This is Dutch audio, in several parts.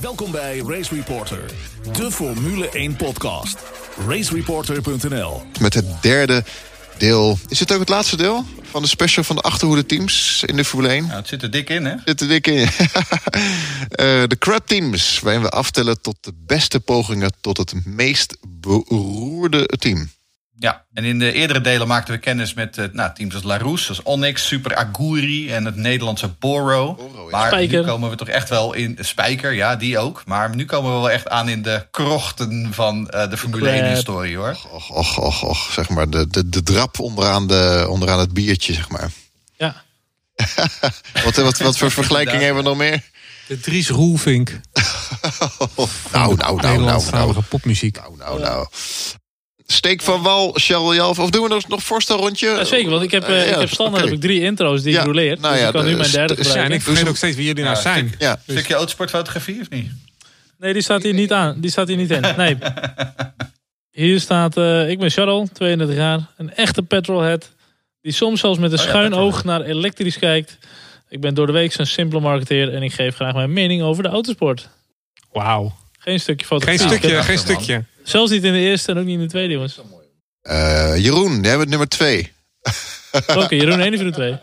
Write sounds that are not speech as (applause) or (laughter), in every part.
Welkom bij Race Reporter, de Formule 1 podcast. Racereporter.nl Met het derde deel. Is het ook het laatste deel van de special van de achterhoede teams in de Formule 1? Nou, het zit er dik in, hè? Zit er dik in. (laughs) Eh, de crap teams, waarin we aftellen tot de beste pogingen tot het meest beroerde team. Ja, en in de eerdere delen maakten we kennis met uh, nou, teams als Larousse, als Onyx, Super Aguri en het Nederlandse Boro. Boro, ja. Maar Spijker. nu komen we toch echt wel in Spijker, ja, die ook. Maar nu komen we wel echt aan in de krochten van eh, de Formule Crap. 1-historie, hoor. Och, och, och, och, zeg maar, de, de, de drap onderaan, de, onderaan het biertje, zeg maar. Ja, (laughs) Wat, wat, wat voor vergelijking hebben we nog meer? De Dries Roelvink. (laughs) Nou, nou, nou, nou, nou. Nederlandstalige popmuziek. Nou, nou, nou. Steek van wal, Charles Jalf. Of doen we nog nog voorstelrondje? Ja, zeker, want ik heb, eh, Eh, ja, ik heb standaard heb ik drie intro's die Ja, ik roleer. nou dus ja, ik kan nu mijn derde Ja, gebruiken. ik vergeet ook steeds wie jullie nou Ja, zijn. Ja, Een stukje autosportfotografie, of niet? Nee, die staat hier niet aan. Die staat hier niet in. Nee. (laughs) Hier staat, eh, ik ben Charles, 32 jaar. Een echte petrolhead. Die soms zelfs met een Oh ja, schuin oog naar elektrisch kijkt. Ik ben door de week zo'n simpele marketeer. En ik geef graag mijn mening over de autosport. Wauw. Geen stukje Geen fotografie. stukje, ja, geen man. stukje. Zelfs niet in de eerste en ook niet in de tweede, jongens. Eh, Jeroen, jij bent nummer twee. (laughs) Oké, Jeroen 1 voor 2.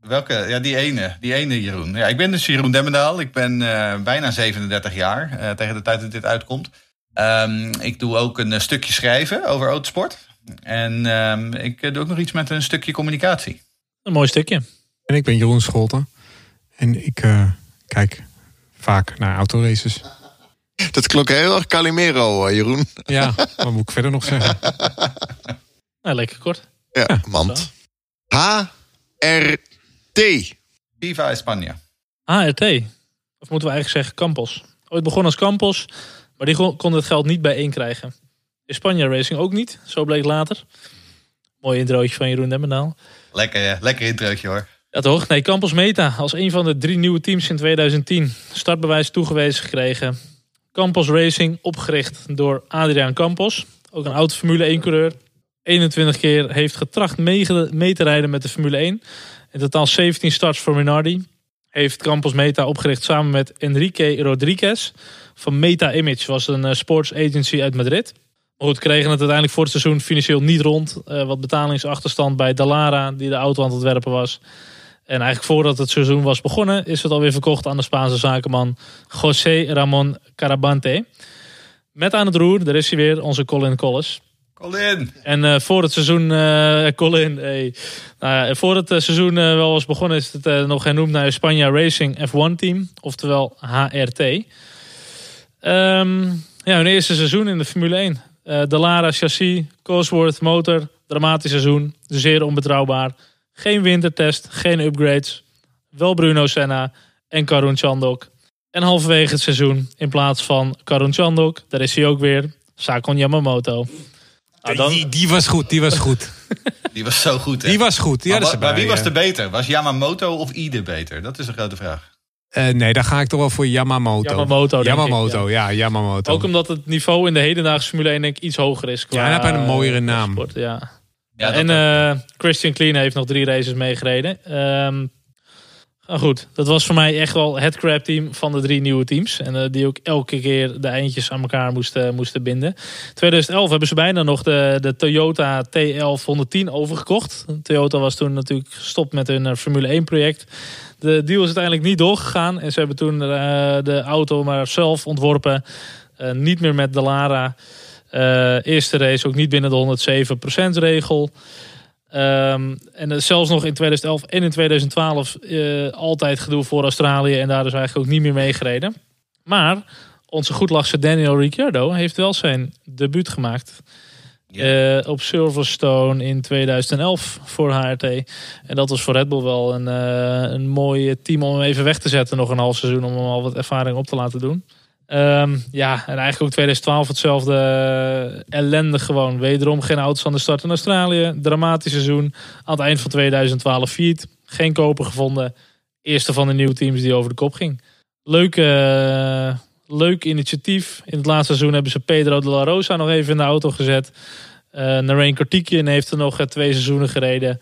Welke? Ja, die ene. Die ene Jeroen. Ja, ik ben dus Jeroen Demmendaal. Ik ben eh, bijna 37 jaar, eh, tegen de tijd dat dit uitkomt. Ehm, ik doe ook een stukje schrijven over autosport. En ehm, ik doe ook nog iets met een stukje communicatie. Een mooi stukje. En ik ben Jeroen Scholten. En ik eh, kijk vaak naar autoraces. Dat klonk heel erg Calimero, eh, Jeroen. Ja, wat moet ik verder nog zeggen? (laughs) Nou, lekker kort. Ja, mand. H-R-T. Viva España. HRT. Of moeten we eigenlijk zeggen Campos. Ooit begonnen als Campos, maar die kon- het geld niet bijeen krijgen. Spanje Racing ook niet, zo bleek later. Mooi introotje van Jeroen Demmendaal. Lekker, eh, lekker introotje hoor. Ja toch? Nee, Campos Meta als een van de drie nieuwe teams in 2010. Startbewijs toegewezen gekregen. Campos Racing, opgericht door Adriaan Campos. Ook een oud Formule 1 coureur. 21 keer heeft getracht mee, te rijden met de Formule 1. In totaal 17 starts voor Minardi. Heeft Campos Meta opgericht samen met Enrique Rodriguez. Van Meta Image was een eh, sports agency uit Madrid. Maar goed, kregen het uiteindelijk voor het seizoen financieel niet rond. Eh, wat betalingsachterstand bij Dallara, die de auto aan het ontwerpen was. En eigenlijk voordat het seizoen was begonnen, is het alweer verkocht aan de Spaanse zakenman José Ramon Carabante. Met aan het roer, daar is hij weer, onze Colin Collis. Colin! En eh, voor het seizoen, eh, (laughs) Colin, hey. nou ja, voor het eh, seizoen wel was begonnen, is het nog hernoemd naar Spanja Racing F1 Team, oftewel HRT. Ehm, ja, hun eerste seizoen in de Formule 1. Eh de Lara chassis, Cosworth motor, dramatisch seizoen, zeer onbetrouwbaar. Geen wintertest, geen upgrades. Wel Bruno Senna en Karun Chandok. En halverwege het seizoen, in plaats van Karun Chandok, daar is hij ook weer, Sakon Yamamoto. Nou, dan, Die, die was goed, die was (laughs) goed. Die was zo goed, hè? Die was goed. Die maar, wa- ze maar wie was eh. de beter? Was Yamamoto of Ide beter? Dat is een grote vraag. Eh, nee, daar ga ik toch wel voor Yamamoto. Yamamoto, ik, Yamamoto, ja. Yamamoto. Ook omdat het niveau in de hedendaagse Formule 1 denk ik iets hoger is. Qua, Ja, en hij heeft een mooiere naam. sport, ja. Ja, en eh, Christian Clean heeft nog drie races meegereden. Ehm nou goed, dat was voor mij echt wel het crap team van de drie nieuwe teams. En eh, die ook elke keer de eindjes aan elkaar moesten, moesten binden. 2011 hebben ze bijna nog de, de Toyota T1110 overgekocht. Toyota was toen natuurlijk gestopt met hun eh, Formule 1 project. De deal is uiteindelijk niet doorgegaan. En ze hebben toen de auto maar zelf ontworpen. Niet meer met de Lara. Eh, eerste race ook niet binnen de 107% regel. Ehm, en eh, zelfs nog in 2011 en in 2012 eh, altijd gedoe voor Australië. En daar dus eigenlijk ook niet meer meegereden. Maar onze goedlachse Daniel Ricciardo heeft wel zijn debuut gemaakt. Ja. Op Silverstone in 2011 voor HRT. En dat was voor Red Bull wel een, eh, een mooi team om hem even weg te zetten. Nog een half seizoen om hem al wat ervaring op te laten doen. Ehm, ja, en eigenlijk ook 2012 hetzelfde eh, ellende gewoon. Wederom geen auto's aan de start in Australië. Dramatisch seizoen. Aan het eind van 2012 failliet. Geen koper gevonden. Eerste van de nieuwe teams die over de kop ging. Leuk, eh, leuk initiatief. In het laatste seizoen hebben ze Pedro de la Rosa nog even in de auto gezet. Eh Narain Kartikian heeft er nog twee seizoenen gereden.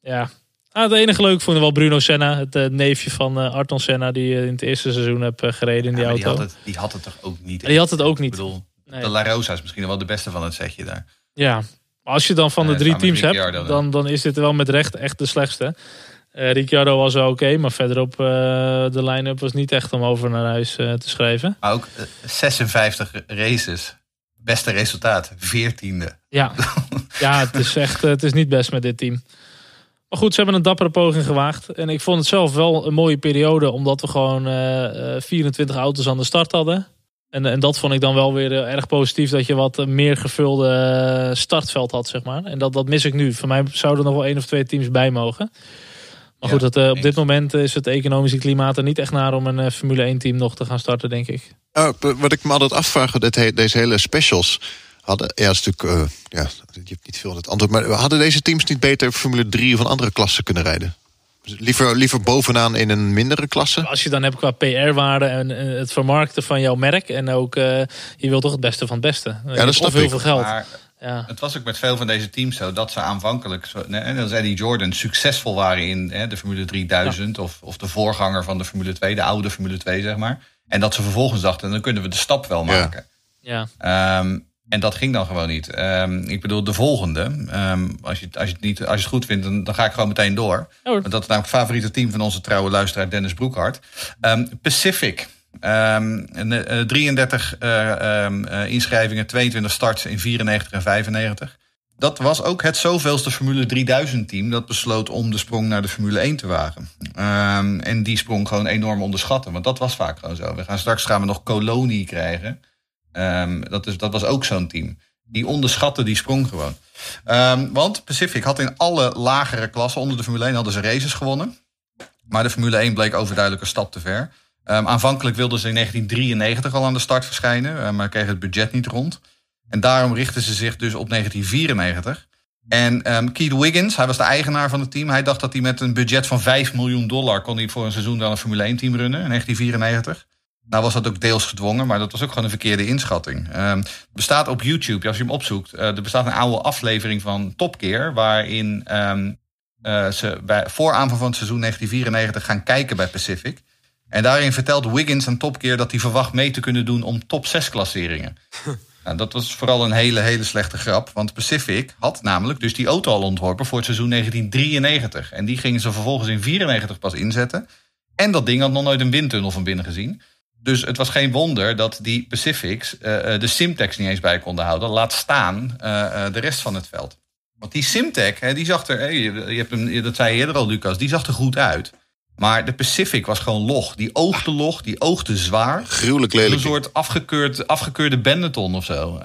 Ja, Ah, het enige leuk vond ik wel Bruno Senna, het eh, neefje van eh Arton Senna, die eh, in het eerste seizoen heb gereden in die Ja, maar die, auto. had het, die had het toch ook niet? Die had het ook Ik niet. bedoel, Nee. de La Rosa is misschien wel de beste van het setje daar. Ja, maar als je dan van de drie teams hebt, dan. dan, dan is dit wel met recht echt de slechtste. Ricciardo was wel oké, maar verderop de line-up was niet echt om over naar huis te schrijven. Maar ook eh, 56 races. Beste resultaat, 14e. Ja, (laughs) ja het is echt het is niet best met dit team. Maar goed, ze hebben een dappere poging gewaagd. En ik vond het zelf wel een mooie periode, omdat we gewoon eh, eh, 24 auto's aan de start hadden. En, en dat vond ik dan wel weer eh, erg positief, dat je wat eh, meer gevulde eh, startveld had, zeg maar. En dat, dat mis ik nu. Voor mij zouden er nog wel één of twee teams bij mogen. Maar Ja, goed, dat, eh, op dit moment is het economische klimaat er niet echt naar om een eh, Formule 1 team nog te gaan starten, denk ik. Oh, wat ik me altijd afvraag, dit he- deze hele specials hadden, ja, is natuurlijk, eh, ja, je hebt niet veel in het antwoord, maar hadden deze teams niet beter Formule 3 of een andere klasse kunnen rijden? Liever, liever bovenaan in een mindere klasse? Als je dan hebt qua PR-waarde en eh, het vermarkten van jouw merk. En ook, eh, je wilt toch het beste van het beste. Je hebt snap of heel ik. veel geld. Maar Ja. het was ook met veel van deze teams zo dat ze aanvankelijk, zo- net als Eddie Jordan, succesvol waren in hè, de Formule 3000 of, of de voorganger van de Formule 2, de oude Formule 2, zeg maar. En dat ze vervolgens dachten, dan kunnen we de stap wel Ja. maken. Ja. Ehm, en dat ging dan gewoon niet. Ehm, ik bedoel, de volgende. ehm, als, je, het- als, je het niet, als je het goed vindt, dan, dan ga ik gewoon meteen door. Hoor. Want dat is namelijk het favoriete team van onze trouwe luisteraar Dennis Broekhart. Ehm, Pacific. Ehm, en, eh, 33 eh, ehm, eh, inschrijvingen, 22 starts in 94 en 95. Dat was ook het zoveelste Formule 3000 team dat besloot om de sprong naar de Formule 1 te wagen. En die sprong gewoon enorm onderschatten, want dat was vaak gewoon zo. We gaan straks gaan we nog Kolonie krijgen. Ehm, dat, is, dat was ook zo'n team. Die onderschatte die sprong gewoon. Ehm, want Pacific had in alle lagere klassen onder de Formule 1 hadden ze races gewonnen. Maar de Formule 1 bleek overduidelijk een stap te ver. Ehm, aanvankelijk wilden ze in 1993 al aan de start verschijnen, eh, maar kregen het budget niet rond. En daarom richtten ze zich dus op 1994. En ehm Keith Wiggins, hij was de eigenaar van het team. Hij dacht dat hij met een budget van 5 miljoen dollar... kon hij voor een seizoen dan een Formule 1 team runnen in 1994. Nou was dat ook deels gedwongen, maar dat was ook gewoon een verkeerde inschatting. Ehm bestaat op YouTube, als je hem opzoekt... eh, er bestaat een oude aflevering van Top Gear... waarin ehm, eh, ze bij, voor aanvang van het seizoen 1994 gaan kijken bij Pacific. En daarin vertelt Wiggins aan Top Gear dat hij verwacht mee te kunnen doen om top 6 klasseringen. (laughs) Nou, dat was vooral een hele, hele slechte grap. Want Pacific had namelijk dus die auto al ontworpen voor het seizoen 1993. En die gingen ze vervolgens in 94 pas inzetten. En dat ding had nog nooit een windtunnel van binnen gezien. Dus het was geen wonder dat die Pacifics eh, eh, de Simtex niet eens bij konden houden. Laat staan eh, de rest van het veld. Want die Simtech, hè, die zag er, je, hebt hem, dat zei je eerder al, Lucas, die zag er goed uit. Maar de Pacific was gewoon log. Die oogde log, die oogde zwaar. Gruwelijk Een lelijk. soort afgekeurd, afgekeurde Benetton of zo.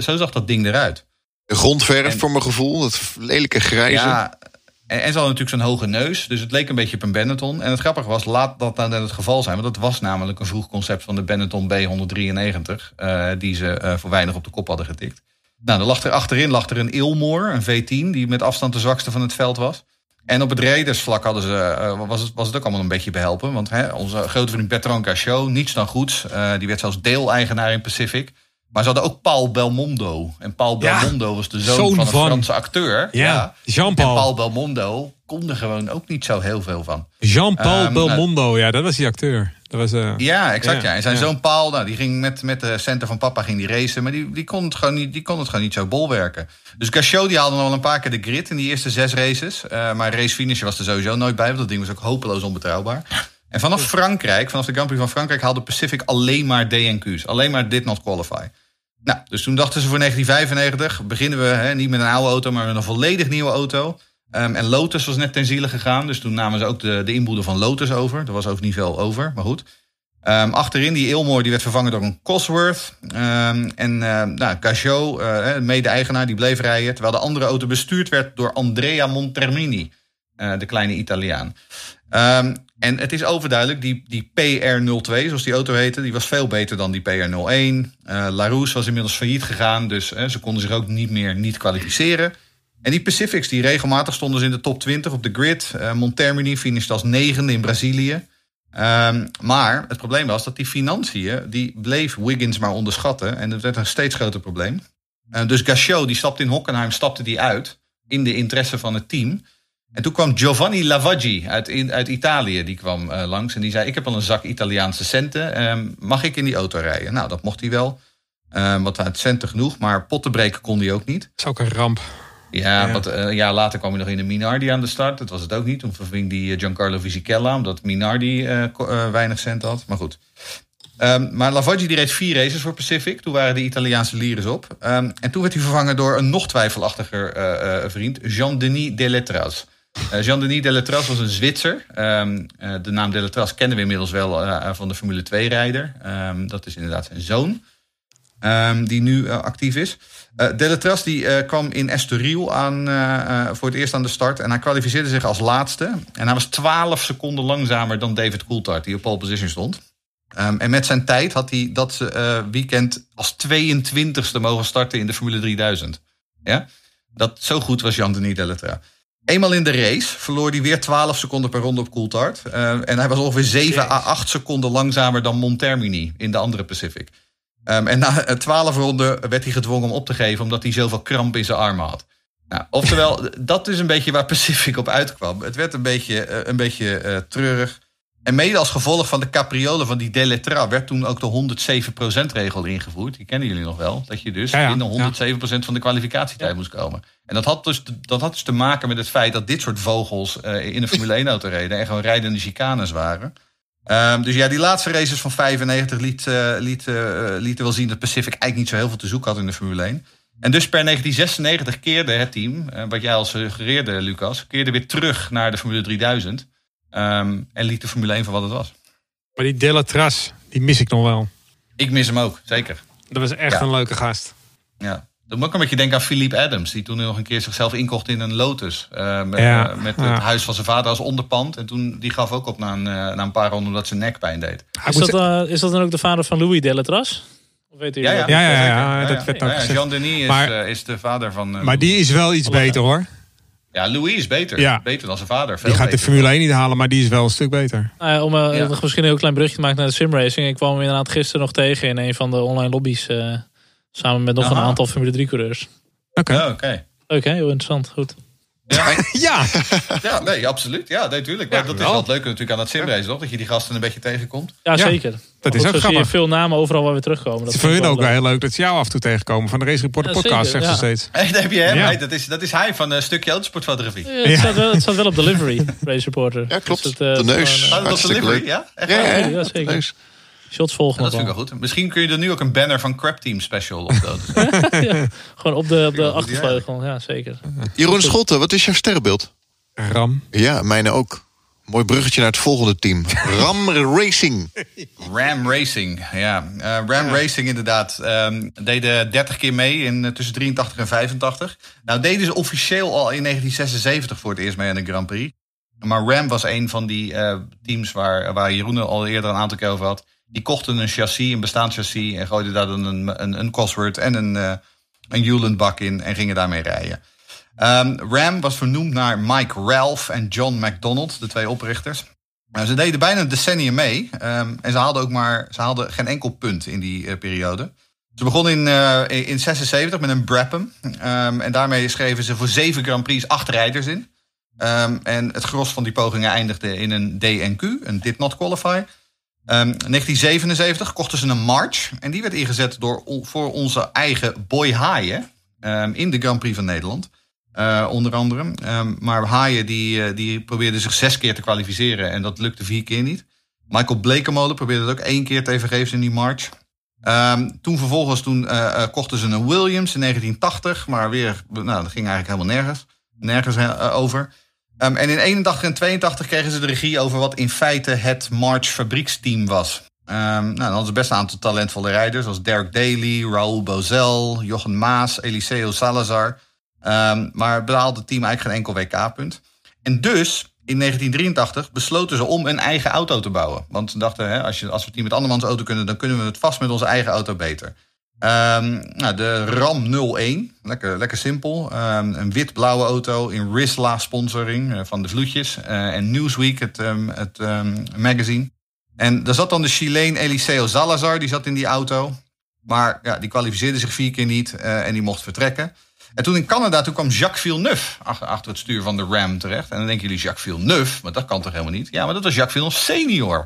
Zo zag dat ding eruit. Grondverf En- voor mijn gevoel, dat lelijke grijze. Ja, en, en ze hadden natuurlijk zo'n hoge neus. Dus het leek een beetje op een Benetton. En het grappige was, laat dat nou net het geval zijn. Want dat was namelijk een vroeg concept van de Benetton B193. eh, die ze eh, voor weinig op de kop hadden getikt. Nou, dan lag er achterin lag er een Ilmore, een V10, die met afstand de zwakste van het veld was. En op het raidersvlak hadden ze, eh, was, het, was het ook allemaal een beetje behelpen. Want hè, onze grote vriend Bertrand Cachot, niets dan goeds. eh, die werd zelfs deeleigenaar in Pacific. Maar ze hadden ook Paul Belmondo. En Paul Ja, Belmondo was de zoon, van een van- Franse acteur. Ja, En Jean-Paul. Paul Belmondo kon er gewoon ook niet zo heel veel van. Jean-Paul Ehm, Belmondo, ja, dat was die acteur. Dat was, eh, Ja, exact. Ja. Ja, En zijn zoon Paul, nou, die ging met, met de center van papa ging die racen. Maar die, die, kon het gewoon niet, die kon het gewoon niet zo bolwerken. Dus Gachot die haalde nog wel een paar keer de grid in die eerste zes races. Eh, maar race finish was er sowieso nooit bij. Want dat ding was ook hopeloos onbetrouwbaar. En vanaf Frankrijk, vanaf de Grand Prix van Frankrijk... haalde Pacific alleen maar DNQ's. Alleen maar did not qualify. Nou, dus toen dachten ze voor 1995... beginnen we hè, niet met een oude auto, maar met een volledig nieuwe auto... Ehm, en Lotus was net ten ziele gegaan. Dus toen namen ze ook de, de inboedel van Lotus over. Er was ook niet veel over, maar goed. Ehm, achterin, die Ilmore, die werd vervangen door een Cosworth. Ehm, en ehm nou, eh, mede-eigenaar, die bleef rijden. Terwijl de andere auto bestuurd werd door Andrea Montermini. eh, de kleine Italiaan. Ehm, en het is overduidelijk, die, die PR02, zoals die auto heette... die was veel beter dan die PR01. Eh Larousse was inmiddels failliet gegaan, dus eh, ze konden zich ook niet meer niet kwalificeren. En die Pacifics, die regelmatig stonden ze in de top 20 op de grid. Eh Montermini finishte als negende in Brazilië. Ehm, maar het probleem was dat die financiën, die bleef Wiggins maar onderschatten. En dat werd een steeds groter probleem. Dus Gachot, die stapte in Hockenheim, stapte die uit in de interesse van het team. En toen kwam Giovanni Lavaggi uit, uit Italië. Die kwam eh, langs en die zei: Ik heb al een zak Italiaanse centen. Ehm, mag ik in die auto rijden? Nou, dat mocht hij wel. Um, want hij had centen genoeg, maar potten breken kon hij ook niet. Dat is ook een ramp. Ja, Ja. Want, een jaar later kwam hij nog in de Minardi aan de start. Dat was het ook niet. Toen verving die eh, Giancarlo Fisichella, omdat Minardi weinig cent had. Maar goed. Ehm, maar Lavaggi die reed vier races voor Pacific. Toen waren de Italiaanse lieren op. Ehm, en toen werd hij vervangen door een nog twijfelachtiger vriend, Jean-Denis Deletras. Eh, Jean-Denis Deletras was een Zwitser. Ehm, eh, de naam Deletras kennen we inmiddels wel eh, van de Formule 2-rijder. dat is inderdaad zijn zoon. Ehm, die nu actief is. Deletras die, kwam in Estoril aan, voor het eerst aan de start. En hij kwalificeerde zich als laatste. En hij was 12 seconden langzamer dan David Coulthard, die op pole position stond. Ehm, en met zijn tijd had hij dat weekend als 22ste mogen starten in de Formule 3000. Ja? Dat, zo goed was Jean-Denis Deletras. Eenmaal in de race verloor hij weer 12 seconden per ronde op Coulthard. Eh, en hij was ongeveer 7 à 8 seconden langzamer dan Montermini in de andere Pacific. Ehm, en na eh, 12 ronden werd hij gedwongen om op te geven omdat hij zoveel kramp in zijn armen had. Nou, oftewel, (laughs) dat is een beetje waar Pacific op uitkwam. Het werd een beetje, eh, een beetje eh, treurig. En mede als gevolg van de capriolen van die Deletra werd toen ook de 107%-regel ingevoerd. Die kennen jullie nog wel. Dat je dus Ja, de 107% van de kwalificatietijd moest komen. En dat had, dus, dat had dus te maken met het feit dat dit soort vogels eh, in een Formule 1-auto reden. En gewoon rijdende chicanes waren. Ehm, dus ja, die laatste races van 95 liet, eh, liet, eh, lieten wel zien dat Pacific eigenlijk niet zo heel veel te zoeken had in de Formule 1. En dus per 1996 keerde het team, wat jij al suggereerde, Lucas, keerde weer terug naar de Formule 3000. Ehm, en liet de Formule 1 van wat het was. Maar die Delatras, die mis ik nog wel. Ik mis hem ook, zeker. Dat was echt Ja. een leuke gast. Ja. Dat moet ook een beetje denken aan Philippe Adams, die toen nog een keer zichzelf inkocht in een Lotus. eh, met Ja, eh, met ja. het huis van zijn vader als onderpand. En toen die gaf ook op na een, eh, na een paar ronden omdat zijn nek pijn deed. Is dat, is dat dan ook de vader van Louis Deletras? Of weet u Ja, ja? Ja, ja, ja, zeker. ja, dat werd ook gezegd. Jean Denis is, Maar- is de vader van. maar die is wel iets beter hoor. Ja, Louis is beter. Ja. Beter dan zijn vader. Veel Die gaat de. Formule 1 niet halen, maar die is wel een stuk beter. Nou om eh, Ja. misschien een heel klein brugje te maken naar de simracing. Ik kwam hem inderdaad gisteren nog tegen in een van de online lobby's. eh, samen met nog Aha. een aantal Formule 3 coureurs. Oké. Ja, oké. Leuk hè, heel interessant. Goed. (laughs) Ja, Ja, nee, absoluut. Ja, nee, tuurlijk. Maar Ja, dat is wel. wel het leuke natuurlijk aan het simrace, toch? Dat je die gasten een beetje tegenkomt. Ja, Ja, zeker. dat is ook zo zie je grappig. veel namen overal waar we terugkomen. Dat is voor vind hun ook wel heel leuk dat ze jou af en toe tegenkomen. Van de Race Reporter Ja, podcast, zegt ze steeds. (laughs) Hey, daar heb je hem. Ja. Hey, dat, is, dat is hij van een stukje autosportfotografie. Ja, het, staat wel, het staat wel op delivery, Race Reporter. Ja, klopt. Dus het, eh, De neus. gewoon, eh, dat was Hartstikke delivery, leuk. ja? Echt Ja, waar? ja, ja, ja. zeker. Shots volgen dat vind ik wel. goed. Misschien kun je er nu ook een banner van Crap Team Special op. (laughs) Ja, gewoon op de, op de achtervleugel. Ja, zeker. Jeroen Scholte, wat is jouw sterrenbeeld? Ram. Ja, mijne ook. Mooi bruggetje naar het volgende team. (laughs) Ram Racing. Ram Racing, ja. Eh, Ram Racing inderdaad. ehm, deden 30 keer mee in, eh, tussen 83 en 85. Nou deden ze officieel al in 1976 voor het eerst mee aan de Grand Prix. Maar Ram was een van die eh, teams waar, waar Jeroen al eerder een aantal keer over had. Die kochten een chassis, een bestaand chassis... en gooiden daar dan een, een, een Cosworth en een, eh een in... en gingen daarmee rijden. Ehm, Ram was vernoemd naar Mike Ralph en John McDonald, de twee oprichters. Nou, ze deden bijna een decennium mee. ehm, en ze haalden ook maar ze haalden geen enkel punt in die eh, periode. Ze begonnen in, eh in 76 met een Brabham. Ehm, en daarmee schreven ze voor zeven Grand Prix acht rijders in. En het gros van die pogingen eindigde in een DNQ, een Did Not Qualify. Ehm 1977 kochten ze een March. En die werd ingezet door, voor onze eigen Boy Haaien. ehm, in de Grand Prix van Nederland. Eh, onder andere. Ehm, maar Haaien die, eh, die probeerde zich zes keer te kwalificeren. En dat lukte vier keer niet. Michael Blekemolen probeerde het ook één keer tevergeefs in die March. Ehm, toen vervolgens toen, eh, kochten ze een Williams in 1980. Maar weer, nou, dat ging eigenlijk helemaal nergens, nergens over. Ehm, en in 81 en 82 kregen ze de regie over wat in feite het March fabrieksteam was. Ehm, nou, dan hadden ze best een aantal talentvolle rijders. Zoals Derek Daly, Raoul Bozel, Jochen Maas, Eliseo Salazar. Ehm, maar behaalde team eigenlijk geen enkel WK-punt. En dus in 1983 besloten ze om een eigen auto te bouwen. Want ze dachten, hè, als, je, als we het niet met andermans auto kunnen, dan kunnen we het vast met onze eigen auto beter. Ehm, nou, de Ram 01, lekker, lekker simpel. Ehm, een wit-blauwe auto in Risla sponsoring eh, van de Vloedjes. eh, en Newsweek, het, ehm, het magazine. En daar zat dan de Chileen Eliseo Salazar, die zat in die auto. Maar ja, die kwalificeerde zich vier keer niet eh, en die mocht vertrekken. En toen in Canada, toen kwam Jacques Villeneuve achter, achter het stuur van de Ram terecht. En dan denken jullie, Jacques Villeneuve, maar dat kan toch helemaal niet? Ja, maar dat was Jacques Villeneuve senior.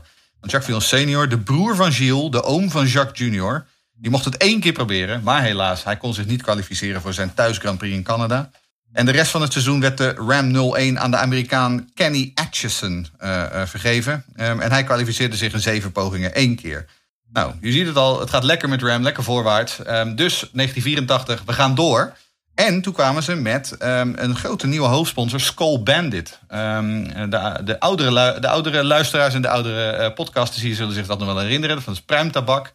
Want Jacques Villeneuve senior, de broer van Gilles, de oom van Jacques junior... die mocht het één keer proberen, maar helaas, hij kon zich niet kwalificeren voor zijn thuis Grand Prix in Canada. En de rest van het seizoen werd de Ram 01 aan de Amerikaan Kenny Atchison uh, uh, vergeven. Um, en hij kwalificeerde zich in zeven pogingen één keer. Nou, je ziet het al, het gaat lekker met Ram, lekker voorwaarts. Um, dus 1984, we gaan door. En toen kwamen ze met um, een grote nieuwe hoofdsponsor, Skull Bandit. de, de, oudere, de oudere luisteraars en de oudere uh, podcasters hier zullen zich dat nog wel herinneren. Dat is pruimtabak.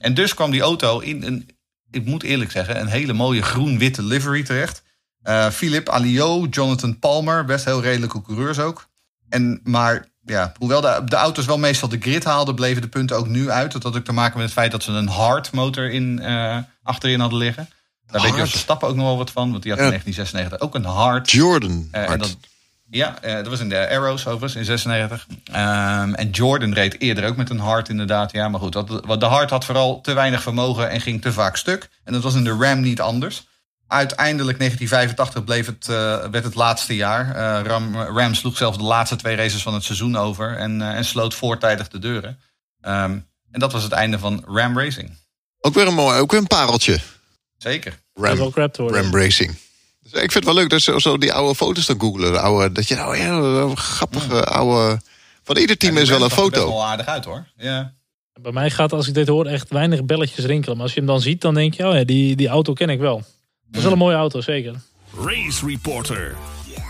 En dus kwam die auto in een, ik moet eerlijk zeggen, een hele mooie groen-witte livery terecht. Uh, Philip Alio, Jonathan Palmer, best heel redelijke coureurs ook. En, maar ja, hoewel de, de auto's wel meestal de grid haalden, bleven de punten ook nu uit. Dat had ook te maken met het feit dat ze een hard motor in, uh, achterin hadden liggen. Daar hard. weet je Stappen ook nog wel wat van, want die had in 1996 ook een hard. Jordan. Uh, en dat, ja, dat was in de Arrows overigens in 96. Um, en Jordan reed eerder ook met een hard inderdaad. Ja, maar goed, wat, de hard had vooral te weinig vermogen en ging te vaak stuk. En dat was in de Ram niet anders. Uiteindelijk 1985 bleef het, uh, werd het laatste jaar. Uh, Ram, Ram sloeg zelfs de laatste twee races van het seizoen over en, uh, en sloot voortijdig de deuren. Um, en dat was het einde van Ram Racing. Ook weer een mooi, ook weer een pareltje. Zeker. Ram, Ram Racing. Dus ik vind het wel leuk dat ze zo die oude foto's dan googelen. De oude, dat je nou ja, grappige ja. oude. Van ieder team ja, is wel een foto. Het wel aardig uit hoor. Ja. Bij mij gaat als ik dit hoor echt weinig belletjes rinkelen. Maar als je hem dan ziet, dan denk je, oh ja, die, die auto ken ik wel. Dat is wel een mooie auto, zeker. Race Reporter.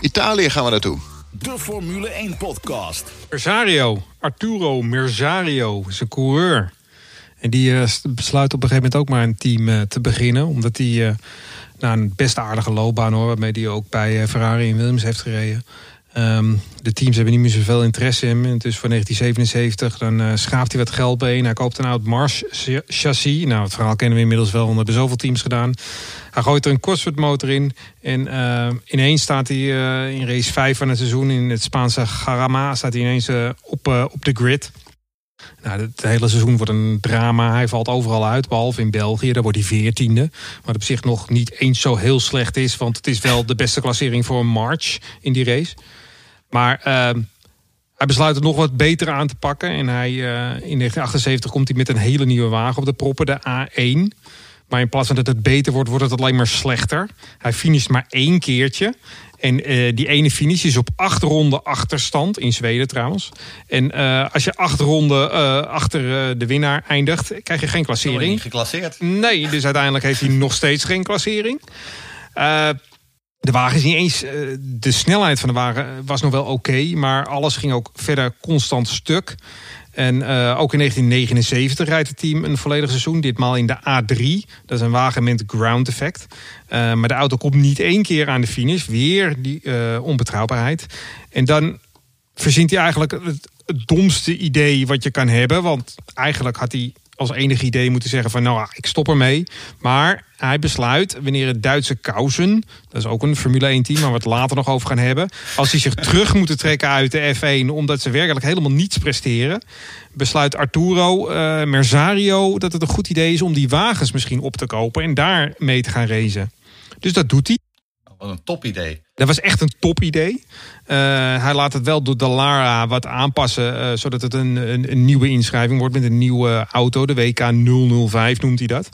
Italië gaan we naartoe. De Formule 1 podcast. Merzario, Arturo Merzario, is een coureur. En die uh, besluit op een gegeven moment ook maar een team uh, te beginnen. Omdat hij uh, nou, een best aardige loopbaan hoor. Waarmee hij ook bij Ferrari en Williams heeft gereden. Um, de teams hebben niet meer zoveel interesse in hem. Dus voor 1977 dan uh, hij wat geld bij. Hij koopt een oud Mars chassis. Nou, het verhaal kennen we inmiddels wel. hebben zoveel teams gedaan. Hij gooit er een Cosworth motor in. En uh, ineens staat hij in race 5 van het seizoen in het Spaanse Jarama. Staat hij ineens op, op de grid. Nou, het hele seizoen wordt een drama. Hij valt overal uit, behalve in België. Daar wordt hij veertiende. Wat op zich nog niet eens zo heel slecht is. Want het is wel de beste klassering voor een March in die race. Maar uh, hij besluit het nog wat beter aan te pakken. En hij, uh, in 1978 komt hij met een hele nieuwe wagen op de proppen, de A1. Maar in plaats van dat het beter wordt, wordt het alleen maar slechter. Hij finisht maar één keertje. En uh, die ene finish is op acht ronden achterstand. In Zweden trouwens. En uh, als je acht ronden uh, achter de winnaar eindigt, krijg je geen klassering. Niet geclasseerd. Nee, dus uiteindelijk heeft hij nog steeds geen klassering. De wagen is niet eens. De snelheid van de wagen was nog wel oké. Okay, maar alles ging ook verder constant stuk. En uh, ook in 1979 rijdt het team een volledig seizoen. Ditmaal in de A3. Dat is een wagen met ground effect. Uh, maar de auto komt niet één keer aan de finish. Weer die uh, onbetrouwbaarheid. En dan verzint hij eigenlijk het domste idee wat je kan hebben. Want eigenlijk had hij als enig idee moeten zeggen van nou, ik stop ermee. Maar hij besluit wanneer het Duitse Kausen, dat is ook een Formule 1 team, waar we het later nog over gaan hebben, als die zich terug moeten trekken uit de F1 omdat ze werkelijk helemaal niets presteren, besluit Arturo uh, Merzario dat het een goed idee is om die wagens misschien op te kopen en daar mee te gaan racen. Dus dat doet hij. Wat een top idee. Dat was echt een top idee. Uh, hij laat het wel door de Lara wat aanpassen, uh, zodat het een, een, een, nieuwe inschrijving wordt met een nieuwe auto. De WK 005 noemt hij dat.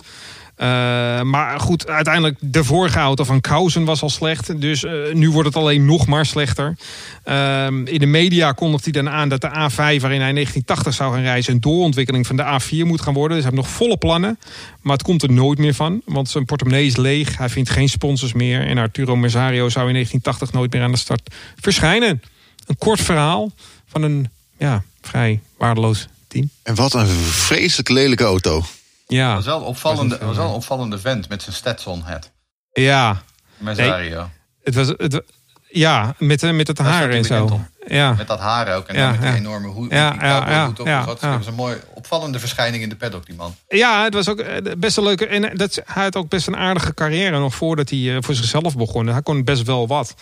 Uh, maar goed, uiteindelijk de vorige auto van Kausen was al slecht. Dus uh, nu wordt het alleen nog maar slechter. Uh, in de media kondigt hij dan aan dat de A5 waarin hij 1980 zou gaan reizen... een doorontwikkeling van de A4 moet gaan worden. Dus hij heeft nog volle plannen. Maar het komt er nooit meer van. Want zijn portemonnee is leeg. Hij vindt geen sponsors meer. En Arturo Merzario zou in 1980 nooit meer aan de start verschijnen. Een kort verhaal van een ja, vrij waardeloos team. En wat een vreselijk lelijke auto. Ja. was wel, opvallende, was wel een opvallende vent met zijn Stetson hat. Ja. Merzario. Nee, het was, het, ja, met, met het haar en zo. Ja. Met dat haar ook. En ja, dan met die ja. enorme hoed. Ja, die ja, hoed op. Ja, dat was een mooi opvallende verschijning in de paddock, die man. Ja, het was ook best een leuke... En dat, hij had ook best een aardige carrière nog voordat hij voor zichzelf begon. Hij kon best wel wat.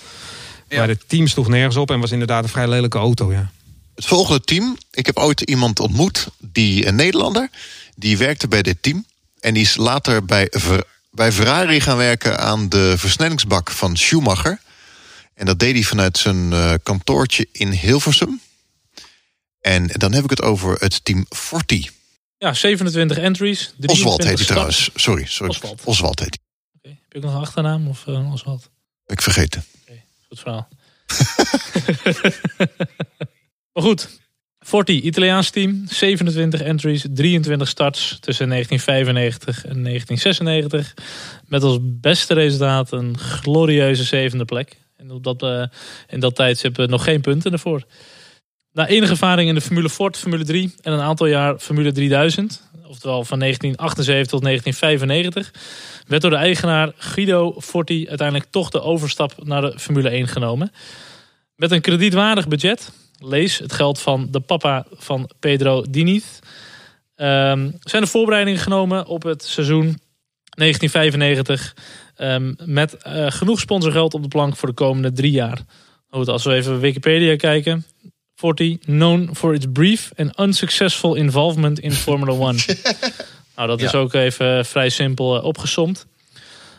Maar het team sloeg nergens op en was inderdaad een vrij lelijke auto, ja. Het volgende team. Ik heb ooit iemand ontmoet, die een Nederlander... Die werkte bij dit team. En die is later bij bij Ferrari gaan werken aan de versnellingsbak van Schumacher. En dat deed hij vanuit zijn uh, kantoortje in Hilversum. En dan heb ik het over het team Forti. Ja, 27 entries. Oswald heet hij trouwens. Sorry, sorry. Oswald. Oswald heet hij. Okay. Heb je ook nog een achternaam of uh, Oswald? Ik vergeten. Okay, goed verhaal. (laughs) maar goed, Forti, Italiaans team. 27 entries, 23 starts tussen 1995 en 1996. Met als beste resultaat een glorieuze zevende plek. En op dat, uh, in dat tijdstip nog geen punten ervoor. Na enige ervaring in de Formule Ford, Formule 3 en een aantal jaar Formule 3000, oftewel van 1978 tot 1995, werd door de eigenaar Guido Forti uiteindelijk toch de overstap naar de Formule 1 genomen. Met een kredietwaardig budget, lees het geld van de papa van Pedro Diniz, um, zijn de voorbereidingen genomen op het seizoen 1995 um, met uh, genoeg sponsorgeld op de plank voor de komende drie jaar. Goed, als we even Wikipedia kijken. 40, known for its brief and unsuccessful involvement in Formula (laughs) One. nou, dat is ook even vrij simpel uh, opgesomd.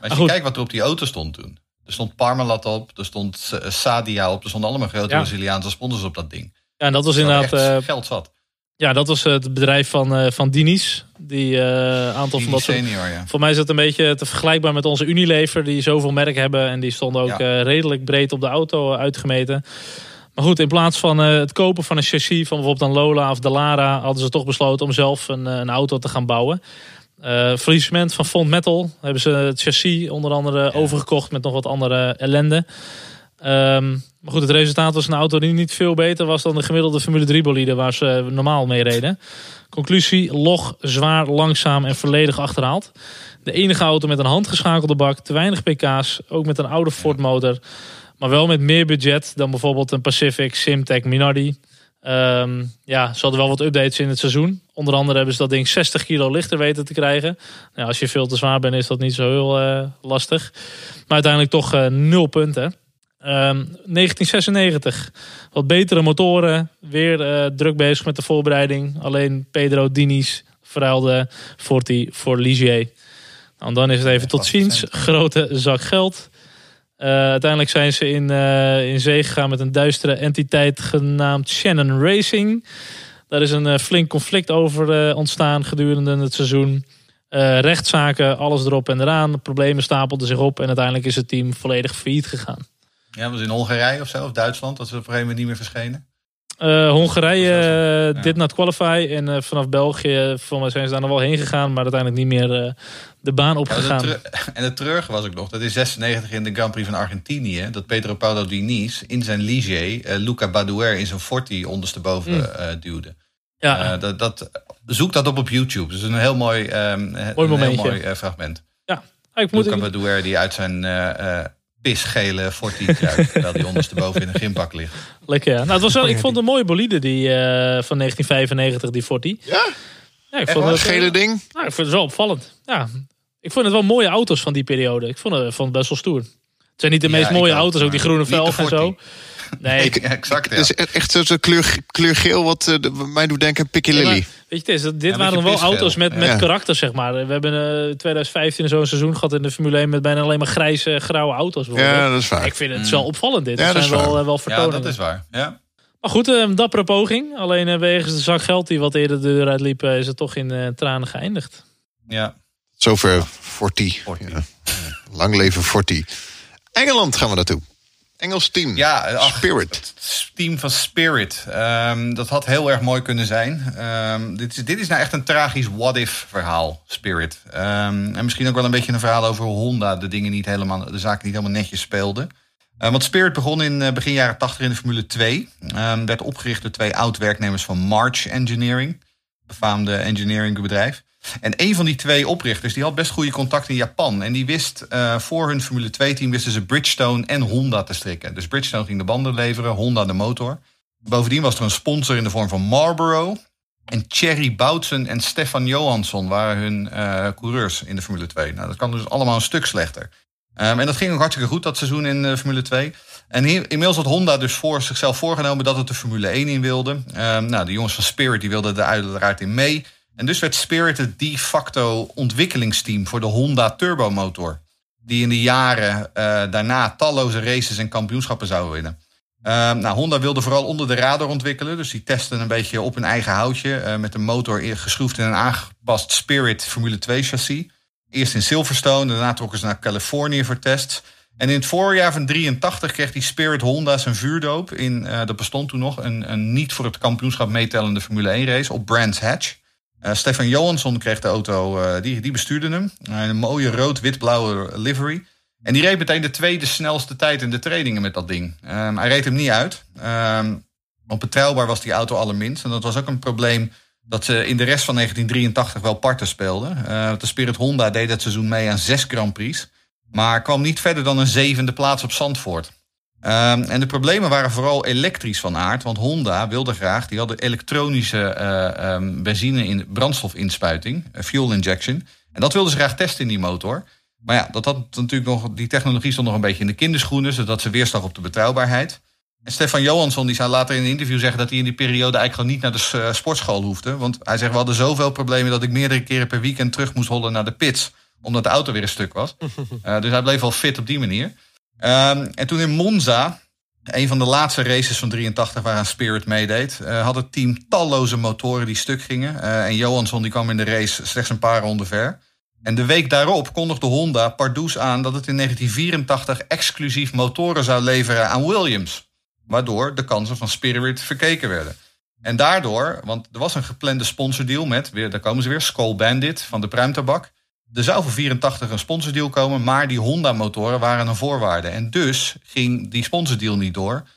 Maar als je kijkt wat er op die auto stond toen. Er stond Parmalat op, er stond uh, Sadia op. Er stonden allemaal grote ja. Braziliaanse sponsors op dat ding. Ja, en dat was inderdaad... Uh, geld zat. Ja, dat was het bedrijf van, uh, van Diniz. Die uh, aantal van dat soort... Senior, ja. Voor mij is het een beetje te vergelijkbaar met onze Unilever. Die zoveel merk hebben. En die stonden ook ja. redelijk breed op de auto uitgemeten. Maar goed, in plaats van het kopen van een chassis van bijvoorbeeld een Lola of de Lara... hadden ze toch besloten om zelf een, een auto te gaan bouwen. Uh, faillissement van Font Metal hebben ze het chassis onder andere ja. overgekocht met nog wat andere ellende. Um, maar goed, het resultaat was een auto die niet veel beter was dan de gemiddelde Formule 3 bolide waar ze normaal mee reden. Conclusie, log, zwaar, langzaam en volledig achterhaald. De enige auto met een handgeschakelde bak, te weinig pk's, ook met een oude Ford motor. Maar wel met meer budget dan bijvoorbeeld een Pacific, Simtek, Minardi. Um, ja, ze hadden wel wat updates in het seizoen. Onder andere hebben ze dat ding 60 kilo lichter weten te krijgen. Nou, als je veel te zwaar bent is dat niet zo heel uh, lastig. Maar uiteindelijk toch uh, nul punten. Um, 1996, wat betere motoren. Weer uh, druk bezig met de voorbereiding. Alleen Pedro Diniz verruilde Forti voor Ligier. Nou, dan is het even tot ziens. Grote zak geld. Uh, uiteindelijk zijn ze in, uh, in zee gegaan met een duistere entiteit genaamd Shannon Racing. Daar is een uh, flink conflict over ontstaan gedurende het seizoen. rechtszaken, alles erop en eraan. Problemen stapelden zich op en uiteindelijk is het team volledig failliet gegaan. Ja, was in Hongarije of zo, of Duitsland, dat ze op een gegeven moment niet meer verschenen. Uh, Hongarije uh, dit not qualify. En uh, vanaf België, voor mij zijn ze daar nog wel heen gegaan. Maar uiteindelijk niet meer de baan opgegaan. Ja, en het treurige was ook nog, dat in 96 in de Grand Prix van Argentinië... dat Pedro Paulo Diniz in zijn Ligier Luca Badouer in zijn Forti ondersteboven mm. duwde. Ja. dat, dat, zoek dat op op YouTube. Dat is een heel mooi, um, mooi, een heel mooi fragment. Ja, ik moet... Luca Badouer die uit zijn pisgele Forti (laughs) terwijl die ondersteboven in een gympak ligt. Lekker ja. Nou, het was wel, ik vond het een mooie bolide die, uh, van 1995, die Forti. Ja? Ja, ik vond het, gele ding? Nou, ik vond het wel opvallend. Ja, ik vond het wel mooie auto's van die periode. Ik vond het, vond het best wel stoer. Het zijn niet de meest mooie auto's, ook die groene velgen en zo. Nee, ik, exact. Ja. Het is echt zo'n kleur, kleur geel wat uh, mij doet denken aan Piccadilly. Ja, weet je, het is, dit ja, waren wel auto's met, met karakter, zeg maar. We hebben in uh, 2015 zo'n seizoen gehad in de Formule 1 met bijna alleen maar grijze, grauwe auto's. Ja, dat is waar. Ik vind het mm. wel opvallend dit. Ja, dat zijn wel, uh, wel vertoningen. Ja, dat is waar. Ja. Maar goed, een dappere poging. Alleen wegens de zak geld die wat eerder de deur uitliep, is het toch in uh, tranen geëindigd. Ja. Zover Forti. Ja. Lang leven Forti. Engeland gaan we naartoe. Engels team. Ja, ach, Spirit. Het team van Spirit. Um, dat had heel erg mooi kunnen zijn. Um, dit, is, dit is nou echt een tragisch what-if verhaal, Spirit. Um, en misschien ook wel een beetje een verhaal over Honda de dingen niet helemaal, de zaken niet helemaal netjes speelde. Uh, want Spirit begon in uh, begin jaren 80 in de Formule 2. werd opgericht door twee oud-werknemers van March Engineering. Befaamde engineeringbedrijf. En een van die twee oprichters die had best goede contacten in Japan. En die wist uh, voor hun Formule 2-team wisten ze Bridgestone en Honda te strikken. Dus Bridgestone ging de banden leveren, Honda de motor. Bovendien was er een sponsor in de vorm van Marlboro. En Thierry Boutsen en Stefan Johansson waren hun uh, coureurs in de Formule 2. Nou, dat kan dus allemaal een stuk slechter. Um, en dat ging ook hartstikke goed, dat seizoen in de Formule 2. En inmiddels had Honda dus voor zichzelf voorgenomen dat het de Formule 1 in wilde. Um, nou, de jongens van Spirit die wilden er uiteraard in mee. En dus werd Spirit het de facto ontwikkelingsteam voor de Honda turbomotor. Die in de jaren daarna talloze races en kampioenschappen zou winnen. Ehm, nou, Honda wilde vooral onder de radar ontwikkelen. Dus die testen een beetje op hun eigen houtje. Uh, met een motor geschroefd in een aangepast Spirit Formule 2 chassis. Eerst in Silverstone, daarna trokken ze naar Californië voor tests. En in het voorjaar van 83 kreeg die Spirit Honda zijn vuurdoop. In, uh, dat bestond toen nog, een, een, niet voor het kampioenschap meetellende Formule 1 race op Brands Hatch. Uh, Stefan Johansson kreeg de auto, die, die bestuurde hem. een mooie rood-wit-blauwe livery. En die reed meteen de tweede snelste tijd in de trainingen met dat ding. Um, hij reed hem niet uit. Um, op betrouwbaar was die auto allerminst. En dat was ook een probleem dat ze in de rest van 1983 wel parten speelden. Uh, de Spirit Honda deed dat seizoen mee aan zes Grand Prix. Maar kwam niet verder dan een zevende plaats op Zandvoort. Um, en de problemen waren vooral elektrisch van aard. Want Honda wilde graag, die hadden elektronische uh, um, benzine in brandstofinspuiting, fuel injection. En dat wilden ze graag testen in die motor. Maar ja, dat had natuurlijk nog, die technologie stond nog een beetje in de kinderschoenen, zodat ze weerslag op de betrouwbaarheid. En Stefan Johansson die zou later in een interview zeggen dat hij in die periode eigenlijk gewoon niet naar de eh, sportschool hoefde. Want hij zegt, we hadden zoveel problemen dat ik meerdere keren per weekend terug moest hollen naar de pits. Omdat de auto weer een stuk was. Uh, (laughs) dus hij bleef wel fit op die manier. Um, en toen in Monza, een van de laatste races van 83 waar aan Spirit meedeed, uh, had het team talloze motoren die stuk gingen. en Johansson die kwam in de race slechts een paar ronden ver. En de week daarop kondigde Honda Pardoes aan dat het in 1984 exclusief motoren zou leveren aan Williams. Waardoor de kansen van Spirit verkeken werden. En daardoor, want er was een geplande sponsordeal met, weer, daar komen ze weer, Skull Bandit van de pruimtabak. Er zou voor 84 een sponsordeal komen, maar die Honda-motoren waren een voorwaarde. En dus ging die sponsordeal niet door.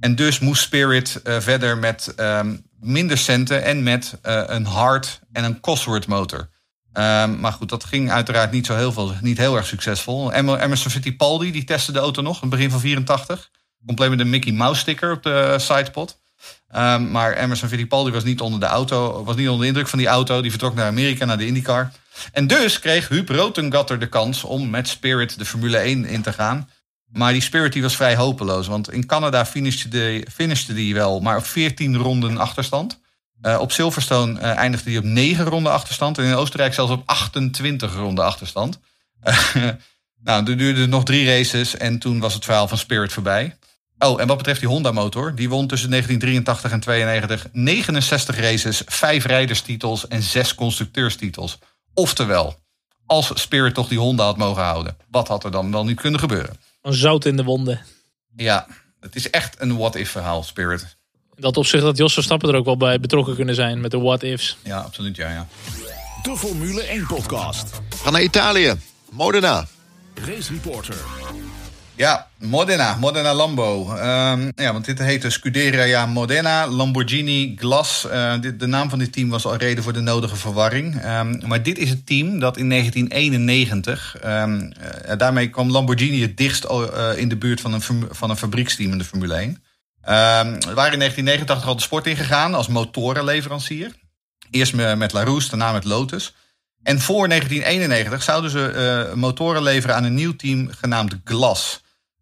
En dus moest Spirit uh, verder met um, minder centen en met uh, een Hard en een Cosworth motor. Um, maar goed, dat ging uiteraard niet zo heel veel, niet heel erg succesvol. Emerson Fittipaldi die testte de auto nog in het begin van 84. Compleet met een Mickey Mouse sticker op de sidepod. Um, maar Emerson Fittipaldi was niet onder de auto, was niet onder de indruk van die auto. Die vertrok naar Amerika, naar de IndyCar. En dus kreeg Huub Rotengatter de kans om met Spirit de Formule 1 in te gaan. Maar die Spirit die was vrij hopeloos. Want in Canada finishte, die wel, maar op 14 ronden achterstand. Uh, op Silverstone uh, eindigde hij op 9 ronden achterstand. En in Oostenrijk zelfs op 28 ronden achterstand. (laughs) Nou, er duurde nog drie races en toen was het verhaal van Spirit voorbij. Oh, en wat betreft die Honda-motor, die won tussen 1983 en 92 69 races, 5 rijderstitels en 6 constructeurstitels. Oftewel, als Spirit toch die Honda had mogen houden, wat had er dan wel niet kunnen gebeuren? Een zout in de wonden. Ja, het is echt een what-if verhaal, Spirit dat opzicht dat Jos Verstappen er ook wel bij betrokken kunnen zijn met de what-ifs. Ja, absoluut. Ja, ja. De Formule 1 podcast. We gaan naar Italië. Modena. Race Reporter. Ja, Modena, Modena Lambo. Um, ja, want dit heette Scuderia Modena, Lamborghini Glas. Uh, dit, de naam van dit team was al reden voor de nodige verwarring. Um, maar dit is het team dat in 1991, um, uh, daarmee kwam Lamborghini het dichtst uh, in de buurt van een, van een fabrieksteam in de Formule 1. Um, we waren in 1989 al de sport ingegaan als motorenleverancier. Eerst met LaRousse, daarna met Lotus. En voor 1991 zouden ze motoren leveren aan een nieuw team genaamd Glas.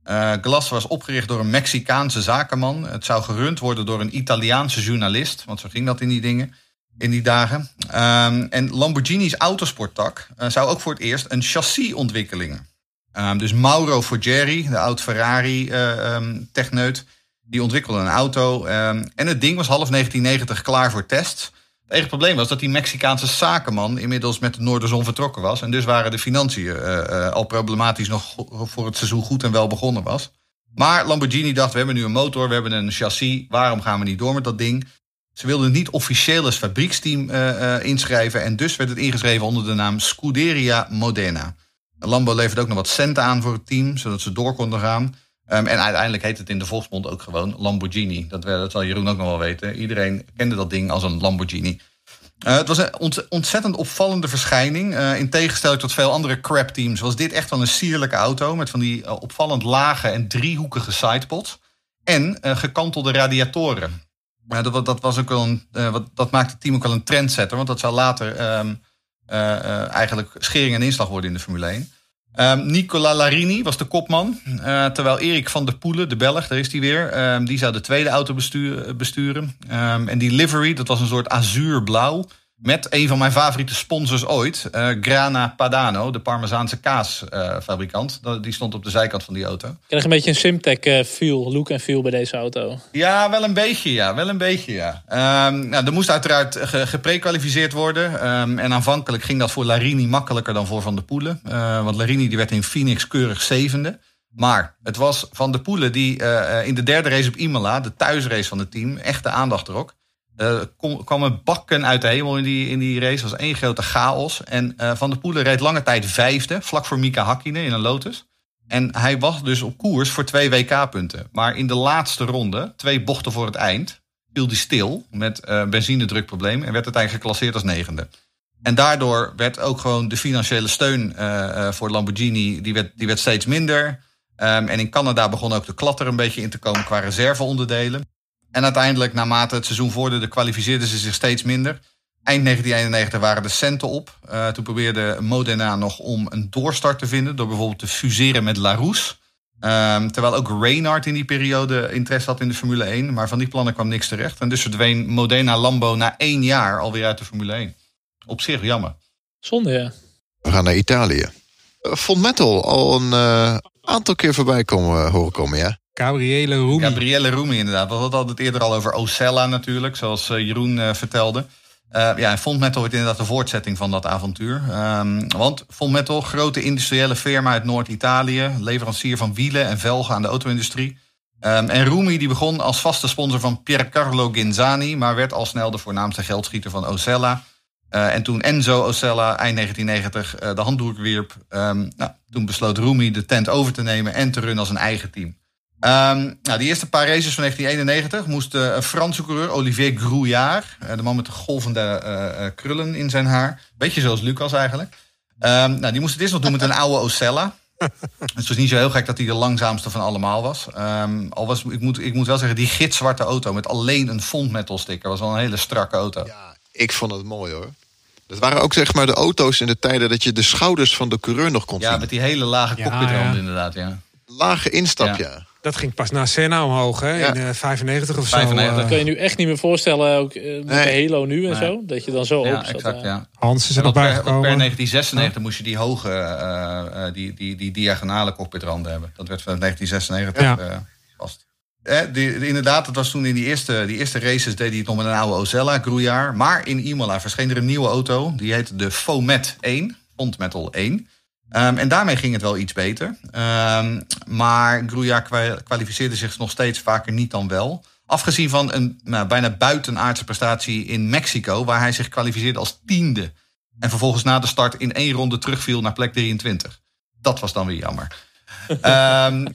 Uh, Glas was opgericht door een Mexicaanse zakenman. Het zou gerund worden door een Italiaanse journalist. Want zo ging dat in die dingen, in die dagen. Um, en Lamborghini's autosporttak uh, zou ook voor het eerst een chassis ontwikkelingen. Um, dus Mauro Foggieri, de oud Ferrari-techneut die ontwikkelde een auto. Ehm, en het ding was half 1990 klaar voor test. Het enige probleem was dat die Mexicaanse zakenman inmiddels met de Noorderzon vertrokken was. En dus waren de financiën uh, uh, al problematisch nog voor het seizoen goed en wel begonnen was. Maar Lamborghini dacht, we hebben nu een motor, we hebben een chassis. Waarom gaan we niet door met dat ding? Ze wilden niet officieel als fabrieksteam uh, inschrijven. En dus werd het ingeschreven onder de naam Scuderia Modena. Lambo leverde ook nog wat centen aan voor het team, zodat ze door konden gaan. Um, en uiteindelijk heet het in de volksmond ook gewoon Lamborghini. Dat, dat zal Jeroen ook nog wel weten. Iedereen kende dat ding als een Lamborghini. Uh, het was een ontzettend opvallende verschijning. Uh, in tegenstelling tot veel andere crap teams was dit echt wel een sierlijke auto. Met van die uh, opvallend lage en driehoekige sidepods. En gekantelde radiatoren. dat, dat, was ook wel een, wat, dat maakte het team ook wel een trendsetter. Want dat zou later um, eigenlijk schering en inslag worden in de Formule 1. Um, Nicola Larini was de kopman. Uh, terwijl Erik van der Poelen, de Belg, daar is hij weer. Um, die zou de tweede auto besturen. Um, en die livery, dat was een soort azuurblauw. Met een van mijn favoriete sponsors ooit, uh, Grana Padano, de Parmezaanse kaasfabrikant. Uh, die stond op de zijkant van die auto. Ik krijg een beetje een Simtech uh, feel, look en feel bij deze auto. Ja, wel een beetje, ja. Wel een beetje, ja. Um, nou, er moest uiteraard ge geprekwalificeerd worden. Um, en aanvankelijk ging dat voor Larini makkelijker dan voor Van der Poelen. Want Larini die werd in Phoenix keurig zevende. Maar het was Van der Poelen die in de derde race op Imola, de thuisrace van het team, echt de aandacht trok. Er uh, kwamen bakken uit de hemel in die, in die race. Het was één grote chaos. En uh, Van der Poelen reed lange tijd vijfde, vlak voor Mika Hakkinen in een Lotus. En hij was dus op koers voor twee WK-punten. Maar in de laatste ronde, twee bochten voor het eind, viel hij stil met uh, benzinedrukprobleem en werd uiteindelijk geclasseerd als negende. En daardoor werd ook gewoon de financiële steun voor Lamborghini, die werd, die werd steeds minder. Um, en in Canada begon ook de klatter een beetje in te komen qua reserveonderdelen. En uiteindelijk, naarmate het seizoen vorderde, kwalificeerden ze zich steeds minder. Eind 1991 waren de centen op. Uh, toen probeerde Modena nog om een doorstart te vinden... door bijvoorbeeld te fuseren met Larousse. Um, terwijl ook Reynard in die periode interesse had in de Formule 1. Maar van die plannen kwam niks terecht. En dus verdween Modena Lambo na één jaar alweer uit de Formule 1. Op zich jammer. Zonde, ja. We gaan naar Italië. Vond Metal al een uh, aantal keer voorbij komen, horen komen, ja? Gabriele Rumi. Gabriele Rumi, inderdaad. We hadden het eerder al over Ocella natuurlijk, zoals uh, Jeroen uh, vertelde. Uh, ja, en Font Metal wordt inderdaad de voortzetting van dat avontuur. Um, want Font Metal, grote industriële firma uit Noord-Italië, leverancier van wielen en velgen aan de auto-industrie. Um, en Rumi die begon als vaste sponsor van Piercarlo Ginzani, maar werd al snel de voornaamste geldschieter van Ocella. en toen Enzo Ocella eind 1990 de handdoek wierp, um, nou, toen besloot Rumi de tent over te nemen en te runnen als een eigen team. Um, nou, die eerste paar races van 1991 moest uh, een Franse coureur, Olivier Grouillard, uh, de man met de golvende uh, krullen in zijn haar, beetje zoals Lucas eigenlijk. Um, nou, die moest het eerst nog doen met een oude Ocella. (laughs) het was niet zo heel gek dat hij de langzaamste van allemaal was. Um, al was ik, moet, ik moet wel zeggen, die gitzwarte auto met alleen een font metal sticker was wel een hele strakke auto. Ja, ik vond het mooi hoor. Dat waren ook zeg maar de auto's in de tijden dat je de schouders van de coureur nog kon ja, zien. Ja, met die hele lage cockpitrand ja. inderdaad, ja. Lage instap, ja. Dat ging pas na Senna omhoog, hè? Ja. In uh, 95 of 95. zo. Dat kun je nu echt niet meer voorstellen, ook uh, met nee. de Halo nu en nee. zo. Dat je dan zo ja, open zat. Exact, ja. Hans is er nog per, bijgekomen. Per 1996 moest je die hoge, uh, die, die, die diagonale cockpitranden hebben. Dat werd van 1996 ja. vast. Eh, die, die, inderdaad, dat was toen in die eerste, die eerste races deed hij het nog met een oude Ocella, Gruyard. Maar in Imola verscheen er een nieuwe auto. Die heette de Fomet 1, Font Metal 1. Um, en daarmee ging het wel iets beter. Um, maar Gruyard kwalificeerde zich nog steeds vaker niet dan wel. Afgezien van een nou, bijna buitenaardse prestatie in Mexico, waar hij zich kwalificeerde als tiende. En vervolgens na de start in één ronde terugviel naar plek 23. Dat was dan weer jammer. (laughs) um,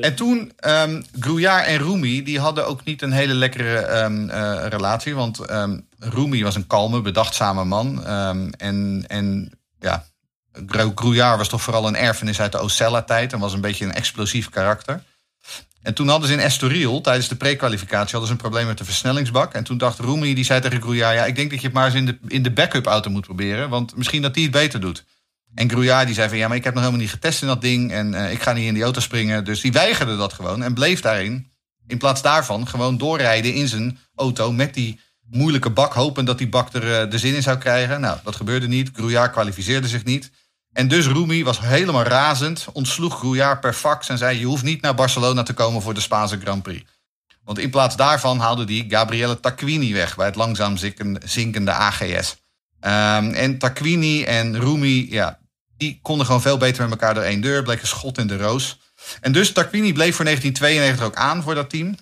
en toen, um, en Rumi, die hadden ook niet een hele lekkere um, uh, relatie. Want um, Rumi was een kalme, bedachtzame man. en, en ja, Gruyard was toch vooral een erfenis uit de Ocella-tijd en was een beetje een explosief karakter. En toen hadden ze in Estoril, tijdens de prekwalificatie, hadden ze een probleem met de versnellingsbak. En toen dacht Rumi, die zei tegen Gruyard, ja, ik denk dat je het maar eens in de, in de backup auto moet proberen, want misschien dat die het beter doet. En Gruyard die zei van, ja, maar ik heb nog helemaal niet getest in dat ding en uh, ik ga niet in die auto springen. Dus die weigerde dat gewoon en bleef daarin, in plaats daarvan, gewoon doorrijden in zijn auto met die moeilijke bak, hopen dat die bak er uh, de zin in zou krijgen. Nou, dat gebeurde niet. Gruyard kwalificeerde zich niet. En dus Rumi was helemaal razend, ontsloeg Gruyard per fax en zei: Je hoeft niet naar Barcelona te komen voor de Spaanse Grand Prix. Want in plaats daarvan haalde hij Gabriele Tacquini weg bij het langzaam zinkende AGS. Um, en Tacquini en Rumi, ja, die konden gewoon veel beter met elkaar door één deur, bleek een schot in de roos. En dus Tacquini bleef voor 1992 ook aan voor dat team.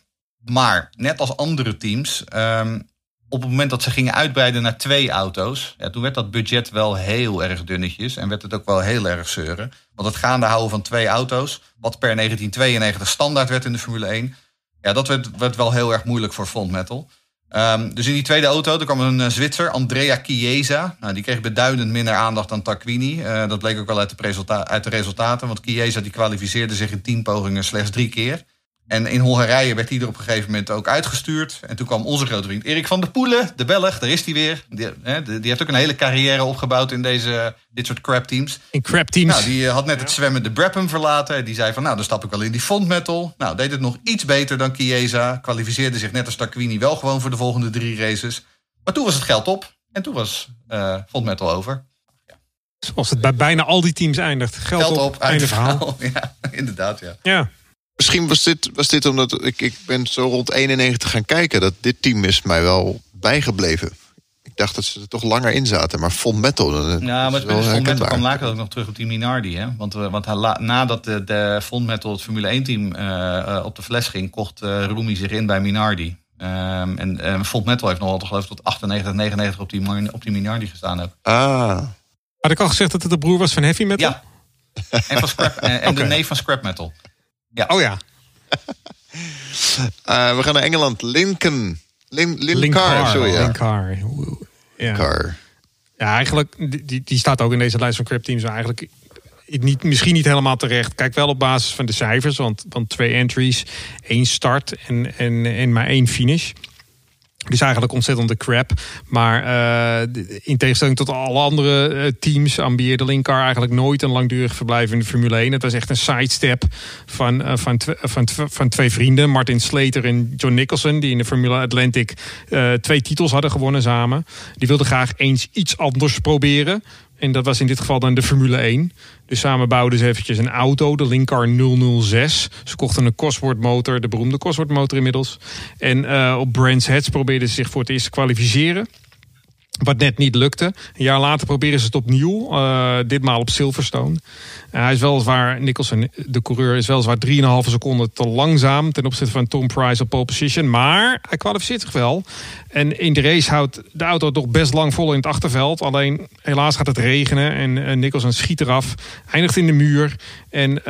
Maar net als andere teams um, op het moment dat ze gingen uitbreiden naar twee auto's, ja, toen werd dat budget wel heel erg dunnetjes en werd het ook wel heel erg zeuren. Want het gaande houden van twee auto's, wat per 1992 standaard werd in de Formule 1, ja, dat werd, werd wel heel erg moeilijk voor Front Metal. Um, dus in die tweede auto er kwam een uh, Zwitser, Andrea Chiesa. Nou, die kreeg beduidend minder aandacht dan Tarquini. Uh, dat bleek ook wel uit de, uit de resultaten, want Chiesa die kwalificeerde zich in tien pogingen slechts drie keer. En in Hongarije werd hij er op een gegeven moment ook uitgestuurd. En toen kwam onze grote vriend Erik van der Poelen, de Belg, daar is hij weer. Die, hè, die heeft ook een hele carrière opgebouwd in deze, dit soort crap teams. In crap teams. Nou, die had net het zwemmen de Brabham verlaten. Die zei van, nou, dan stap ik wel in die font metal. Nou, deed het nog iets beter dan Chiesa. Kwalificeerde zich net als Tarquini wel gewoon voor de volgende drie races. Maar toen was het geld op. En toen was uh, Vond Metal over. Zoals het bij bijna al die teams eindigt. Geld, Geld op, op, einde verhaal. verhaal. (laughs) Ja, inderdaad, ja. Ja. Misschien was dit, was dit omdat ik, ik ben zo rond 91 gaan kijken. Dat dit team is mij wel bijgebleven. Ik dacht dat ze er toch langer in zaten. Maar Fond Metal, dat Ja, maar is het wel Fond Metal kwam later ook nog terug op die Minardi. Hè? Want, eh, want nadat de, de Fond Metal het Formule 1-team op de fles ging... kocht eh Rumi zich in bij Minardi. Ehm, en eh Fond Metal heeft nog altijd geloof ik tot 98, 99 op die, op die Minardi gestaan. Ook. Ah, Had ik al gezegd dat het de broer was van Heavy Metal? Ja. En, van scrap, en, de neef van Scrap Metal. Oh ja. (laughs) Eh, we gaan naar Engeland. Lincoln. Lin, Linkar, sorry. Ja. Linkar. Ja. Linkar. ja, eigenlijk, die- die, die staat ook in deze lijst van crap teams. Maar eigenlijk niet, misschien niet helemaal terecht. Kijk wel op basis van de cijfers. Want, want twee entries, één start en, en, en maar één finish. Dus eigenlijk ontzettende crap. Maar eh, in tegenstelling tot alle andere eh, teams ambieerde Linkar eigenlijk nooit een langdurig verblijf in de Formule 1. Het was echt een sidestep van, eh, van, van, van twee vrienden, Martin Slater en John Nicholson, die in de Formule Atlantic twee titels hadden gewonnen samen. Die wilden graag eens iets anders proberen. En dat was in dit geval dan de Formule 1. Dus samen bouwden ze eventjes een auto, de Linkar 006. Ze kochten een Cosworth motor, de beroemde Cosworth motor inmiddels. En eh, op Brands Hatch probeerden ze zich voor het eerst te kwalificeren. Wat net niet lukte. Een jaar later proberen ze het opnieuw. eh, ditmaal op Silverstone. Eh, hij is weliswaar, Nicholson, de coureur, is weliswaar 3,5 seconden te langzaam ten opzichte van Tom Price op pole position. Maar hij kwalificeert zich wel. En in de race houdt de auto toch best lang vol in het achterveld. Alleen helaas gaat het regenen en eh, Nicholson schiet eraf. Eindigt in de muur. En eh,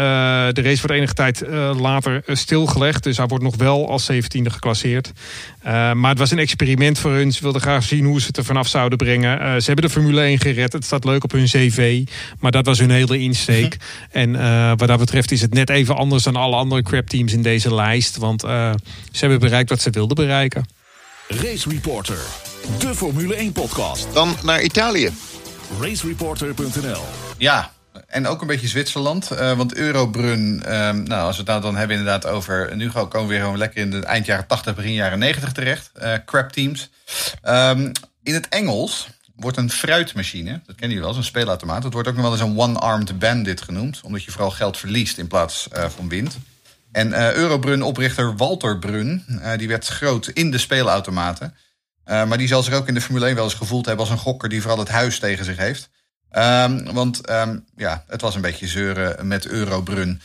de race wordt enige tijd eh, later eh, stilgelegd. Dus hij wordt nog wel als 17e geclasseerd. Eh, maar het was een experiment voor hun. Ze wilden graag zien hoe ze het er vanaf zouden brengen. Eh, ze hebben de Formule 1 gered. Het staat leuk op hun cv. Maar dat was hun hele insteek. En eh, wat dat betreft is het net even anders dan alle andere crap teams in deze lijst. Want eh, ze hebben bereikt wat ze wilden bereiken. Race Reporter, de Formule 1 podcast. Dan naar Italië. Racereporter.nl Ja, en ook een beetje Zwitserland. eh, want Eurobrun, ehm, nou, als we het nou dan hebben inderdaad over... Nu komen we weer gewoon lekker in de eind jaren 80, begin jaren 90 terecht. eh crap teams. Ehm, in het Engels wordt een fruitmachine, dat kennen jullie wel, zo'n speelautomaat. Het wordt ook nog wel eens een one-armed bandit genoemd. Omdat je vooral geld verliest in plaats eh, van wint. En Eurobrun-oprichter Walter Brun, die werd groot in de speelautomaten. Maar die zal zich ook in de Formule 1 wel eens gevoeld hebben als een gokker die vooral het huis tegen zich heeft. Ehm, want ehm, ja, het was een beetje zeuren met Eurobrun.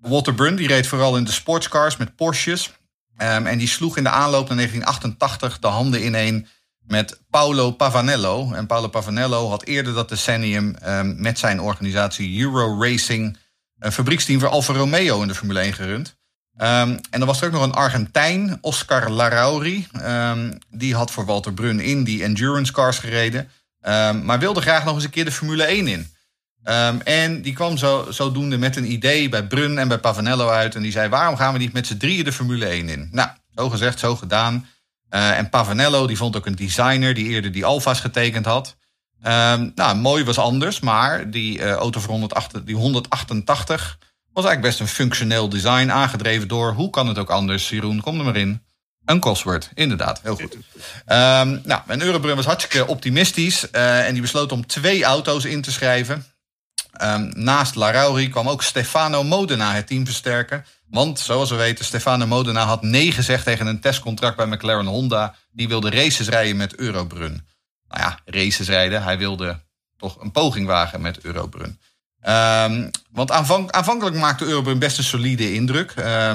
Walter Brun die reed vooral in de sportscars met Porsches. Ehm, en die sloeg in de aanloop naar 1988 de handen ineen met Paolo Pavanello. En Paolo Pavanello had eerder dat decennium met zijn organisatie Euro Racing... een fabrieksteam voor Alfa Romeo in de Formule 1 gerund. En dan was er ook nog een Argentijn, Oscar Larrauri. Ehm, die had voor Walter Brun in die endurance cars gereden. Ehm, maar wilde graag nog eens een keer de Formule 1 in. Ehm, en die kwam zo, zodoende met een idee bij Brun en bij Pavanello uit. En die zei, waarom gaan we niet met z'n drieën de Formule 1 in? Nou, zo gezegd, zo gedaan. Eh, en Pavanello die vond ook een designer die eerder die Alfa's getekend had. Ehm, nou, mooi was anders, maar die eh, auto voor 108, die 188 was eigenlijk best een functioneel design, aangedreven door, hoe kan het ook anders, Jeroen, kom er maar in. Een Cosworth, inderdaad, heel goed. Ehm, nou, en Eurobrun was hartstikke optimistisch eh, en die besloot om twee auto's in te schrijven. Ehm, naast Larrauri kwam ook Stefano Modena het team versterken. Want, zoals we weten, Stefano Modena had nee gezegd tegen een testcontract bij McLaren Honda. Die wilde races rijden met Eurobrun. Nou ja, races rijden. Hij wilde toch een poging wagen met Eurobrun. Ehm, want aanvankelijk maakte Eurobrun best een solide indruk.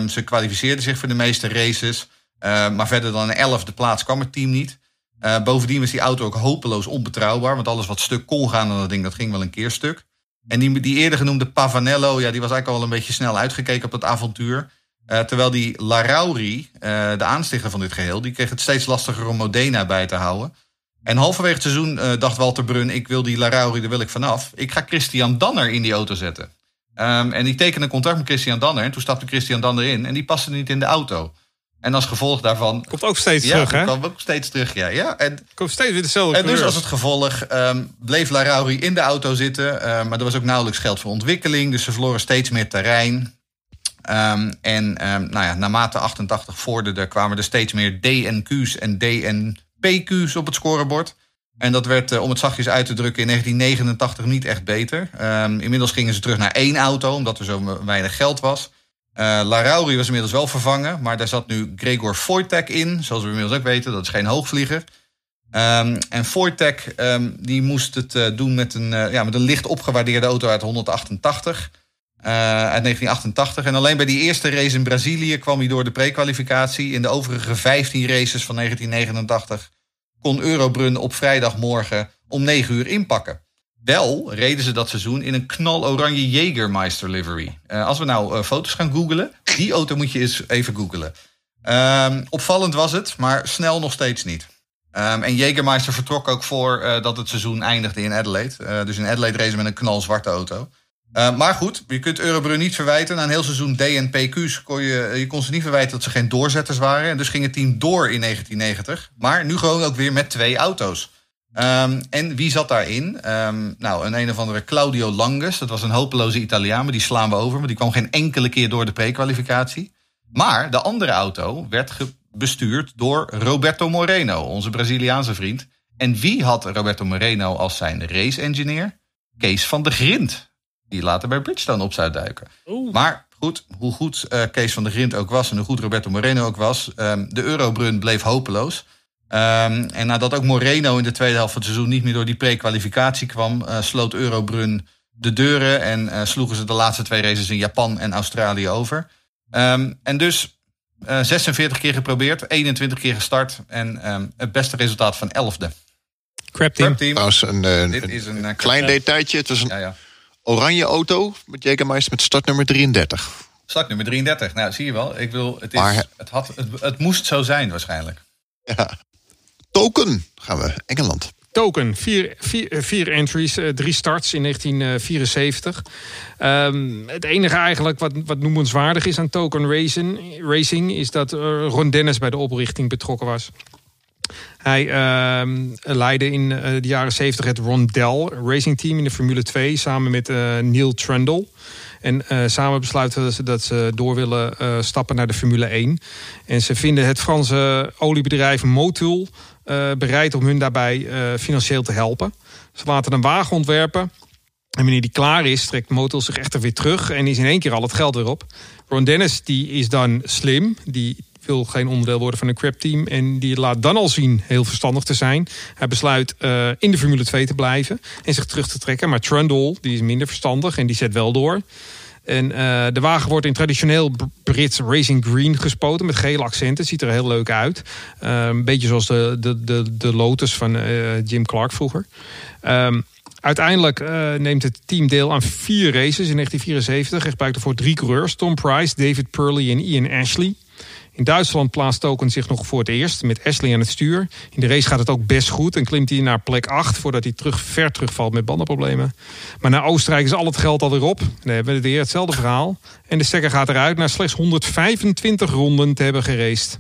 Ze kwalificeerden zich voor de meeste races. Ehm, maar verder dan een elfde plaats kwam het team niet. Eh, bovendien was die auto ook hopeloos onbetrouwbaar. Want alles wat stuk kon gaan aan dat ding, dat ging wel een keer stuk. En die, die eerder genoemde Pavanello, ja, die was eigenlijk al een beetje snel uitgekeken op het avontuur. Eh, terwijl die Larrauri, eh, de aanstichter van dit geheel, die kreeg het steeds lastiger om Modena bij te houden. En halverwege het seizoen eh, dacht Walter Brun, ik wil die Larrauri, daar wil ik vanaf. Ik ga Christian Danner in die auto zetten. Ehm, en die tekende een contract met Christian Danner. En toen stapte Christian Danner in en die paste niet in de auto. En als gevolg daarvan... Komt ook steeds ja, terug, hè? kwam ook steeds terug, ja. ja. En Komt steeds weer dezelfde en dus als het gevolg ehm, bleef Larrauri in de auto zitten. ehm, maar er was ook nauwelijks geld voor ontwikkeling. Dus ze verloren steeds meer terrein. Ehm, en ehm, nou ja, naarmate 88 vorderde kwamen er steeds meer DNQ's en DNPQ's op het scorebord. En dat werd, eh, om het zachtjes uit te drukken, in 1989 niet echt beter. Inmiddels gingen ze terug naar één auto, omdat er zo weinig geld was. Uh, Larauri was inmiddels wel vervangen, maar daar zat nu Gregor Wojtek in. Zoals we inmiddels ook weten, dat is geen hoogvlieger. Um, en Wojtek um, die moest het uh, doen met een, uh, ja, met een licht opgewaardeerde auto uit 188. uit 1988. En alleen bij die eerste race in Brazilië kwam hij door de prekwalificatie. In de overige 15 races van 1989 kon Eurobrun op vrijdagmorgen om 9 uur inpakken. Wel reden ze dat seizoen in een knaloranje Jägermeister livery. Uh, als we nou uh, foto's gaan googlen, die auto moet je eens even googlen. Um, opvallend was het, maar snel nog steeds niet. Um, en Jägermeister vertrok ook voor uh, dat het seizoen eindigde in Adelaide. dus in Adelaide race met een knalzwarte auto. maar goed, je kunt Eurobrun niet verwijten. Na een heel seizoen DNPQ's kon je, je kon ze niet verwijten dat ze geen doorzetters waren. En dus ging het team door in 1990. Maar nu gewoon ook weer met twee auto's. Um, en wie zat daarin? Um, nou, een een of andere Claudio Langes. Dat was een hopeloze Italiaan, maar die slaan we over. Maar die kwam geen enkele keer door de prekwalificatie. Maar de andere auto werd bestuurd door Roberto Moreno, onze Braziliaanse vriend. En wie had Roberto Moreno als zijn race-engineer? Kees van de Grind. Die later bij Bridgestone op zou duiken. Oeh. Maar goed, hoe goed uh, Kees van de Grind ook was en hoe goed Roberto Moreno ook was, um, de Eurobrun bleef hopeloos. Um, en nadat ook Moreno in de tweede helft van het seizoen niet meer door die pre-kwalificatie kwam, uh, sloot Eurobrun de deuren en uh, sloegen ze de laatste twee races in Japan en Australië over. Um, en dus uh, eh, 46 keer geprobeerd, 21 keer gestart en um, het beste resultaat van 11e. Crap team. team. Nou, een, Dit is een, een klein detailtje. Het was een ja, ja. oranje auto met Jägermeister met startnummer 33. Startnummer 33. Nou, zie je wel. Ik wil, het, is, maar, het, had, het, het moest zo zijn waarschijnlijk. Ja. Token gaan we, Engeland. Token, vier, vier, vier entries, uh, drie starts in 1974. Um, het enige eigenlijk wat, wat noemenswaardig is aan Token Racing, racing is dat uh, Ron Dennis bij de oprichting betrokken was. Hij uh, leidde in de jaren 70 het Rondell Racing Team in de Formule 2 samen met Neil Trundle. En samen besluiten ze dat ze door willen stappen naar de Formule 1. En ze vinden het Franse oliebedrijf Motul bereid om hun daarbij financieel te helpen. Ze laten een wagen ontwerpen. En wanneer die klaar is, trekt Motul zich echter weer terug en is in één keer al het geld weer op. Ron Dennis die is dan slim. Die wil geen onderdeel worden van een crap team. En die laat dan al zien heel verstandig te zijn. Hij besluit uh, in de Formule 2 te blijven en zich terug te trekken. Maar Trundle, die is minder verstandig en die zet wel door. En uh, de wagen wordt in traditioneel Brits Racing Green gespoten met gele accenten. Ziet er heel leuk uit. Uh, een beetje zoals de, de, de, Lotus van uh, Jim Clark vroeger. Um, uiteindelijk neemt het team deel aan vier races in 1974. En gebruikt ervoor drie coureurs. Tom Price, David Purley en Ian Ashley. In Duitsland plaatst Token zich nog voor het eerst met Ashley aan het stuur. In de race gaat het ook best goed en klimt hij naar plek 8 voordat hij terug, ver terugvalt met bandenproblemen. Maar naar Oostenrijk is al het geld alweer op. Dan hebben we weer hetzelfde verhaal. En de stekker gaat eruit na slechts 125 ronden te hebben geraced.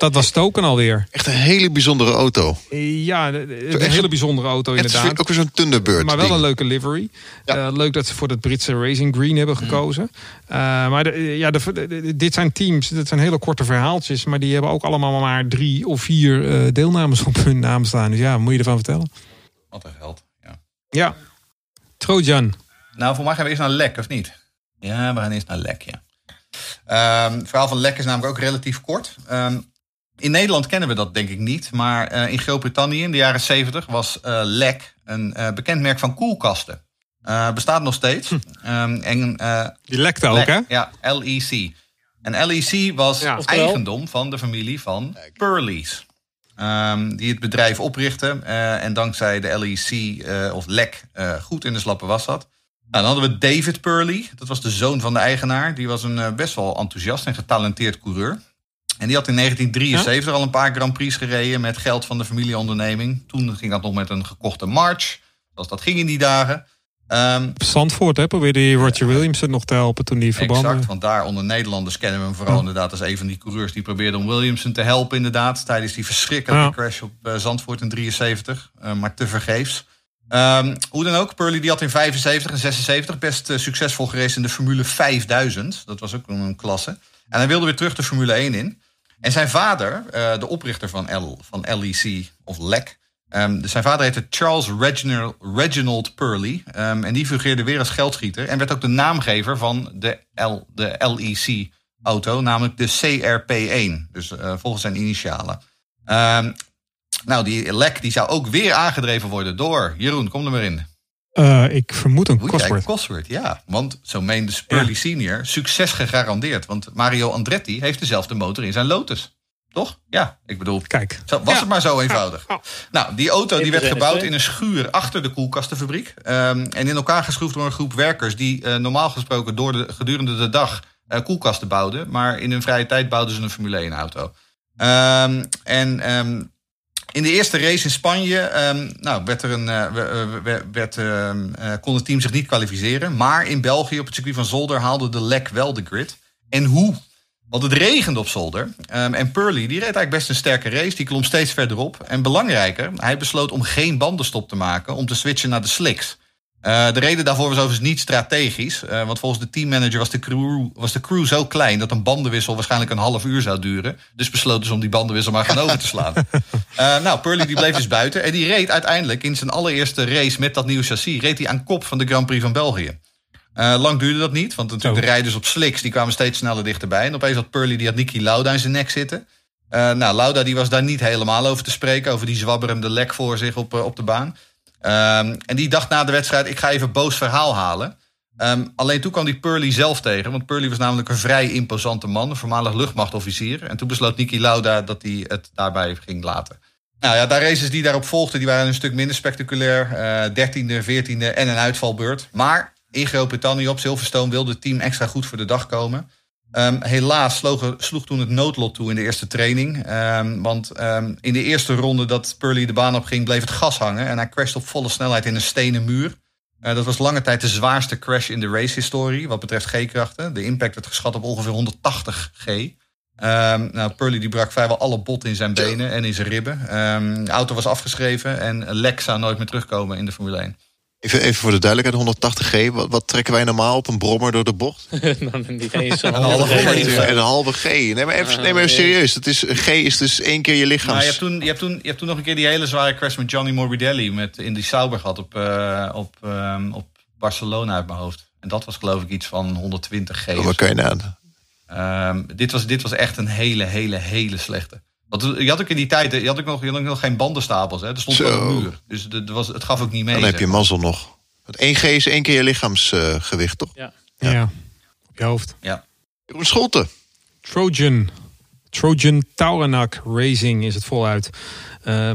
Dat was Token alweer. Echt een hele bijzondere auto. Ja, een hele bijzondere auto inderdaad. Het is ook weer zo'n Thunderbird. Maar wel een leuke livery. Ja. Uh, leuk dat ze voor het Britse Racing Green hebben mm. gekozen. Uh, maar de, ja, de, dit zijn teams, dit zijn hele korte verhaaltjes. Maar die hebben ook allemaal maar drie of vier uh, deelnames op hun naam staan. Dus ja, moet je ervan vertellen? Wat een geld, ja. Ja. Trojan. Nou, voor mij gaan we eerst naar Lek, of niet? Ja, we gaan eerst naar Lek, ja. Um, het verhaal van Lek is namelijk ook relatief kort. Um, in Nederland kennen we dat denk ik niet. Maar uh, in Groot-Brittannië in de jaren 70 was uh, LEC een uh, bekend merk van koelkasten. bestaat nog steeds. Hm. Um, en, Die lekte ook, hè? Ja, LEC. En LEC was ja, eigendom van de familie van Purley's. Um, die het bedrijf oprichtte. en dankzij de LEC of LEC goed in de slappe was zat. Nou, dan hadden we David Purley. Dat was de zoon van de eigenaar. Die was een best wel enthousiast en getalenteerd coureur. En die had in 1973 al een paar Grand Prix gereden met geld van de familieonderneming. Toen ging dat nog met een gekochte March. Zoals dat ging in die dagen. Um, Zandvoort hè, probeerde Roger Williams nog te helpen toen die verbanden. Exact, want daar onder Nederlanders kennen we hem vooral inderdaad als een van die coureurs die probeerde om Williamson te helpen inderdaad. Tijdens die verschrikkelijke crash op uh, Zandvoort in 73. Uh, maar te vergeefs. Um, hoe dan ook, Purley die had in 75 en 76 best uh, succesvol geweest in de Formule 5000. Dat was ook een klasse. En hij wilde weer terug de Formule 1 in. En zijn vader, uh, de oprichter van, L, van LEC, of LEC, Ehm, zijn vader heette Charles Reginald, Reginald Purley. Ehm, en die fungeerde weer als geldschieter. En werd ook de naamgever van de, L, de LEC-auto, namelijk de CRP1. Dus uh, volgens zijn initialen. Ehm, nou, die lek die zou ook weer aangedreven worden door... Jeroen, kom er maar in. Uh, ik vermoed een Cosworth. Cosworth, ja. Want zo meende Spurley ja. senior succes gegarandeerd. Want Mario Andretti heeft dezelfde motor in zijn Lotus. Toch? Ja, ik bedoel, Kijk. was ja. het maar zo eenvoudig. Ja. Nou, die auto die werd gebouwd in een schuur achter de koelkastenfabriek. Um, en in elkaar geschroefd door een groep werkers die uh, normaal gesproken door de, gedurende de dag uh, koelkasten bouwden. Maar in hun vrije tijd bouwden ze een Formule 1 auto. Um, en um, in de eerste race in Spanje um, nou, werd er een, uh, werd, uh, kon het team zich niet kwalificeren. Maar in België op het circuit van Zolder haalde de lek wel de grid. En hoe? Want het regende op zolder. Um, en Purley die reed eigenlijk best een sterke race. Die klom steeds verderop. En belangrijker, hij besloot om geen bandenstop te maken. Om te switchen naar de slicks. Uh, de reden daarvoor was overigens niet strategisch. Uh, want volgens de teammanager was de, crew, was de crew zo klein... dat een bandenwissel waarschijnlijk een half uur zou duren. Dus besloten ze om die bandenwissel maar gaan over te slaan. Uh, (laughs) nou, Purley die bleef dus buiten. En die reed uiteindelijk in zijn allereerste race met dat nieuwe chassis... reed hij aan kop van de Grand Prix van België. Lang duurde dat niet, want natuurlijk de rijders op slicks die kwamen steeds sneller dichterbij. En opeens had Purley die had Nicky Lauda in zijn nek zitten. Nou, Lauda die was daar niet helemaal over te spreken, over die zwabberende lek voor zich op, op de baan. Um, en die dacht na de wedstrijd, ik ga even boos verhaal halen. Um, alleen toen kwam die Purley zelf tegen, want Purley was namelijk een vrij imposante man, een voormalig luchtmachtofficier. En toen besloot Nicky Lauda dat hij het daarbij ging laten. Nou ja, de races die daarop volgden, die waren een stuk minder spectaculair. Dertiende, veertiende en een uitvalbeurt. Maar in Groot-Brittannië op Silverstone wilde het team extra goed voor de dag komen. Um, helaas sloeg, sloeg, toen het noodlot toe in de eerste training. Um, want um, in de eerste ronde dat Purley de baan op ging, bleef het gas hangen. En hij crashte op volle snelheid in een stenen muur. Uh, dat was lange tijd de zwaarste crash in de racehistorie. Wat betreft G-krachten. De impact werd geschat op ongeveer 180 G. nou, Purley die brak vrijwel alle botten in zijn benen en in zijn ribben. de auto was afgeschreven en zou nooit meer terugkomen in de Formule 1. Even, even voor de duidelijkheid, 180G. Wat, wat, trekken wij normaal op een brommer door de bocht? (laughs) nou, niet eens een, halve G. Een halve G. Nee, maar even, nee, maar even serieus. Dat is, G is dus één keer je lichaam. Nou, je, hebt toen, je, hebt toen, je hebt toen nog een keer die hele zware crash met Johnny Morbidelli... Met, in die Sauber gehad op, uh, op, um, op Barcelona uit mijn hoofd. En dat was geloof ik iets van 120 G. Oh, wat kan je aan? Um, dit, was, dit was echt een hele, hele, hele slechte. Want je had ook in die tijd, je had ook nog, je had nog geen bandenstapels. Hè? Er stond wel een muur. Dus het, was, het gaf ook niet mee. Dan heb je mazzel nog. Want 1G is één keer je lichaamsgewicht, uh, toch? Ja. ja. ja. Op je hoofd. Ja. Jeroen Scholte. Trojan. Trojan Tauranak Racing is het voluit. Uh,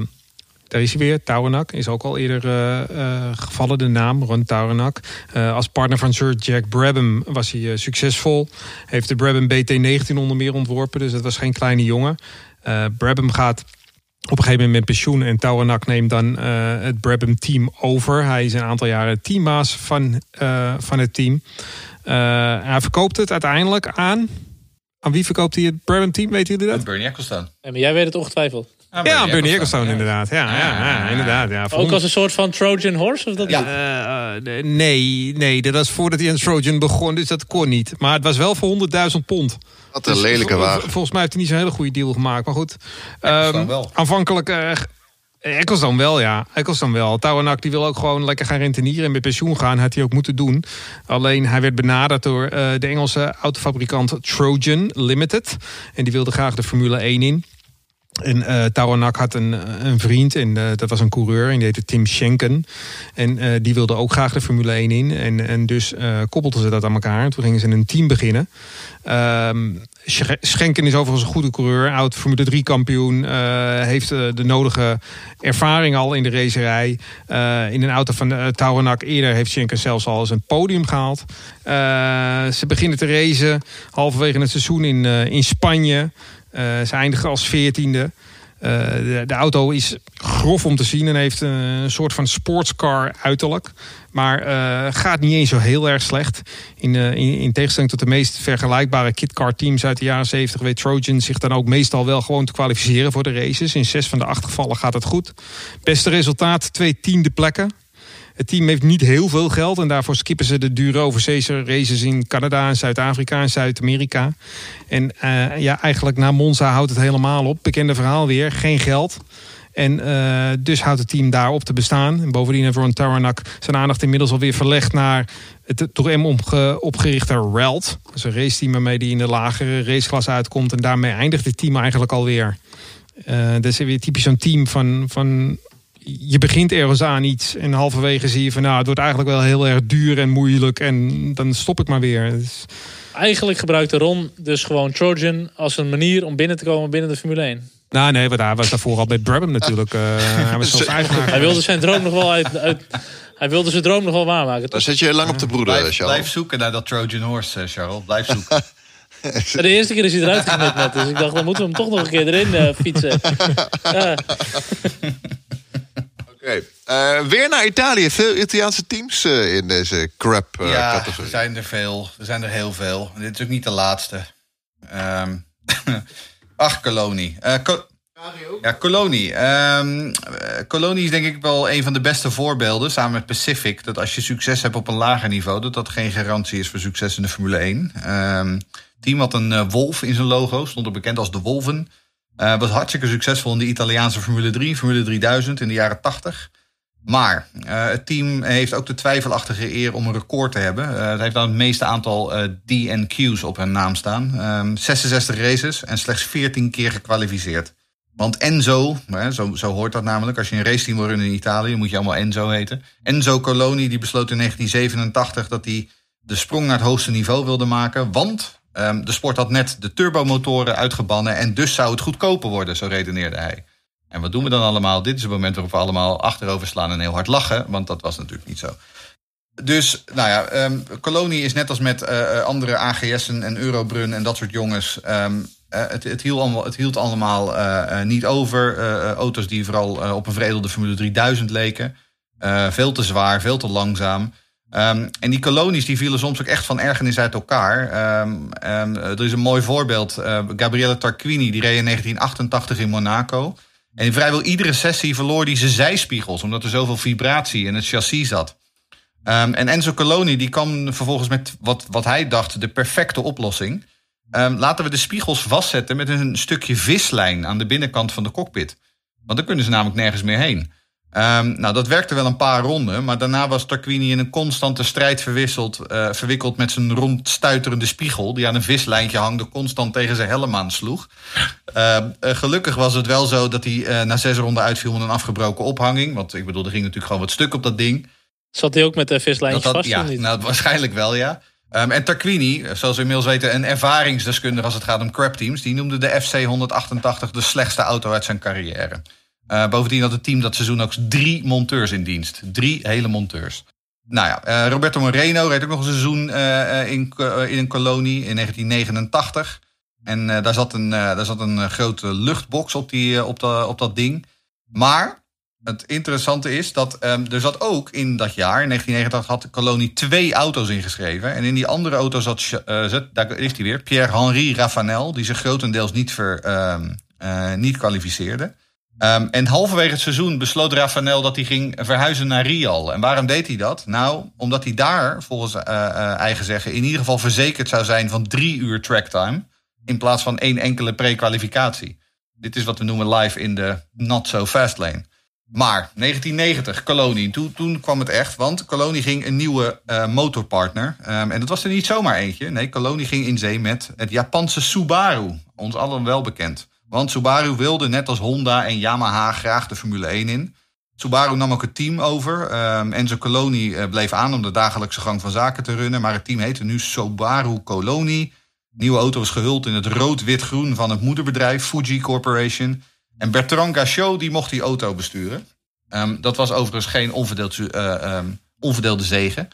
daar is hij weer. Tauranak is ook al eerder uh, uh, gevallen, de naam. Ron Tauranak. Uh, als partner van Sir Jack Brabham was hij succesvol. Heeft de Brabham BT19 onder meer ontworpen. Dus dat was geen kleine jongen. Uh, Brabham gaat op een gegeven moment met pensioen en Tauranak neemt dan uh, het Brabham team over. Hij is een aantal jaren teambaas van, uh, van het team. hij verkoopt het uiteindelijk aan. Aan wie verkoopt hij het Brabham team? Weet jullie dat? Bernie Ecclestone. Ja, maar jij weet het ongetwijfeld. Ja, Bernie, ja, Bernie Ecclestone, inderdaad. Ja, ja, ja, ja, inderdaad. Ja. Ook als een soort van Trojan horse? Of dat ja. Uh, nee, nee, dat was voordat hij een Trojan begon, dus dat kon niet. Maar het was wel voor 100.000 pond. Wat een dus lelijke wagen. Volgens mij heeft hij niet zo'n hele goede deal gemaakt. Maar goed, um, wel. aanvankelijk... Uh, Ecclestone wel, ja. Ecclestone wel. Tawanak die wil ook gewoon lekker gaan rentenieren en met pensioen gaan. Had hij ook moeten doen. Alleen hij werd benaderd door uh, de Engelse autofabrikant Trojan Limited. En die wilde graag de Formule 1 in. En uh, had een, vriend, en uh, dat was een coureur, en die heette Tim Schenken. En uh, die wilde ook graag de Formule 1 in. En, en dus koppelden ze dat aan elkaar. En toen gingen ze een team beginnen. Um, Schenken is overigens een goede coureur, oud Formule 3 kampioen. heeft de nodige ervaring al in de racerij. in een auto van uh, eerder heeft Schenken zelfs al eens een podium gehaald. ze beginnen te racen halverwege het seizoen in, in Spanje. Uh, ze eindigen als veertiende. Uh, de, de, auto is grof om te zien en heeft een soort van sportscar uiterlijk. Maar gaat niet eens zo heel erg slecht. In, in, in, tegenstelling tot de meest vergelijkbare kitcar teams uit de jaren 70 weet Trojan zich dan ook meestal wel gewoon te kwalificeren voor de races. In zes van de acht gevallen gaat het goed. Beste resultaat, twee tiende plekken. Het team heeft niet heel veel geld en daarvoor skippen ze de dure overzeese races in Canada en Zuid-Afrika en Zuid-Amerika. En uh, ja, eigenlijk na Monza houdt het helemaal op. Bekende verhaal weer, geen geld. En uh, dus houdt het team daar op te bestaan. En bovendien heeft Ron Taranak zijn aandacht inmiddels alweer verlegd naar het door hem opge, opgerichte RALT. Dus een raceteam waarmee die in de lagere raceklasse uitkomt. En daarmee eindigt het team eigenlijk alweer. Uh, dat is weer typisch zo'n team van, van je begint ergens aan iets en halverwege zie je van nou, het wordt eigenlijk wel heel erg duur en moeilijk en dan stop ik maar weer. Dus... Eigenlijk gebruikte Ron dus gewoon Trojan als een manier om binnen te komen binnen de Formule 1. Nou nee, want hij was daarvoor al met Brabham natuurlijk. Uh, hij, was (laughs) hij wilde zijn droom nog wel uit, uit hij wilde zijn droom nog wel waarmaken. Dan zit je lang op de broeder, blijf, Charles. Blijf zoeken naar dat Trojan horse, eh, Charles. Blijf zoeken. (laughs) De eerste keer is hij eruit geknipt net. Dus ik dacht, dan moeten we hem toch nog een keer erin uh, fietsen. (laughs) Ja. Okay. Uh, weer naar Italië. Veel Italiaanse teams uh, in deze crap uh, ja, categorie. er zijn er veel. Er zijn er heel veel. Dit is ook niet de laatste. Um, (laughs) ach, Coloni. Co ja, Coloni. Um, Coloni is denk ik wel een van de beste voorbeelden, samen met Pacific, dat als je succes hebt op een lager niveau, dat dat geen garantie is voor succes in de Formule 1. Um, team had een wolf in zijn logo, stond er bekend als de Wolven. Uh, was hartstikke succesvol in de Italiaanse Formule 3, Formule 3000 in de jaren 80. Maar uh, het team heeft ook de twijfelachtige eer om een record te hebben. Uh, het heeft dan het meeste aantal DNQ's op hun naam staan. Um, 66 races en slechts 14 keer gekwalificeerd. Want Enzo, zo, zo hoort dat namelijk, als je een raceteam wil in Italië, moet je allemaal Enzo heten. Enzo Coloni die besloot in 1987 dat hij de sprong naar het hoogste niveau wilde maken. Want Um, de sport had net de turbomotoren uitgebannen en dus zou het goedkoper worden, zo redeneerde hij. En wat doen we dan allemaal? Dit is het moment waarop we allemaal achterover slaan en heel hard lachen, want dat was natuurlijk niet zo. Dus, nou ja, um, Colonie is net als met uh, andere AGS'en en Eurobrun en dat soort jongens. Um, uh, het, het, hield allemaal, het hield allemaal niet over. auto's die vooral op een veredelde Formule 3000 leken. veel te zwaar, veel te langzaam. Um, en die kolonies die vielen soms ook echt van ergernis uit elkaar. Um, er is een mooi voorbeeld. Uh, Gabriele Tarquini die reed in 1988 in Monaco. En in vrijwel iedere sessie verloor hij zijn zijspiegels... omdat er zoveel vibratie in het chassis zat. en Enzo Coloni die kwam vervolgens met wat, wat hij dacht de perfecte oplossing. laten we de spiegels vastzetten met een stukje vislijn... aan de binnenkant van de cockpit. Want dan kunnen ze namelijk nergens meer heen. Um, nou, dat werkte wel een paar ronden, maar daarna was Tarquini in een constante strijd verwisseld, uh, verwikkeld met zijn rondstuiterende spiegel, die aan een vislijntje hangde, constant tegen zijn helm aansloeg. Uh, uh, gelukkig was het wel zo dat hij na zes ronden uitviel met een afgebroken ophanging, want ik bedoel, er ging natuurlijk gewoon wat stuk op dat ding. Zat hij ook met de vislijntje vast? Ja, niet? nou, waarschijnlijk wel, ja. Um, en Tarquini, zoals we inmiddels weten, een ervaringsdeskundige als het gaat om crapteams, die noemde de FC 188 de slechtste auto uit zijn carrière. Uh, bovendien had het team dat seizoen ook drie monteurs in dienst. Drie hele monteurs. Nou ja, uh, Roberto Moreno reed ook nog een seizoen uh, in, in een kolonie in 1989. En daar zat een, daar zat een grote luchtbox op, die, op, op dat ding. Maar het interessante is dat um, er zat ook in dat jaar, in 1989, had de kolonie twee auto's ingeschreven. En in die andere auto zat, zat daar is hij weer, Pierre-Henri Raffanel, die zich grotendeels niet, ver, niet kwalificeerde. Um, en halverwege het seizoen besloot Rafanel dat hij ging verhuizen naar Rial. En waarom deed hij dat? Nou, omdat hij daar, volgens uh, eigen zeggen, in ieder geval verzekerd zou zijn van drie uur tracktime. In plaats van één enkele pre-kwalificatie. Dit is wat we noemen live in de not so fast lane. Maar 1990, Colonie, toen, toen kwam het echt. Want Colonie ging een nieuwe uh, motorpartner. Um, en dat was er niet zomaar eentje. Nee, Colonie ging in zee met het Japanse Subaru. Ons allen wel bekend. Want Subaru wilde net als Honda en Yamaha graag de Formule 1 in. Subaru nam ook het team over. Um, Enzo Coloni uh, bleef aan om de dagelijkse gang van zaken te runnen. Maar het team heette nu Subaru Coloni. De nieuwe auto was gehuld in het rood-wit-groen van het moederbedrijf Fuji Corporation. En Bertrand Gachot die mocht die auto besturen. Um, dat was overigens geen uh, um, onverdeelde zegen.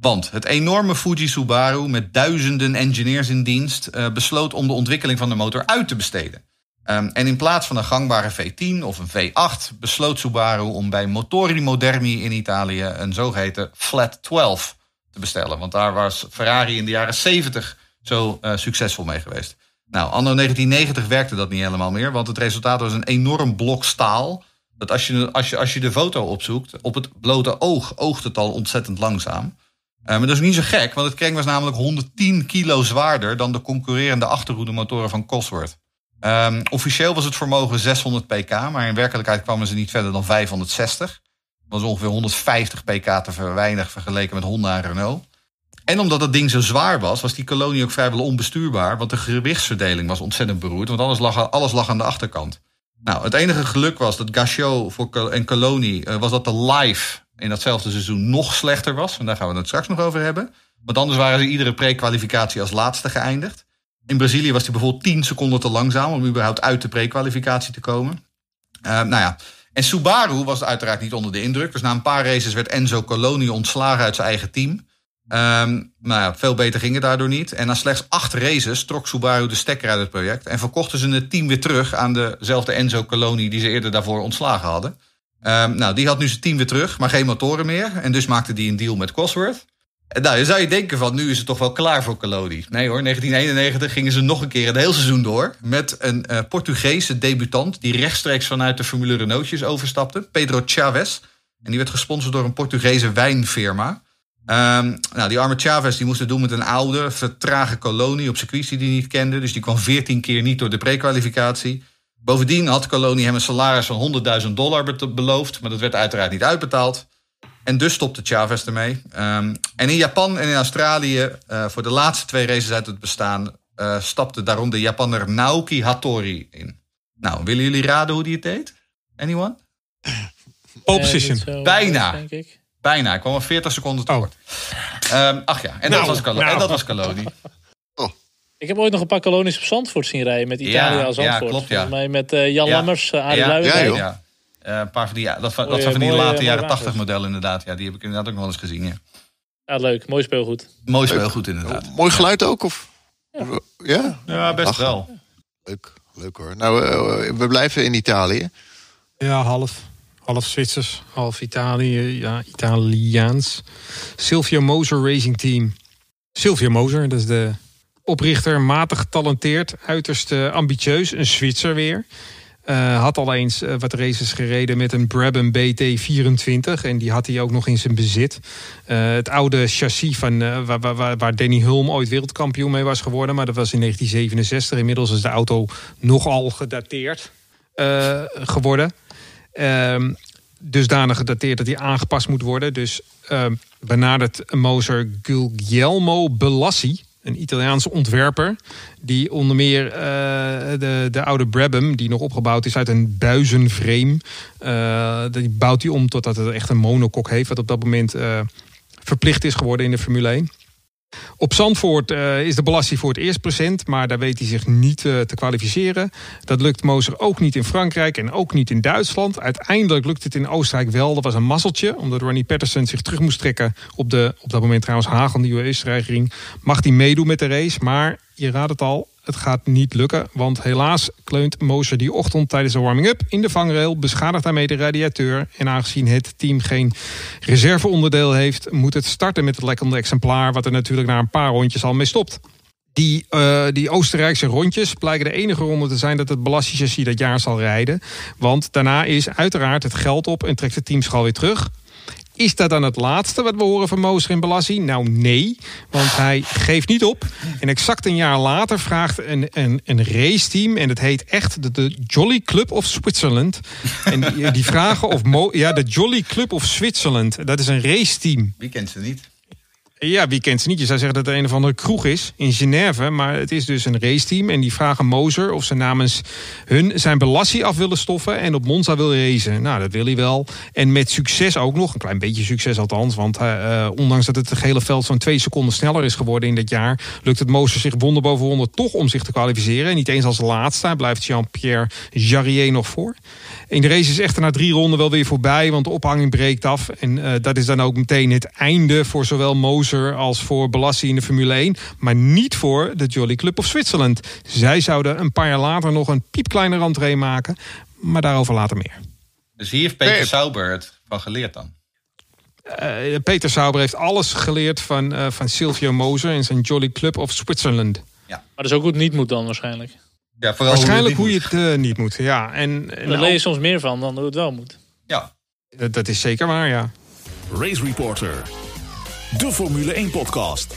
Want het enorme Fuji Subaru met duizenden engineers in dienst... Uh, besloot om de ontwikkeling van de motor uit te besteden. Um, en in plaats van een gangbare V10 of een V8 besloot Subaru om bij Motori Moderni in Italië een zogeheten Flat 12 te bestellen. Want daar was Ferrari in de jaren 70 zo uh, succesvol mee geweest. Nou, anno 1990 werkte dat niet helemaal meer, want het resultaat was een enorm blok staal. Dat als je, als je, als je de foto opzoekt, op het blote oog oogt het al ontzettend langzaam. Maar dat is niet zo gek, want het kring was namelijk 110 kilo zwaarder dan de concurrerende achterhoedemotoren van Cosworth. Ehm, officieel was het vermogen 600 pk, maar in werkelijkheid kwamen ze niet verder dan 560. Dat was ongeveer 150 pk te weinig vergeleken met Honda en Renault. En omdat dat ding zo zwaar was, was die kolonie ook vrijwel onbestuurbaar. Want de gewichtsverdeling was ontzettend beroerd. Want alles lag, alles lag aan de achterkant. Nou, het enige geluk was dat Gachot voor en kolonie uh, was dat de live in datzelfde seizoen nog slechter was. En daar gaan we het straks nog over hebben. Want anders waren ze iedere pre-kwalificatie als laatste geëindigd. In Brazilië was hij bijvoorbeeld 10 seconden te langzaam om überhaupt uit de pre-kwalificatie te komen. Uh, nou ja, en Subaru was uiteraard niet onder de indruk. Dus na een paar races werd Enzo Coloni ontslagen uit zijn eigen team. Um, nou ja, veel beter ging het daardoor niet. En na slechts acht races trok Subaru de stekker uit het project. En verkochten ze het team weer terug aan dezelfde Enzo Coloni die ze eerder daarvoor ontslagen hadden. Um, nou, die had nu zijn team weer terug, maar geen motoren meer. En dus maakte die een deal met Cosworth. Nou, dan zou je denken van nu is het toch wel klaar voor Calodi. Nee hoor, 1991 gingen ze nog een keer het hele seizoen door. Met een uh, Portugese debutant die rechtstreeks vanuit de Formule Renaultjes overstapte. Pedro Chavez. En die werd gesponsord door een Portugese wijnfirma. Um, nou, die arme Chavez die moest het doen met een oude, vertrage kolonie op circuits die hij niet kende. Dus die kwam 14 keer niet door de prekwalificatie. Bovendien had kolonie hem een salaris van 100.000 dollar beloofd. Maar dat werd uiteraard niet uitbetaald. En dus stopte Chavez ermee. Um, en in Japan en in Australië, uh, voor de laatste twee races uit het bestaan, uh, stapte daarom de Japanner Naoki Hattori in. Nou, willen jullie raden hoe die het deed? Anyone? Pole position. Bijna. Denk ik. Bijna, ik kwam al 40 seconden Oh. tekort. Um, ach ja, en dat Nou, was, Calo nou. en dat was Caloni. Ik heb ooit nog een paar kolonies op Zandvoort zien rijden met Italia Ja, als ja, Zandvoort. klopt, ja. Volgens mij met eh, Jan Ja. Lammers, uh, Arie Ja. Luijendijk. Ja, joh. Ja. Eh, een paar van die, ja, dat, dat Mooie- zijn van die mooie- late mooie jaren. 80 modellen inderdaad. Ja, die heb ik inderdaad ook nog wel eens gezien. Ja. Ja, leuk. Mooi speelgoed. Mooi speelgoed inderdaad. Mooi geluid ook? Of? Ja. Ja, best Ach. wel. Leuk, leuk hoor. Nou, eh, we blijven in Italië. Ja, half. Half Zwitsers, half Italië, ja, Italiaans. Silvio Moser Racing Team. Silvio Moser, dat is de oprichter, matig getalenteerd, uiterst eh, ambitieus, een Zwitser weer. Eh, had al eens eh, wat races gereden met een Brabham BT24 en die had hij ook nog in zijn bezit. Eh, het oude chassis van, waar, waar- waar, Danny Hulm ooit wereldkampioen mee was geworden, maar dat was in 1967. Inmiddels is de auto nogal gedateerd geworden. Ehm dusdanig gedateerd dat hij aangepast moet worden. Dus ehm, benadert Moser Guglielmo Bellassi, een Italiaanse ontwerper, die onder meer eh, de, de oude Brabham, die nog opgebouwd is uit een buizenframe, eh, die bouwt hij om totdat het echt een monokok heeft, wat op dat moment eh, verplicht is geworden in de Formule 1. Op Zandvoort eh, is de belasting voor het eerst present, maar daar weet hij zich niet eh, te kwalificeren. Dat lukt Moser ook niet in Frankrijk en ook niet in Duitsland. Uiteindelijk lukt het in Oostenrijk wel. Dat was een mazzeltje, omdat Ronnie Patterson zich terug moest trekken op de op dat moment trouwens hagelnieuwe Oostenrijkering. Mag hij meedoen met de race, maar je raadt het al, het gaat niet lukken. Want helaas kleunt Moser die ochtend tijdens de warming-up in de vangrail, beschadigt daarmee de radiateur. En aangezien het team geen reserveonderdeel heeft, moet het starten met het lekkende exemplaar, wat er natuurlijk na een paar rondjes al mee stopt. Die, eh, die Oostenrijkse rondjes blijken de enige ronde te zijn dat het Belassi-chassis dat jaar zal rijden. Want daarna is uiteraard het geld op en trekt het team zich alweer terug. Is dat dan het laatste wat we horen van Moser in Belassi? Nou nee, want hij geeft niet op. En exact een jaar later vraagt een, een, een raceteam... en het heet echt de, de Jolly Club of Switzerland. En die, die vragen of... Mo, ja, de Jolly Club of Switzerland. Dat is een raceteam. Wie kent ze niet? Ja, wie kent ze niet? Je zou zeggen dat het een of andere kroeg is in Genève. Maar het is dus een raceteam. En die vragen Moser of ze namens hun zijn belasting af willen stoffen. En op Monza wil racen. Nou, dat wil hij wel. En met succes ook nog. Een klein beetje succes althans. Want eh, ondanks dat het hele veld zo'n twee seconden sneller is geworden in dit jaar. Lukt het Moser zich wonder boven wonder toch om zich te kwalificeren. En niet eens als laatste. Blijft Jean-Pierre Jarier nog voor. In de race is echter na drie ronden wel weer voorbij. Want de ophanging breekt af. En eh, dat is dan ook meteen het einde voor zowel Moser als voor Balassi in de Formule 1. Maar niet voor de Jolly Club of Zwitserland. Zij zouden een paar jaar later nog een piepkleine rentree maken. Maar daarover later meer. Dus hier heeft Peter. Sauber het van geleerd dan. Eh, Peter Sauber heeft alles geleerd van, eh, van Silvio Moser en zijn Jolly Club of Switzerland. Maar dat is ook hoe het niet moet dan waarschijnlijk. Ja, vooral Waarschijnlijk hoe hoe je het eh, niet moet. Ja, en, en Daar leer je soms meer van dan hoe het wel moet. Ja, dat, dat is zeker waar, ja. Race Reporter. De Formule 1 podcast.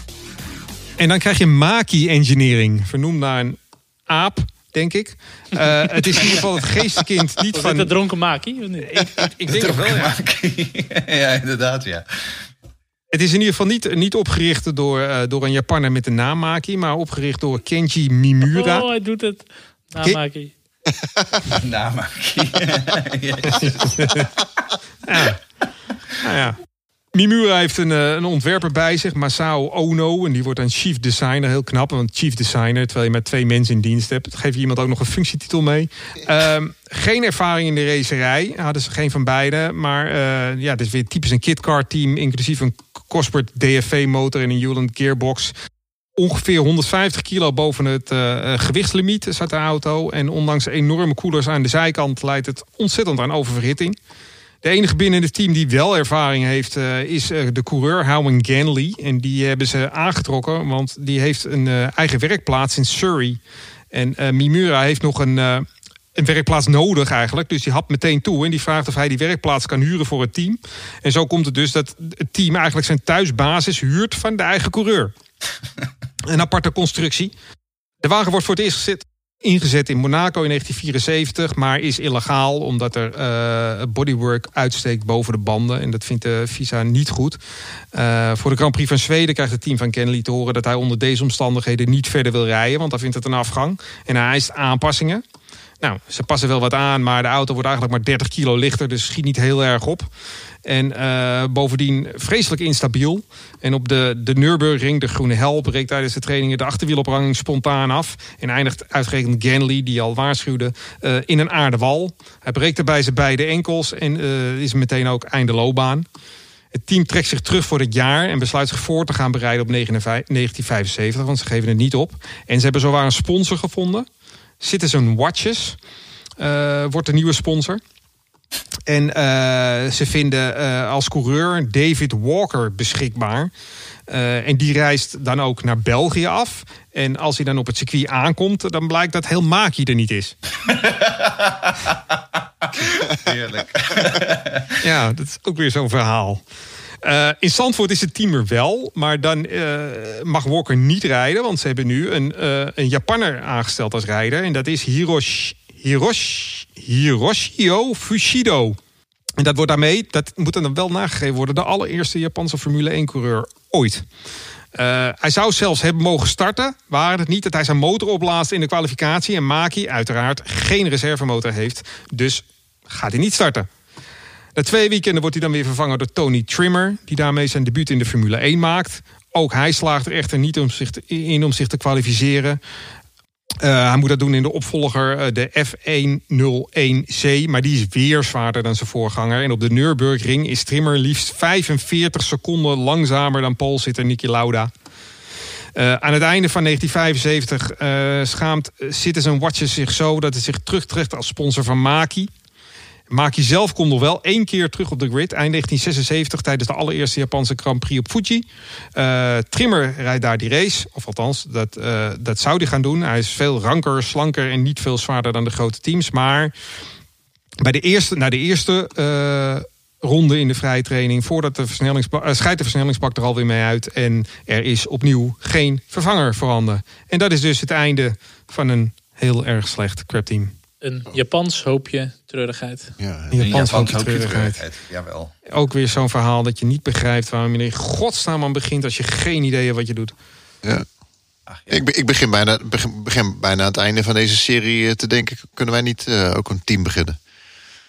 En dan krijg je Maki Engineering, vernoemd naar een aap denk ik. Uh, (laughs) het is in ieder geval het geestkind niet Was van... de dronken Maki? of niet? Ik, ik, ik denk het wel, ja. (laughs) ja, inderdaad, ja. Het is in ieder geval niet, niet opgericht door, uh, door een Japaner met de naam Maki, maar opgericht door Kenji Mimura. Oh, hij doet het. Nou, Maki. Namaki. (laughs) (laughs) ja. Nou ja. Mimura heeft een, een ontwerper bij zich, Masao Ono. En die wordt dan chief designer. Heel knap, want chief designer, terwijl je met twee mensen in dienst hebt. Geef je iemand ook nog een functietitel mee. Um, geen ervaring in de racerij, hadden ze geen van beide. Maar uh, ja, het is weer typisch een kitcar team, inclusief een Cosworth DFV motor en een Hewland gearbox. Ongeveer 150 kilo boven het uh, gewichtslimiet zat de auto. En ondanks enorme koelers aan de zijkant leidt het ontzettend aan oververhitting. De enige binnen het team die wel ervaring heeft, uh, is uh, de coureur Howman Ganley. En die hebben ze aangetrokken, want die heeft een uh, eigen werkplaats in Surrey. En Mimura heeft nog een, een werkplaats nodig eigenlijk. Dus die had meteen toe en die vraagt of hij die werkplaats kan huren voor het team. En zo komt het dus dat het team eigenlijk zijn thuisbasis huurt van de eigen coureur. (laughs) een aparte constructie. De wagen wordt voor het eerst gezet ingezet in Monaco in 1974, maar is illegaal omdat er uh, bodywork uitsteekt boven de banden. En dat vindt de FISA niet goed. Uh, voor de Grand Prix van Zweden krijgt het team van Kennedy te horen dat hij onder deze omstandigheden niet verder wil rijden, want dan vindt het een afgang. En hij eist aanpassingen. Nou, ze passen wel wat aan, maar de auto wordt eigenlijk maar 30 kilo lichter, dus schiet niet heel erg op. En uh, bovendien vreselijk instabiel. En op de, de Nürburgring, de groene hel, breekt tijdens de trainingen de achterwielopranging spontaan af. En eindigt uitgerekend Ganley, die al waarschuwde, uh, in een aardewal. Hij breekt erbij zijn beide enkels en uh, is meteen ook einde loopbaan. Het team trekt zich terug voor het jaar en besluit zich voor te gaan bereiden op 1975, want ze geven het niet op. En ze hebben zowaar een sponsor gevonden. Citizen Watches uh, wordt de nieuwe sponsor. En uh, ze vinden uh, als coureur David Walker beschikbaar. Uh, en die reist dan ook naar België af. En als hij dan op het circuit aankomt, dan blijkt dat heel Maki er niet is. (laughs) Heerlijk. ja, dat is ook weer zo'n verhaal. Uh, in Zandvoort is het team er wel, maar dan uh, mag Walker niet rijden. Want ze hebben nu een, uh, een Japanner aangesteld als rijder. En dat is Hiroshi, Hiroshi, Hiroshio Fushido. En dat wordt daarmee, dat moet dan wel nagegeven worden, de allereerste Japanse Formule 1-coureur ooit. Hij zou zelfs hebben mogen starten, waar het niet dat hij zijn motor opblaast in de kwalificatie. En Maki uiteraard geen reservemotor heeft, dus gaat hij niet starten. Na twee weekenden wordt hij dan weer vervangen door Tony Trimmer, die daarmee zijn debuut in de Formule 1 maakt. Ook hij slaagt er echter niet om zich te, in om zich te kwalificeren. Uh, hij moet dat doen in de opvolger, uh, de F101C. Maar die is weer zwaarder dan zijn voorganger. En op de Nürburgring is Trimmer liefst 45 seconden langzamer dan Poolzitter Niki Lauda. Aan het einde van 1975 schaamt Citizen Watches zich zo... dat hij zich terugtrekt als sponsor van Maki. Maki zelf komt nog wel één keer terug op de grid. Eind 1976 tijdens de allereerste Japanse Grand Prix op Fuji. Uh, Trimmer rijdt daar die race. Of althans, dat, uh, dat zou hij gaan doen. Hij is veel ranker, slanker en niet veel zwaarder dan de grote teams. Maar bij de eerste, na de eerste uh, ronde in de vrije training... voordat de versnellingsbak, scheidt de versnellingsbak er alweer mee uit. En er is opnieuw geen vervanger voorhanden. En dat is dus het einde van een heel erg slecht crapteam. Een Japans hoopje treurigheid. Ja, een Japans, Japans hoopje treurigheid. treurigheid. Jawel. Ook weer zo'n verhaal dat je niet begrijpt waarom je in godsnaam aan begint als je geen idee hebt wat je doet. Ja. Ach, ja. Ik, ik begin, bijna, begin, begin bijna aan het einde van deze serie te denken: kunnen wij niet uh, ook een team beginnen?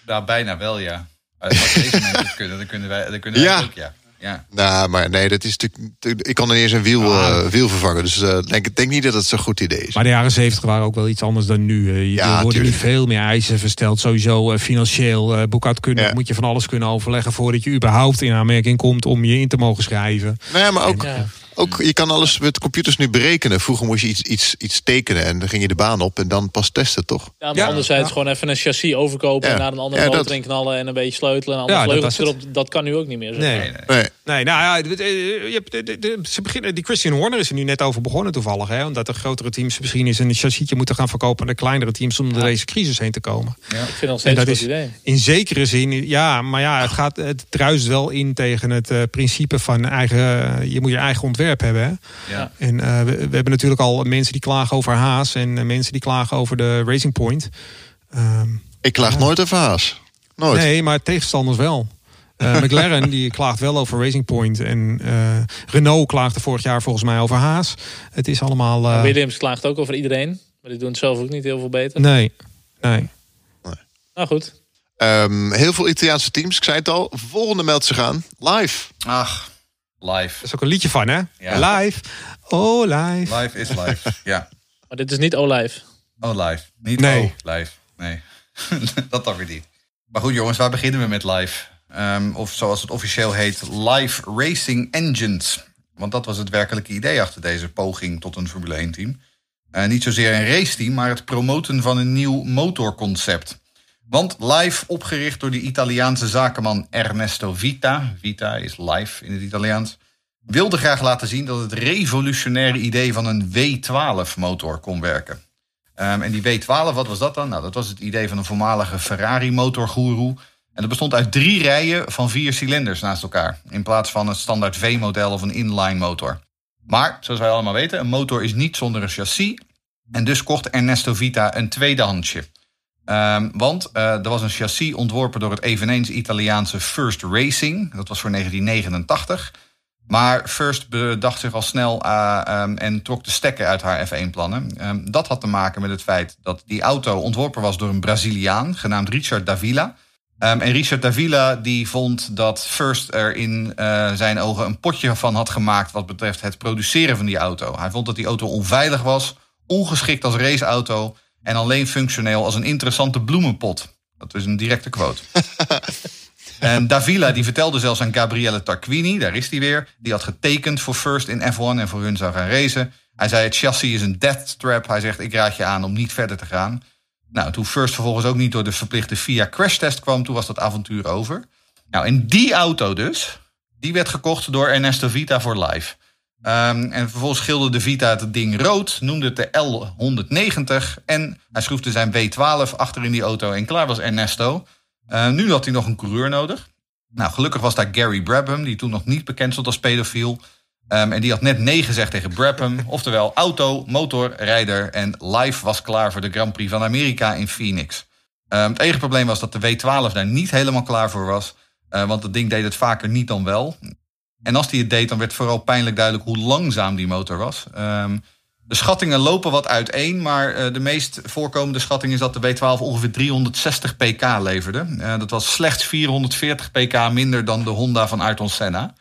Nou, bijna wel, ja. Als deze mensen kunnen, dan kunnen wij, dan kunnen wij ja. ook, ja. Ja. Nou, maar nee, dat is natuurlijk. Ik kan er eerst een wiel, uh, wiel vervangen. Dus ik uh, denk, denk niet dat het zo'n goed idee is. Maar de jaren zeventig waren ook wel iets anders dan nu. Ja, er worden nu veel meer eisen versteld. Sowieso financieel, boekhoudkundig ja. moet je van alles kunnen overleggen voordat je überhaupt in aanmerking komt om je in te mogen schrijven. Nou ja, maar ook. En, ook, je kan alles met computers nu berekenen. Vroeger moest je iets, iets, iets tekenen en dan ging je de baan op en dan pas testen, toch? Ja, maar ja, anderzijds ja. gewoon even een chassis overkopen... en naar een andere motor in knallen en een beetje sleutelen... en andere vleugels dat, erop. Dat kan nu ook niet meer. Zo. Nee. Nee, nee. nee, nou ja, je hebt, de, de, de, ze beginnen, die Christian Horner is er nu net over begonnen toevallig. Hè, omdat de grotere teams misschien eens een chassisje moeten gaan verkopen... aan de kleinere teams om door deze crisis heen te komen. Ja. Ik vind dat steeds dat een is idee. In zekere zin, ja, maar ja, het, gaat, het druist wel in tegen het uh, principe van eigen... je moet je eigen ontwerp onderwerp hebben. Hè? Ja. En eh, we, we hebben natuurlijk al mensen die klagen over Haas en eh, mensen die klagen over de Racing Point. Ehm, Ik klaag nooit over Haas. Nooit. nee, maar tegenstanders wel. Eh, (laughs) McLaren die klaagt wel over Racing Point. En eh, Renault klaagde vorig jaar volgens mij over Haas. Het is allemaal. eh, Williams klaagt ook over iedereen. Maar die doen het zelf ook niet heel veel beter. nee, nee. Nou goed. Ehm, heel veel Italiaanse teams, ik zei het al. Volgende meldt zich aan. Live. Ach, live. Er is ook een liedje van, hè? Ja. Live. Oh, live. Live is live. ja. Maar dit is niet Olive. Oh, live. Niet Nee. oh, live. Nee. (laughs) dat dan weer niet. Maar goed, jongens, waar beginnen we met live? Ehm, of zoals het officieel heet, Live Racing Engines. Want dat was het werkelijke idee achter deze poging tot een Formule 1-team. niet zozeer een raceteam, maar het promoten van een nieuw motorconcept. Want live, opgericht door de Italiaanse zakenman Ernesto Vita, Vita is live in het Italiaans, wilde graag laten zien dat het revolutionaire idee van een W12-motor kon werken. Ehm, en die W12, wat was dat dan? Nou, dat was het idee van een voormalige Ferrari-motorgoeroe. En dat bestond uit drie rijen van vier cilinders naast elkaar. In plaats van een standaard V-model of een inline motor. Maar, zoals wij allemaal weten, een motor is niet zonder een chassis. En dus kocht Ernesto Vita een tweedehandsje. Ehm, want eh, er was een chassis ontworpen door het eveneens Italiaanse First Racing. Dat was voor 1989. Maar First bedacht zich al snel eh, ehm, en trok de stekker uit haar F1-plannen. Ehm, dat had te maken met het feit dat die auto ontworpen was door een Braziliaan genaamd Richard Davila. Ehm, en Richard Davila die vond dat First er in eh, zijn ogen een potje van had gemaakt wat betreft het produceren van die auto. Hij vond dat die auto onveilig was, ongeschikt als raceauto en alleen functioneel als een interessante bloemenpot. Dat is een directe quote. (laughs) En Davila die vertelde zelfs aan Gabriele Tarquini, daar is hij weer. Die had getekend voor First in F1 en voor hun zou gaan racen. Hij zei het chassis is een death trap. Hij zegt ik raad je aan om niet verder te gaan. Nou, toen First vervolgens ook niet door de verplichte FIA crash test kwam, toen was dat avontuur over. Nou, en die auto dus, die werd gekocht door Ernesto Vita voor live. Ehm, en vervolgens schilderde de Vita het ding rood, noemde het de L190 en hij schroefde zijn W12 achter in die auto en klaar was Ernesto. Uh, nu had hij nog een coureur nodig. Nou, gelukkig was daar Gary Brabham, die toen nog niet bekend stond als pedofiel. Um, en die had net nee gezegd tegen Brabham. (laughs) Oftewel auto, motor, rijder en live was klaar voor de Grand Prix van Amerika in Phoenix. Um, het enige probleem was dat de W12 daar niet helemaal klaar voor was. Uh, want het ding deed het vaker niet dan wel. En als hij het deed, dan werd vooral pijnlijk duidelijk hoe langzaam die motor was. Um, de schattingen lopen wat uiteen, maar uh, de meest voorkomende schatting is dat de W12 ongeveer 360 pk leverde. Uh, dat was slechts 440 pk minder dan de Honda van Ayrton Senna.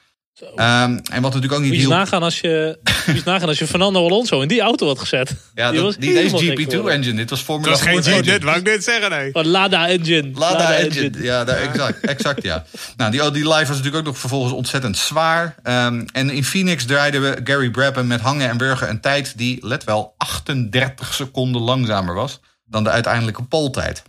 Um, en wat natuurlijk ook niet moet je nagaan als je, nagaan als je Fernando Alonso in die auto had gezet. Ja, Die dat, was die, deze helemaal gek geworden. GP2-engine. Dit was Formula Dat is geen 4 engine. G, dit wou ik net zeggen, nee. Van Lada engine. Lada engine. Ja, daar, exact, exact, ja. Nou, die, die live was natuurlijk ook nog vervolgens ontzettend zwaar. Um, en in Phoenix draaiden we Gary Brabham met hangen en wurgen een tijd die, let wel, 38 seconden langzamer was dan de uiteindelijke poltijd.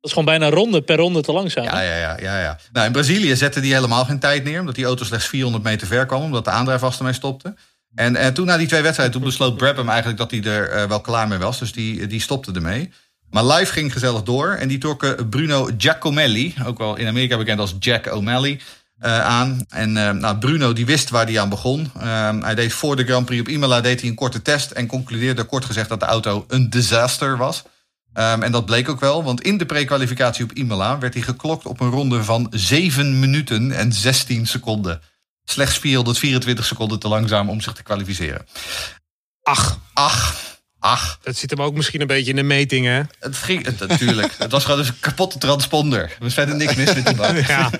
Dat is gewoon bijna ronde per ronde te langzaam. Ja, ja, ja, ja, ja. Nou, in Brazilië zette die helemaal geen tijd neer, omdat die auto slechts 400 meter ver kwam, omdat de aandrijfas ermee stopte. En, en toen na die twee wedstrijden, toen besloot Brabham eigenlijk dat hij er uh, wel klaar mee was. Dus die, die stopte ermee. Maar live ging gezellig door. En die trokken Bruno Giacomelli, ook wel in Amerika bekend als Jack O'Malley, uh, aan. En uh, nou, Bruno die wist waar hij aan begon. hij deed voor de Grand Prix op Imola deed hij een korte test en concludeerde kort gezegd dat de auto een disaster was. Um, en dat bleek ook wel, want in de prekwalificatie op Imola werd hij geklokt op een ronde van 7 minuten en 16 seconden. Slechts 424 seconden te langzaam om zich te kwalificeren. Ach, Ach, ach. dat zit hem ook misschien een beetje in de meting, hè? Het ging, het, natuurlijk. het was gewoon een kapotte transponder. Er was verder niks mis met die bak. (laughs) Ja.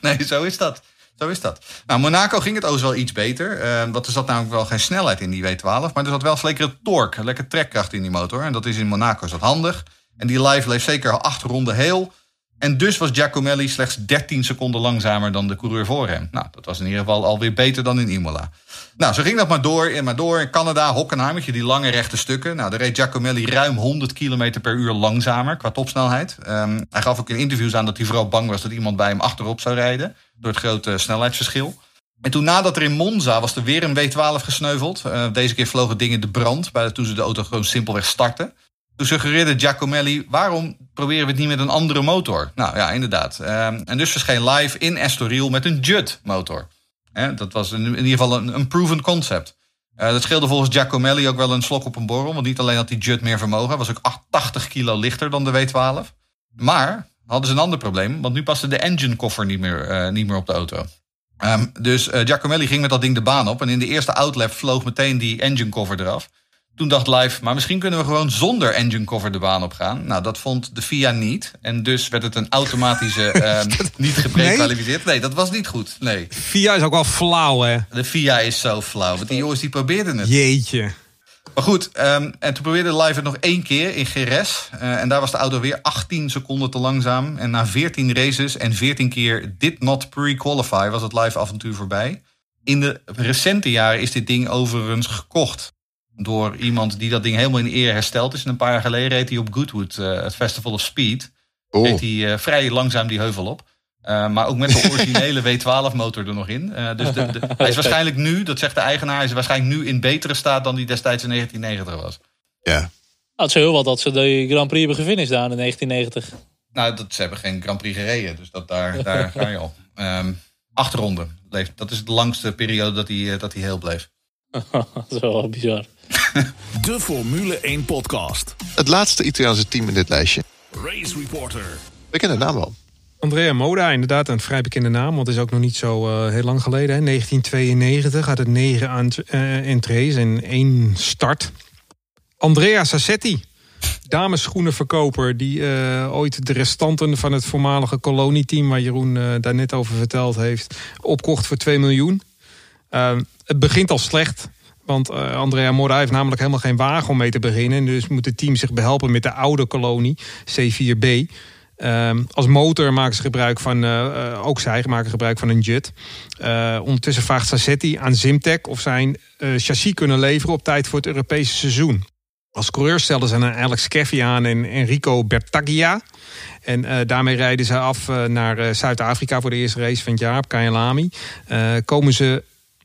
nee, zo is dat. Zo is dat. Nou, Monaco ging het overigens wel iets beter. Uh, want er zat namelijk wel geen snelheid in die W12. Maar er zat wel lekkere torque, lekker trekkracht in die motor. En dat is in Monaco is handig. En die live bleef zeker acht ronden heel. En dus was Giacomelli slechts 13 seconden langzamer dan de coureur voor hem. Nou, dat was in ieder geval alweer beter dan in Imola. Nou, zo ging dat maar door en maar door. In Canada, Hockenheim, met je die lange rechte stukken. Nou, daar reed Giacomelli ruim 100 km per uur langzamer qua topsnelheid. Um, hij gaf ook in interviews aan dat hij vooral bang was dat iemand bij hem achterop zou rijden. Door het grote snelheidsverschil. En toen nadat er in Monza was er weer een W12 gesneuveld. Uh, deze keer vloog het ding in de brand. Bij toen ze de auto gewoon simpelweg startten. Toen suggereerde Giacomelli, waarom proberen we het niet met een andere motor? Nou ja, inderdaad. Um, en dus verscheen live in Estoril met een Judd motor. Dat was in, ieder geval een, proven concept. Uh, dat scheelde volgens Giacomelli ook wel een slok op een borrel. Want niet alleen had die Judd meer vermogen, hij was ook 80 kilo lichter dan de W12. Maar hadden ze een ander probleem, want nu paste de engine koffer niet meer, uh, niet meer op de auto. Um, dus uh, Giacomelli ging met dat ding de baan op. En in de eerste outlap vloog meteen die engine cover eraf. Toen dacht Live, maar misschien kunnen we gewoon zonder engine cover de baan op gaan. Nou, dat vond de FIA niet. En dus werd het een automatische (laughs) uh, niet geprekwalificeerd. Nee? nee, dat was niet goed. Nee. FIA is ook wel flauw, hè? De FIA is zo flauw. Want die jongens die probeerden het. Jeetje. Maar goed, um, en toen probeerde Live het nog één keer in Geres. Uh, en daar was de auto weer 18 seconden te langzaam. En na 14 races en 14 keer did not pre-qualify was het Live avontuur voorbij. In de recente jaren is dit ding overigens gekocht door iemand die dat ding helemaal in eer hersteld is. En een paar jaar geleden reed hij op Goodwood, uh, het Festival of Speed. Oh. Reed hij uh, vrij langzaam die heuvel op. Uh, maar ook met de (laughs) originele W12-motor er nog in. dus de, de, hij is (laughs) waarschijnlijk nu, dat zegt de eigenaar, is waarschijnlijk nu in betere staat dan die destijds in 1990 was. Ja. Nou, het is heel wat dat ze de Grand Prix hebben gefinished daar in 1990. Nou, dat, ze hebben geen Grand Prix gereden, dus dat, daar, daar (laughs) ga je al. Um, acht ronden. Dat is de langste periode dat hij, dat hij heel bleef. dat is wel bizar. (laughs) De Formule 1 podcast. Het laatste Italiaanse team in dit lijstje. Race Reporter. We kennen de naam wel. Andrea Moda, inderdaad een vrij bekende naam. Want het is ook nog niet zo uh, heel lang geleden. Hè. 1992 had het negen uh, entrees en één start. Andrea Sassetti. Damesschoenenverkoper die uh, ooit de restanten van het voormalige kolonieteam... waar Jeroen daar net over verteld heeft, opkocht voor 2 miljoen. het begint al slecht. Want uh, Andrea Mora heeft namelijk helemaal geen wagen om mee te beginnen. Dus moet het team zich behelpen met de oude kolonie, C4B. Uh, als motor maken ze gebruik van, uh, ook zij maken gebruik van een jet. ondertussen vraagt Sassetti aan Zimtech of zij een chassis kunnen leveren op tijd voor het Europese seizoen. Als coureur stellen ze een Alex Keffi aan en Enrico Bertaglia. En daarmee rijden ze af naar Zuid-Afrika voor de eerste race van het jaar op komen ze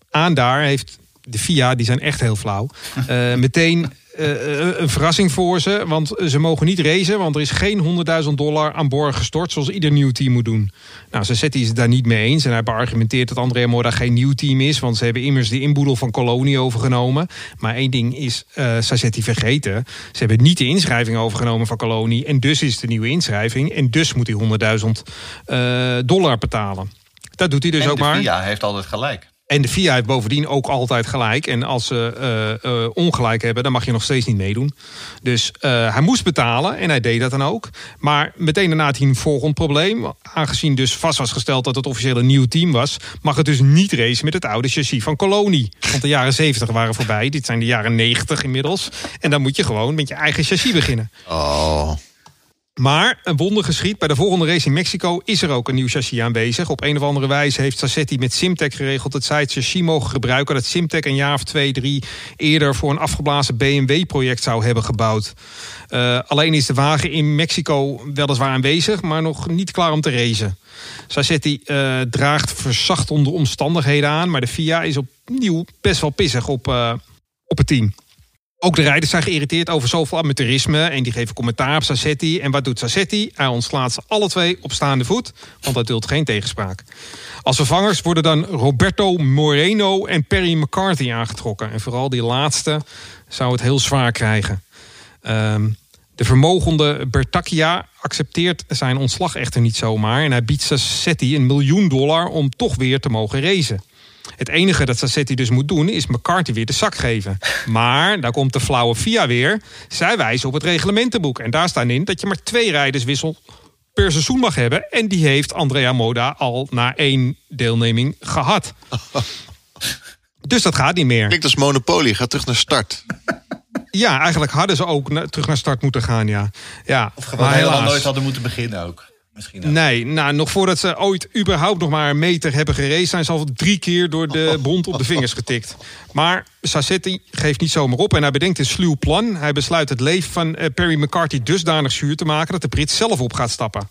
aan daar, heeft de FIA, die zijn echt heel flauw. Uh, (laughs) meteen uh, een verrassing voor ze. Want ze mogen niet racen, want er is geen 100.000 dollar aan boord gestort... zoals ieder nieuw team moet doen. Nou, Sassetti is het daar niet mee eens. En hij beargumenteerd dat Andrea Mora geen nieuw team is... want ze hebben immers de inboedel van Colonie overgenomen. Maar één ding is uh, Sassetti vergeten. Ze hebben niet de inschrijving overgenomen van Colonie... en dus is het de nieuwe inschrijving. En dus moet hij 100.000 uh, dollar betalen. Dat doet hij dus en ook maar. de FIA heeft altijd gelijk. En de FIA heeft bovendien ook altijd gelijk. En als ze uh, uh, ongelijk hebben, dan mag je nog steeds niet meedoen. Dus uh, hij moest betalen en hij deed dat dan ook. Maar meteen daarna had hij een volgend probleem. Aangezien dus vast was gesteld dat het officieel een nieuw team was... mag het dus niet racen met het oude chassis van Colonie. Want de jaren 70 waren voorbij. Dit zijn de jaren 90 inmiddels. En dan moet je gewoon met je eigen chassis beginnen. Oh... Maar een wonder geschiet. Bij de volgende race in Mexico is er ook een nieuw chassis aanwezig. Op een of andere wijze heeft Sassetti met Simtech geregeld... dat zij het chassis mogen gebruiken... dat Simtech een jaar of twee, drie eerder... voor een afgeblazen BMW-project zou hebben gebouwd. Uh, alleen is de wagen in Mexico weliswaar aanwezig... maar nog niet klaar om te racen. Sassetti uh, draagt verzachtende omstandigheden aan... maar de FIA is opnieuw best wel pissig op, uh, op het team. Ook de rijders zijn geïrriteerd over zoveel amateurisme en die geven commentaar op Sassetti. En wat doet Sassetti? Hij ontslaat ze alle twee op staande voet, want dat duldt geen tegenspraak. Als vervangers worden dan Roberto Moreno en Perry McCarthy aangetrokken. En vooral die laatste zou het heel zwaar krijgen. Um, de vermogende Bertacchia accepteert zijn ontslag echter niet zomaar... en hij biedt Sassetti een miljoen dollar om toch weer te mogen racen. Het enige dat Sassetti dus moet doen is McCarthy weer de zak geven. Maar, daar komt de flauwe FIA weer. Zij wijzen op het reglementenboek. En daar staan in dat je maar twee rijderswissel per seizoen mag hebben. En die heeft Andrea Moda al na één deelneming gehad. (laughs) Dus dat gaat niet meer. Klinkt als Monopoly, gaat terug naar start. Ja, eigenlijk hadden ze ook terug naar start moeten gaan, ja. ja of gewoon helemaal nooit hadden moeten beginnen ook. Misschien nee, nou, nog voordat ze ooit überhaupt nog maar een meter hebben gereden... zijn ze al drie keer door de (laughs) bond op de vingers getikt. Maar Sassetti geeft niet zomaar op en hij bedenkt een sluw plan. Hij besluit het leven van Perry McCarthy dusdanig zuur te maken... dat de Brit zelf op gaat stappen.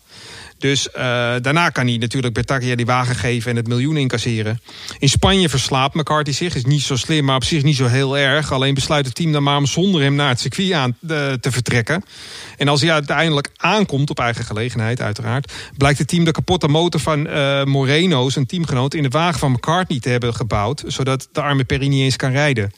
Dus eh, daarna kan hij natuurlijk Bertakia die wagen geven en het miljoen incasseren. In Spanje verslaapt McCarthy zich. Is niet zo slim, maar op zich niet zo heel erg. Alleen besluit het team dan maar om zonder hem naar het circuit aan eh, te vertrekken. En als hij uiteindelijk aankomt, op eigen gelegenheid uiteraard... blijkt het team de kapotte motor van uh, Moreno, zijn teamgenoot... in de wagen van McCartney te hebben gebouwd... zodat de arme Perry niet eens kan rijden.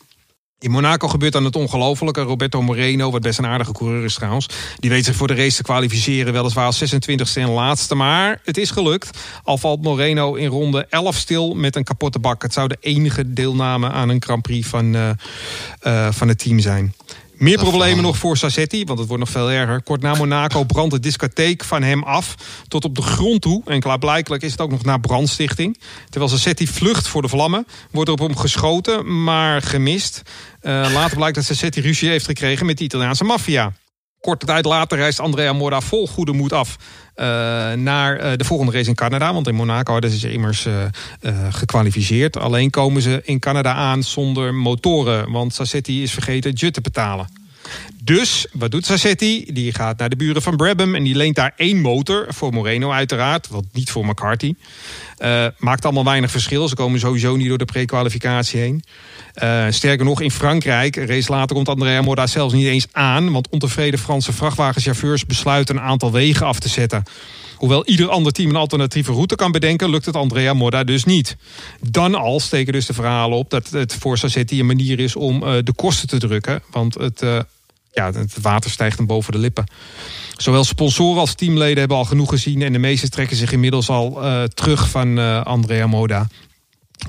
In Monaco gebeurt dan het ongelofelijke. Roberto Moreno, wat best een aardige coureur is trouwens... die weet zich voor de race te kwalificeren. Weliswaar als 26e en laatste, maar het is gelukt. Al valt Moreno in ronde 11 stil met een kapotte bak. Het zou de enige deelname aan een Grand Prix van, uh, uh, van het team zijn. Meer problemen nog voor Sassetti, want het wordt nog veel erger. Kort na Monaco brandt de discotheek van hem af tot op de grond toe. En klaarblijkelijk is het ook nog na brandstichting. Terwijl Sassetti vlucht voor de vlammen, wordt er op hem geschoten, maar gemist. Uh, later blijkt dat Sassetti ruzie heeft gekregen met de Italiaanse maffia. Korte tijd later reist Andrea Morda vol goede moed af uh, naar uh, de volgende race in Canada. Want in Monaco hadden ze immers uh, gekwalificeerd. Alleen komen ze in Canada aan zonder motoren. Want Sassetti is vergeten jet te betalen. Dus, wat doet Sassetti? Die gaat naar de buren van Brabham en die leent daar één motor. Voor Moreno uiteraard, want niet voor McCarthy. Uh, maakt allemaal weinig verschil. Ze komen sowieso niet door de pre-kwalificatie heen. Uh, sterker nog, in Frankrijk, een race later komt Andrea Morda zelfs niet eens aan. Want ontevreden Franse vrachtwagenchauffeurs besluiten een aantal wegen af te zetten. Hoewel ieder ander team een alternatieve route kan bedenken, lukt het Andrea Morda dus niet. Dan al steken dus de verhalen op dat het voor Sassetti een manier is om uh, de kosten te drukken. Want het, ja, het water stijgt hem boven de lippen. Zowel sponsoren als teamleden hebben al genoeg gezien en de meesten trekken zich inmiddels al uh, terug van Andrea Moda.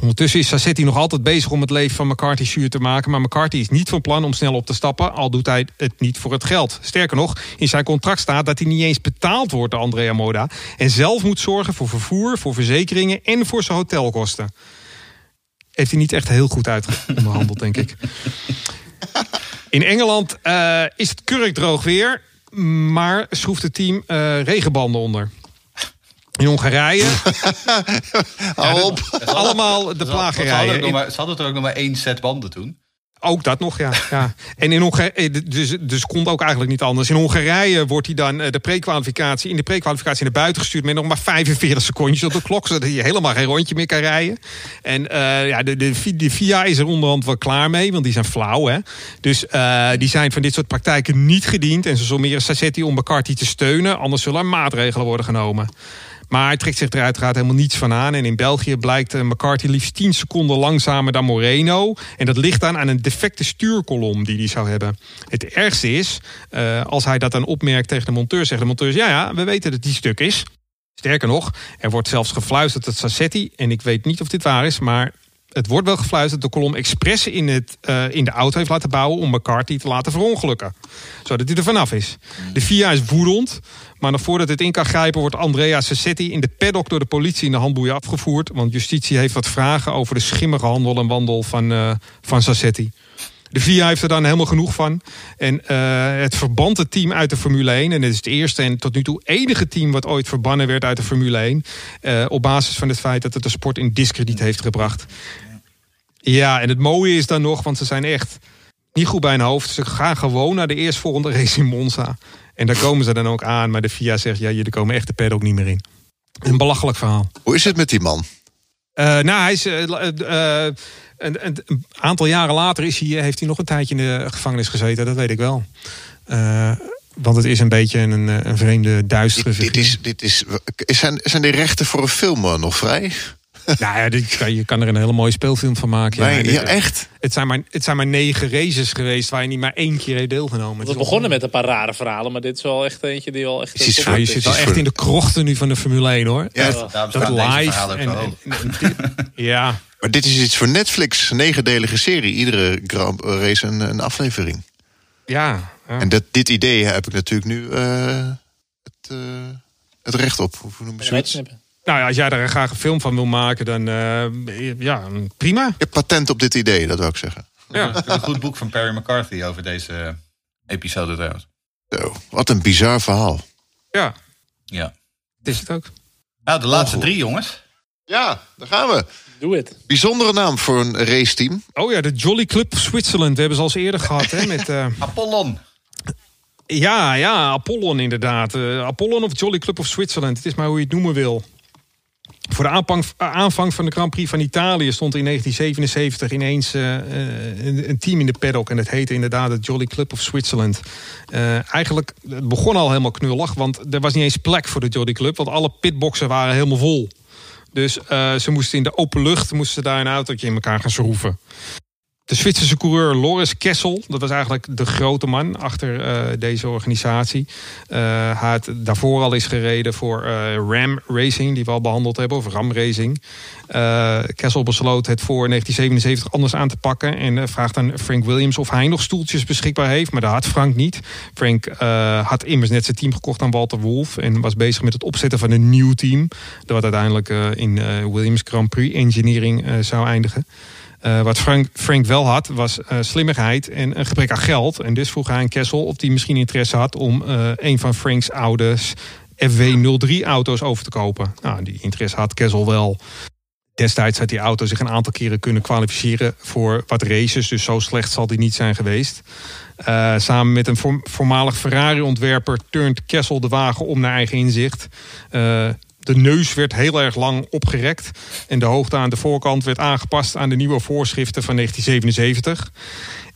Ondertussen is Sassetti nog altijd bezig om het leven van McCarthy zuur te maken. Maar McCarthy is niet van plan om snel op te stappen. Al doet hij het niet voor het geld. Sterker nog, in zijn contract staat dat hij niet eens betaald wordt door Andrea Moda. En zelf moet zorgen voor vervoer, voor verzekeringen en voor zijn hotelkosten. Heeft hij niet echt heel goed uitgehandeld, denk ik. In Engeland uh, is het kurkdroog weer. Maar schroeft het team uh, regenbanden onder. In Hongarije. (laughs) Hou op. Ja, allemaal de plagerijen. Ze hadden er ook nog maar één set banden toen. Ook dat nog, ja. ja. En in Hongarije, dus, dus komt ook eigenlijk niet anders. In Hongarije wordt hij dan de pre-kwalificatie, in de pre-kwalificatie naar buiten gestuurd met nog maar 45 secondjes op de klok, zodat hij helemaal geen rondje meer kan rijden. En uh, ja, de, de, FIA is er onderhand wel klaar mee, want die zijn flauw. Hè? Dus die zijn van dit soort praktijken niet gediend. En ze sommeren Sassetti om McCarthy te steunen, anders zullen er maatregelen worden genomen. Maar hij trekt zich er uiteraard helemaal niets van aan. En in België blijkt McCarthy liefst 10 seconden langzamer dan Moreno. En dat ligt dan aan een defecte stuurkolom die hij zou hebben. Het ergste is, uh, als hij dat dan opmerkt tegen de monteur, zegt de monteur: ja, ja, we weten dat die stuk is. Sterker nog, er wordt zelfs gefluisterd dat Sassetti, en ik weet niet of dit waar is, maar het wordt wel gefluisterd dat de kolom expres in, het, uh, in de auto heeft laten bouwen om McCarthy te laten verongelukken. Zodat hij er vanaf is. De FIA is woedend, maar nog voordat het in kan grijpen wordt Andrea Sassetti in de paddock door de politie in de handboeien afgevoerd. Want justitie heeft wat vragen over de schimmige handel en wandel van, uh, van Sassetti. De VIA heeft er dan helemaal genoeg van. En uh, het verband team uit de Formule 1. En het is het eerste en tot nu toe enige team wat ooit verbannen werd uit de Formule 1. Uh, op basis van het feit dat het de sport in discrediet heeft gebracht. Ja, en het mooie is dan nog, want ze zijn echt niet goed bij hun hoofd. Ze gaan gewoon naar de eerstvolgende (laughs) race in Monza. En daar komen ze dan ook aan. Maar de FIA zegt, ja, jullie komen echt de paddock niet meer in. Een belachelijk verhaal. Hoe is het met die man? Uh, nou, hij is... Uh, uh, een, een, een, aantal jaren later is hij, heeft hij nog een tijdje in de gevangenis gezeten. Dat weet ik wel. want het is een beetje een, een vreemde, duistere dit, dit is, dit is, zijn, zijn de rechten voor een film nog vrij? Nou ja, dit, je kan er een hele mooie speelfilm van maken. Ja, nee, ja echt? Het zijn, maar, het zijn maar negen races geweest waar je niet maar één keer heeft deelgenomen. We begonnen met een paar rare verhalen, maar dit is wel echt eentje die al echt... Is ja, je zit wel echt in de krochten nu van de Formule 1 hoor. Ja, dat, dat, dat live. En, en, en, (laughs) ja. Maar dit is iets voor Netflix, een negendelige serie. Iedere race een, een aflevering. Ja, ja. En dat, dit idee heb ik natuurlijk nu uh, het, uh, het recht op. Hoe noem je zoiets? Nou ja, als jij daar graag een film van wil maken, dan uh, ja, prima. Je hebt patent op dit idee, dat wil ik zeggen. Ja. Een goed boek van Perry McCarthy over deze episode trouwens. Zo, wat een bizar verhaal. Ja. Ja. Is het ook. Nou, de laatste drie jongens. Ja, daar gaan we. Doe het. Bijzondere naam voor een raceteam. Oh ja, de Jolly Club Switzerland. We hebben ze al eens eerder gehad. Hè, met, uh... (laughs) Apollon. Ja, ja, Apollon inderdaad. Uh, Apollon of Jolly Club of Switzerland. Het is maar hoe je het noemen wil. Voor de aanvang, van de Grand Prix van Italië stond in 1977 ineens uh, een, een, team in de paddock. En dat heette inderdaad het Jolly Club of Switzerland. Uh, eigenlijk, het begon al helemaal knullig, want er was niet eens plek voor de Jolly Club. Want alle pitboxen waren helemaal vol. Dus ze moesten in de open lucht moesten daar een autootje in elkaar gaan schroeven. De Zwitserse coureur Loris Kessel, dat was eigenlijk de grote man achter uh, deze organisatie. Uh, hij had daarvoor al eens gereden voor uh, Ram Racing, die we al behandeld hebben, of Ram Racing. Kessel besloot het voor 1977 anders aan te pakken en vraagt aan Frank Williams of hij nog stoeltjes beschikbaar heeft. Maar dat had Frank niet. Frank had immers net zijn team gekocht aan Walter Wolf en was bezig met het opzetten van een nieuw team. Dat wat uiteindelijk in Williams Grand Prix Engineering zou eindigen. Uh, wat Frank, Frank wel had, was uh, slimmigheid en een gebrek aan geld. En dus vroeg hij aan Kessel of hij misschien interesse had om uh, een van Franks oude FW03-auto's over te kopen. Nou, die interesse had Kessel wel. Destijds had die auto zich een aantal keren kunnen kwalificeren voor wat races. Dus zo slecht zal die niet zijn geweest. Samen met een voormalig Ferrari-ontwerper turnt Kessel de wagen om naar eigen inzicht. Uh, de neus werd heel erg lang opgerekt. En de hoogte aan de voorkant werd aangepast aan de nieuwe voorschriften van 1977.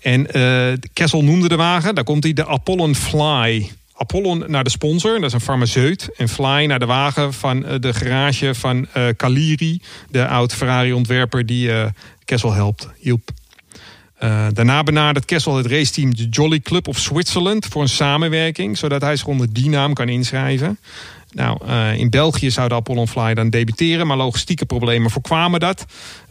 En uh, Kessel noemde de wagen, daar komt hij, de Apollon Fly. Apollon naar de sponsor, dat is een farmaceut. En Fly naar de wagen van uh, de garage van uh, Caliri, de oud Ferrari-ontwerper die Kessel helpt, hielp. Daarna benadert Kessel het raceteam de Jolly Club of Switzerland voor een samenwerking, zodat hij zich onder die naam kan inschrijven. Nou, uh, in België zou de Apollon Fly dan debuteren, maar logistieke problemen voorkwamen dat.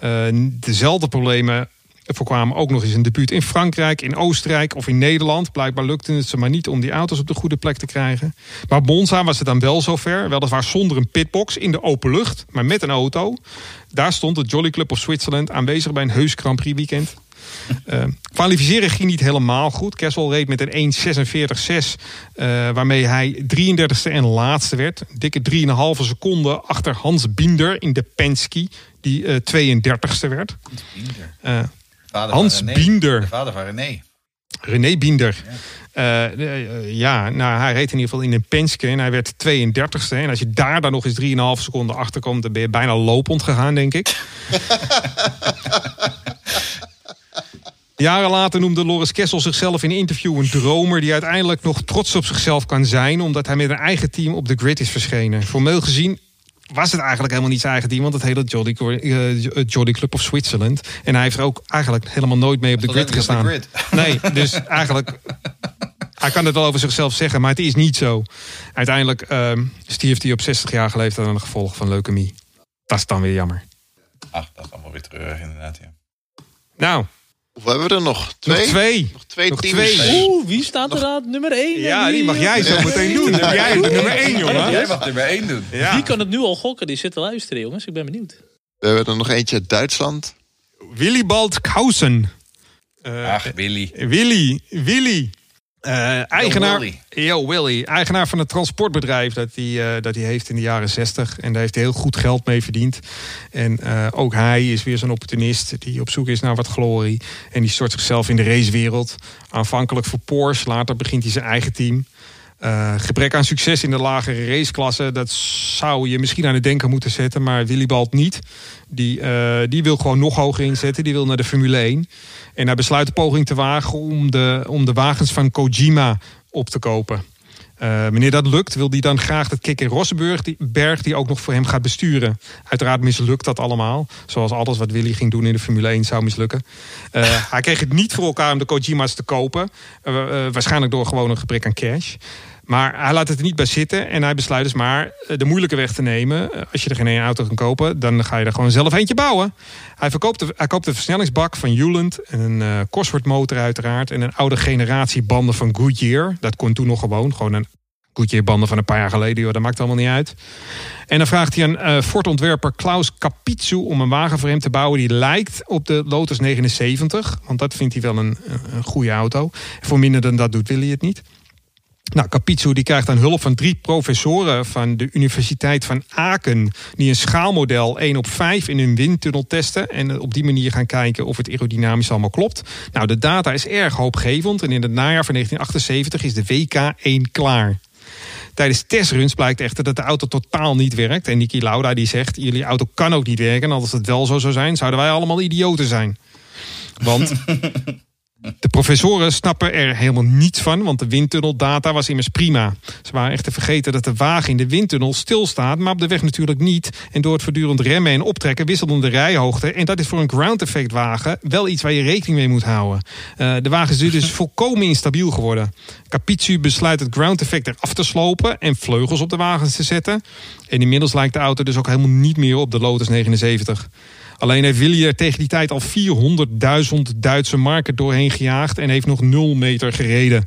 Uh, dezelfde problemen voorkwamen ook nog eens een debuut in Frankrijk, in Oostenrijk of in Nederland. Blijkbaar lukte het ze maar niet om die auto's op de goede plek te krijgen. Maar Monza was het dan wel zover. Weliswaar zonder een pitbox in de open lucht, maar met een auto. Daar stond de Jolly Club of Switzerland aanwezig bij een heus Grand Prix weekend. Uh, kwalificeren ging niet helemaal goed. Kessel reed met een 1.46.6, uh, waarmee hij 33ste en laatste werd. Dikke 3,5 seconden achter Hans Binder in de Penske, die uh, 32ste werd. Hans Binder. De vader van René. René Binder. Ja. Uh, ja, nou, hij reed in ieder geval in een Penske en hij werd 32ste. En als je daar dan nog eens 3,5 seconden achter komt, dan ben je bijna lopend gegaan, denk ik. (laughs) Jaren later noemde Loris Kessel zichzelf in een interview een dromer die uiteindelijk nog trots op zichzelf kan zijn, omdat hij met een eigen team op de grid is verschenen. Formeel gezien was het eigenlijk helemaal niet zijn eigen team, want het heette Jolly, uh, Jolly Club of Switzerland. En hij heeft er ook eigenlijk helemaal nooit mee op de grid gestaan. De grid. Nee, dus (laughs) eigenlijk. Hij kan het wel over zichzelf zeggen, maar het is niet zo. Uiteindelijk uh, stierf hij op 60 jaar geleefd aan een gevolg van leukemie. Dat is dan weer jammer. Ach, dat is allemaal weer terug, inderdaad. Ja. Nou, of hebben we er nog twee? Nog twee. Nog twee nog teams. Twee. Oeh, wie staat er aan nummer 1? Ja, die mag jij zo (laughs) meteen doen. Jij de nummer 1, jongen. Jij mag nummer 1 doen. Ja. Wie kan het nu al gokken? Die zit te luisteren, jongens. Ik ben benieuwd. We hebben er nog eentje uit Duitsland. Willibald Kausen. Uh, Ach, Willy. Willy. Willy. Uh, eigenaar, Willy. Yo, Willy. Eigenaar van het transportbedrijf dat hij, uh, dat hij heeft in de jaren 60. En daar heeft hij heel goed geld mee verdiend. En uh, ook hij is weer zo'n opportunist die op zoek is naar wat glorie. En die stort zichzelf in de racewereld. Aanvankelijk voor Porsche, later begint hij zijn eigen team. Gebrek aan succes in de lagere raceklasse, dat zou je misschien aan het denken moeten zetten. Maar Willibald niet. Die, die wil gewoon nog hoger inzetten. Die wil naar de Formule 1. En hij besluit de poging te wagen om de, om de wagens van Kojima op te kopen. Uh, wanneer dat lukt, wil hij dan graag dat Keke Rossenberg die, Berg, die ook nog voor hem gaat besturen. Uiteraard mislukt dat allemaal. Zoals alles wat Willy ging doen in de Formule 1 zou mislukken. Uh, hij kreeg het niet voor elkaar om de Kojima's te kopen. Uh, waarschijnlijk door gewoon een gebrek aan cash. Maar hij laat het er niet bij zitten. En hij besluit dus maar de moeilijke weg te nemen. Als je er geen auto kan kopen, dan ga je er gewoon zelf eentje bouwen. Hij, verkoopt de, hij koopt de versnellingsbak van. En een uh, Cosworth motor uiteraard. En een oude generatie banden van Goodyear. Dat kon toen nog gewoon. Gewoon een Goodyear banden van een paar jaar geleden. Joh, dat maakt allemaal niet uit. En dan vraagt hij aan uh, Ford-ontwerper Klaus Capizzu om een wagen voor hem te bouwen die lijkt op de Lotus 79. Want dat vindt hij wel een, een goede auto. Voor minder dan dat doet Willy het niet. Nou, Capizzo die krijgt dan hulp van drie professoren van de Universiteit van Aken. Die een schaalmodel 1 op 5 in hun windtunnel testen. En op die manier gaan kijken of het aerodynamisch allemaal klopt. Nou, de data is erg hoopgevend. En in het najaar van 1978 is de WK1 klaar. Tijdens testruns blijkt echter dat de auto totaal niet werkt. En Niki Lauda die zegt, jullie auto kan ook niet werken. En als het wel zo zou zijn, zouden wij allemaal idioten zijn. Want (laughs) de professoren snappen er helemaal niets van, want de windtunneldata was immers prima. Ze waren echt te vergeten dat de wagen in de windtunnel stilstaat, maar op de weg natuurlijk niet. En door het voortdurend remmen en optrekken wisselden de rijhoogte. En dat is voor een ground effect wagen wel iets waar je rekening mee moet houden. Uh, de wagen is dus (laughs) volkomen instabiel geworden. Capizzi besluit het ground effect eraf te slopen en vleugels op de wagens te zetten. En inmiddels lijkt de auto dus ook helemaal niet meer op de Lotus 79. Alleen heeft Willy er tegen die tijd al 400.000 Duitse marken doorheen gejaagd en heeft nog 0 meter gereden.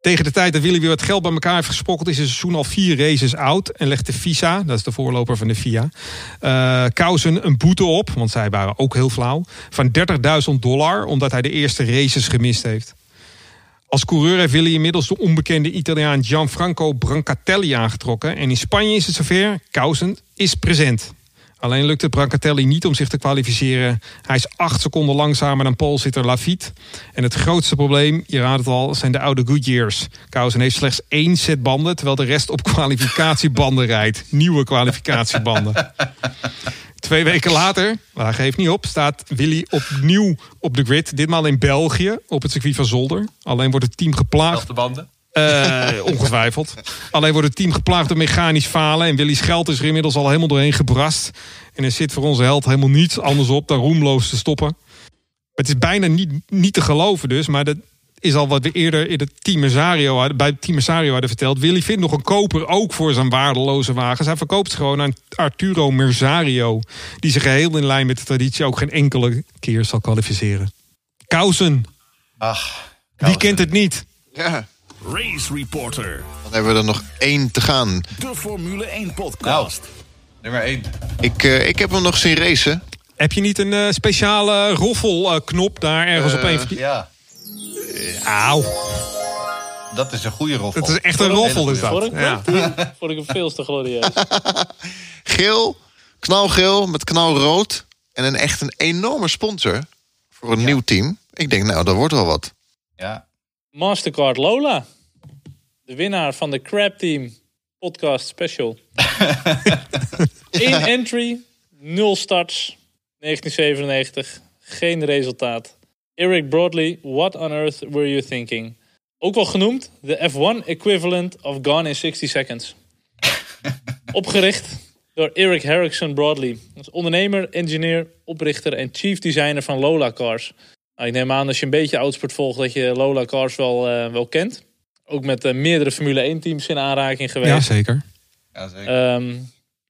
Tegen de tijd dat Willy weer wat geld bij elkaar heeft gesprokkeld, is het seizoen al vier races oud. En legt de FISA, dat is de voorloper van de FIA, uh, Kousen een boete op, want zij waren ook heel flauw, van 30.000 dollar, omdat hij de eerste races gemist heeft. Als coureur heeft Willy inmiddels de onbekende Italiaan Gianfranco Brancatelli aangetrokken. En in Spanje is het zover, Kousen is present. Alleen lukt het Brancatelli niet om zich te kwalificeren. Hij is acht seconden langzamer dan Polsitter Lafitte. En het grootste probleem, je raadt het al, zijn de oude Goodyears. Kousen heeft slechts één set banden, terwijl de rest op (laughs) kwalificatiebanden rijdt. Nieuwe kwalificatiebanden. (laughs) Twee weken later, maar geeft niet op, staat Willy opnieuw op de grid. Ditmaal in België, op het circuit van Zolder. Alleen wordt het team geplaagd. de banden. Uh, ongetwijfeld. Alleen wordt het team geplaagd door mechanisch falen. En Willy's geld is er inmiddels al helemaal doorheen gebrast. En er zit voor onze held helemaal niets anders op dan roemloos te stoppen. Het is bijna niet, niet te geloven dus. Maar dat is al wat we eerder in het Team Mersario, bij het Team hadden verteld. Willy vindt nog een koper ook voor zijn waardeloze wagens. Hij verkoopt gewoon aan Arturo Mersario. Die zich geheel in lijn met de traditie ook geen enkele keer zal kwalificeren. Kousen. Ach, Wie kent het niet? Ja. Race Reporter. Dan hebben we er nog één te gaan. De Formule 1 podcast. Nou, nummer 1. Ik, uh, ik heb hem nog zien racen. Heb je niet een uh, speciale roffelknop daar ergens Uh, op een van die... Ja, Auw, dat is een goede roffel. het is echt een roffel is dat. ik, Ja. vond ik hem veel te glorieus. (laughs) Geel, knalgeel met knalrood. En een echt een enorme sponsor voor een nieuw team. Ik denk, nou, dat wordt wel wat. Ja. Mastercard Lola. De winnaar van de Crab Team podcast special. (laughs) Eén entry, nul starts. 1997, geen resultaat. Eric Broadley, what on earth were you thinking? Ook wel genoemd de F1 equivalent of Gone in 60 Seconds. (laughs) Opgericht door Eric Harrison Broadley. Ondernemer, engineer, oprichter en chief designer van Lola Cars. Nou, ik neem aan als je een beetje autosport volgt dat je Lola Cars wel, eh, wel kent. Ook met eh, meerdere Formule 1 teams in aanraking geweest. ja, zeker. ja zeker. Ehm,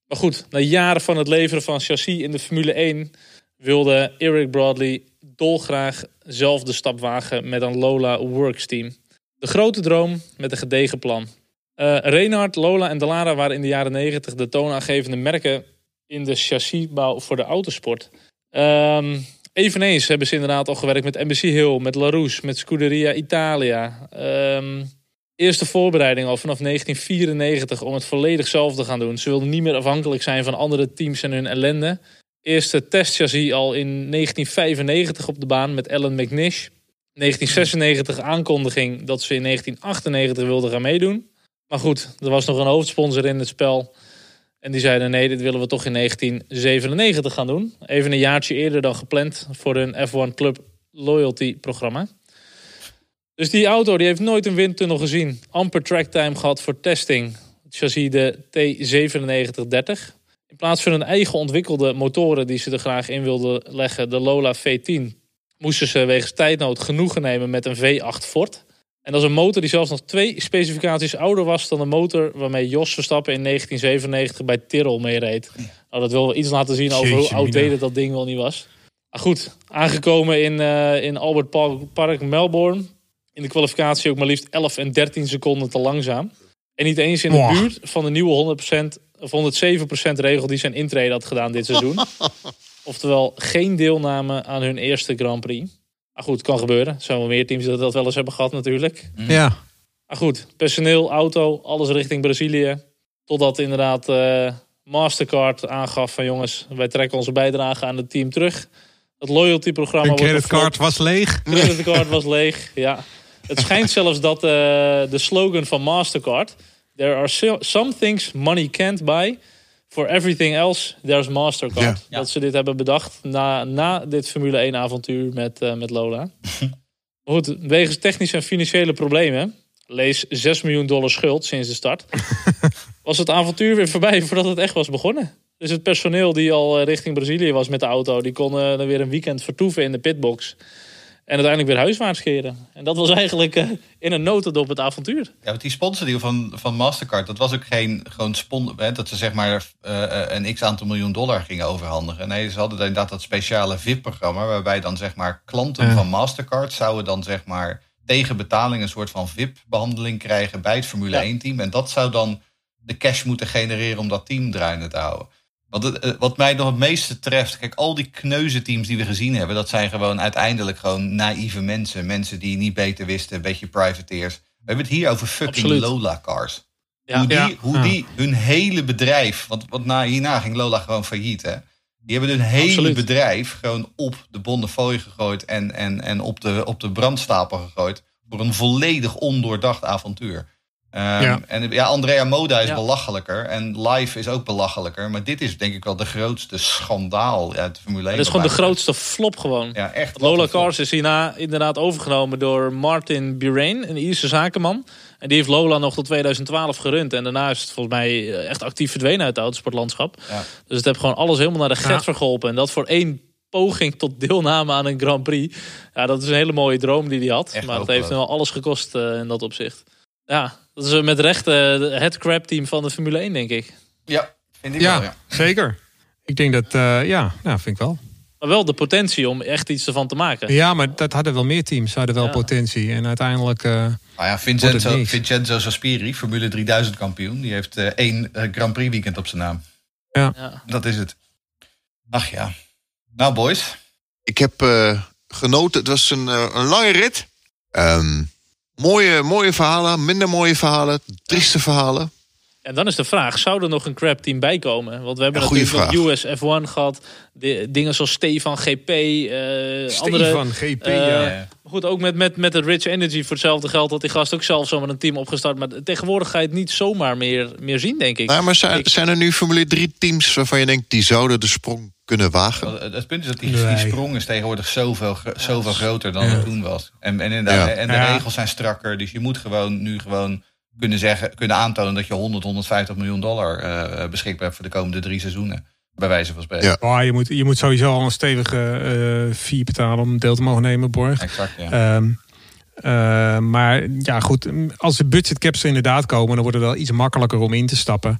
maar goed, na jaren van het leveren van chassis in de Formule 1 wilde Eric Broadley dolgraag zelf de stap wagen met een Lola Works team. De grote droom met een gedegen plan. Eh Reinhard, Lola en Dallara waren in de jaren 90 de toonaangevende merken in de chassisbouw voor de autosport. Ehm, eveneens hebben ze inderdaad al gewerkt met NBC Hill, met LaRousse, met Scuderia Italia. Ehm, eerste voorbereiding al vanaf 1994 om het volledig zelf te gaan doen. Ze wilden niet meer afhankelijk zijn van andere teams en hun ellende. Eerste testchassis al in 1995 op de baan met Alan McNish. 1996 aankondiging dat ze in 1998 wilden gaan meedoen. Maar goed, er was nog een hoofdsponsor in het spel. En die zeiden nee, dit willen we toch in 1997 gaan doen. Even een jaartje eerder dan gepland voor hun F1 Club Loyalty programma. Dus die auto die heeft nooit een windtunnel gezien. Amper tracktime gehad voor testing. Het chassis de T9730. In plaats van hun eigen ontwikkelde motoren die ze er graag in wilden leggen, de Lola V10, moesten ze wegens tijdnood genoegen nemen met een V8 Ford. En dat is een motor die zelfs nog twee specificaties ouder was dan de motor waarmee Jos Verstappen in 1997 bij Tyrrell mee reed. Nou, dat wil wel iets laten zien over hoe Jeetje, mina. outdated dat ding wel niet was. Maar goed, aangekomen in, eh, in Albert Park, Melbourne. In de kwalificatie ook maar liefst 11 en 13 seconden te langzaam. En niet eens in de buurt van de nieuwe 100% of 107% regel die zijn intrede had gedaan dit seizoen. (laughs) Oftewel geen deelname aan hun eerste Grand Prix. Maar goed, het kan gebeuren. Er zijn wel meer teams dat dat wel eens hebben gehad natuurlijk. Ja. Maar goed, personeel, auto, alles richting Brazilië. Totdat inderdaad eh, Mastercard aangaf van jongens, wij trekken onze bijdrage aan het team terug. Het loyalty programma een creditcard was leeg. creditcard was leeg, ja. Het schijnt zelfs dat eh, de slogan van Mastercard... There are so- some things money can't buy. For everything else, there's Mastercard. Ja. Dat ze dit hebben bedacht na, na dit Formule 1 avontuur met, eh, met Lola. (laughs) Goed, wegens technische en financiële problemen... lees 6 miljoen dollar schuld sinds de start... (laughs) was het avontuur weer voorbij voordat het echt was begonnen. Dus het personeel die al eh, richting Brazilië was met de auto... die kon eh, dan weer een weekend vertoeven in de pitbox... En uiteindelijk weer huiswaarts keren. En dat was eigenlijk eh, in een notendop het avontuur. Ja, want die sponsordeal van, van Mastercard, dat was ook geen gewoon spon, hè, dat ze zeg maar eh, eh, een x aantal miljoen dollar gingen overhandigen. Nee, ze hadden inderdaad dat speciale VIP-programma, waarbij dan zeg maar klanten Ja. van Mastercard zouden dan zeg maar tegen betaling een soort van VIP-behandeling krijgen bij het Formule Ja. 1-team. En dat zou dan de cash moeten genereren om dat team draaiende te houden. Want het, eh, wat mij nog het meeste treft, kijk, al die kneuzenteams die we gezien hebben, dat zijn gewoon uiteindelijk gewoon naïeve mensen. Mensen die niet beter wisten, een beetje privateers. We hebben het hier over fucking Absoluut. Lola cars. Ja. hoe die, Ja. hoe Ja. die hun hele bedrijf, want, want na, hierna ging Lola gewoon failliet hè. Die hebben hun hele Absoluut. bedrijf gewoon op de bonnefooi gegooid en, en, en op, de, op de brandstapel gegooid. Voor een volledig ondoordacht avontuur. Ehm, Ja. En ja, Andrea Moda is Ja. belachelijker en Live is ook belachelijker. Maar dit is denk ik wel de grootste schandaal uit de Formule 1. Het is gewoon de grootste flop gewoon. Ja, echt. Lola. Cars is hierna inderdaad overgenomen door Martin Burain, een Ierse zakenman. En die heeft Lola nog tot 2012 gerund. En daarna is het volgens mij eh, echt actief verdwenen uit het autosportlandschap. Ja. Dus het heeft gewoon alles helemaal naar de get Ja. vergeholpen. En dat voor één poging tot deelname aan een Grand Prix. Ja, dat is een hele mooie droom die hij had. Echt maar het heeft wel alles gekost eh, in dat opzicht. Ja, dat is eh, met recht eh, het crap team van de Formule 1, denk ik. Ja, vind ik wel. Ja, zeker. Ik denk dat, eh, ja, nou, vind ik wel. Maar wel de potentie om echt iets ervan te maken. Ja, maar dat hadden wel meer teams. Ze hadden wel Ja. potentie. En uiteindelijk, eh, Nou ja, Vincenzo. Vincenzo Sospiri, Formule 3000 kampioen. Die heeft eh, één eh, Grand Prix weekend op zijn naam. Ja. Dat is het. Ach ja. Nou boys. Ik heb eh, genoten. Het was een, eh, een lange rit. Ehm, mooie, mooie verhalen, minder mooie verhalen, trieste verhalen. En dan is de vraag, zou er nog een crap team bij komen? Want we hebben Ja, goeie natuurlijk nog US F1 gehad. De, dingen zoals Stefan GP. eh andere, Stefan GP, eh, ja. Goed, ook met, met, met het Rich Energy voor hetzelfde geld had die gast ook zelf zomaar een team opgestart. Maar tegenwoordig ga je het niet zomaar meer, meer zien, denk ik. Nou, maar zijn, Ik- zijn er nu Formule 3 teams waarvan je denkt die zouden de sprong kunnen wagen? Het het punt is dat die, Nee. die sprong is tegenwoordig zoveel, zoveel groter dan Ja. het toen was. En, en, inderdaad, Ja. en de Ja. regels zijn strakker. Dus je moet gewoon nu gewoon kunnen, zeggen, kunnen aantonen dat je 100, 150 miljoen dollar eh, beschikbaar hebt voor de komende drie seizoenen. Bij wijze van spreken. Ja. Oh, je, moet, je moet sowieso al een stevige eh fee betalen om deel te mogen nemen, Borg. Exact, ja. Ehm, eh, maar ja, goed. Als de budgetcaps er inderdaad komen, dan wordt het wel iets makkelijker om in te stappen.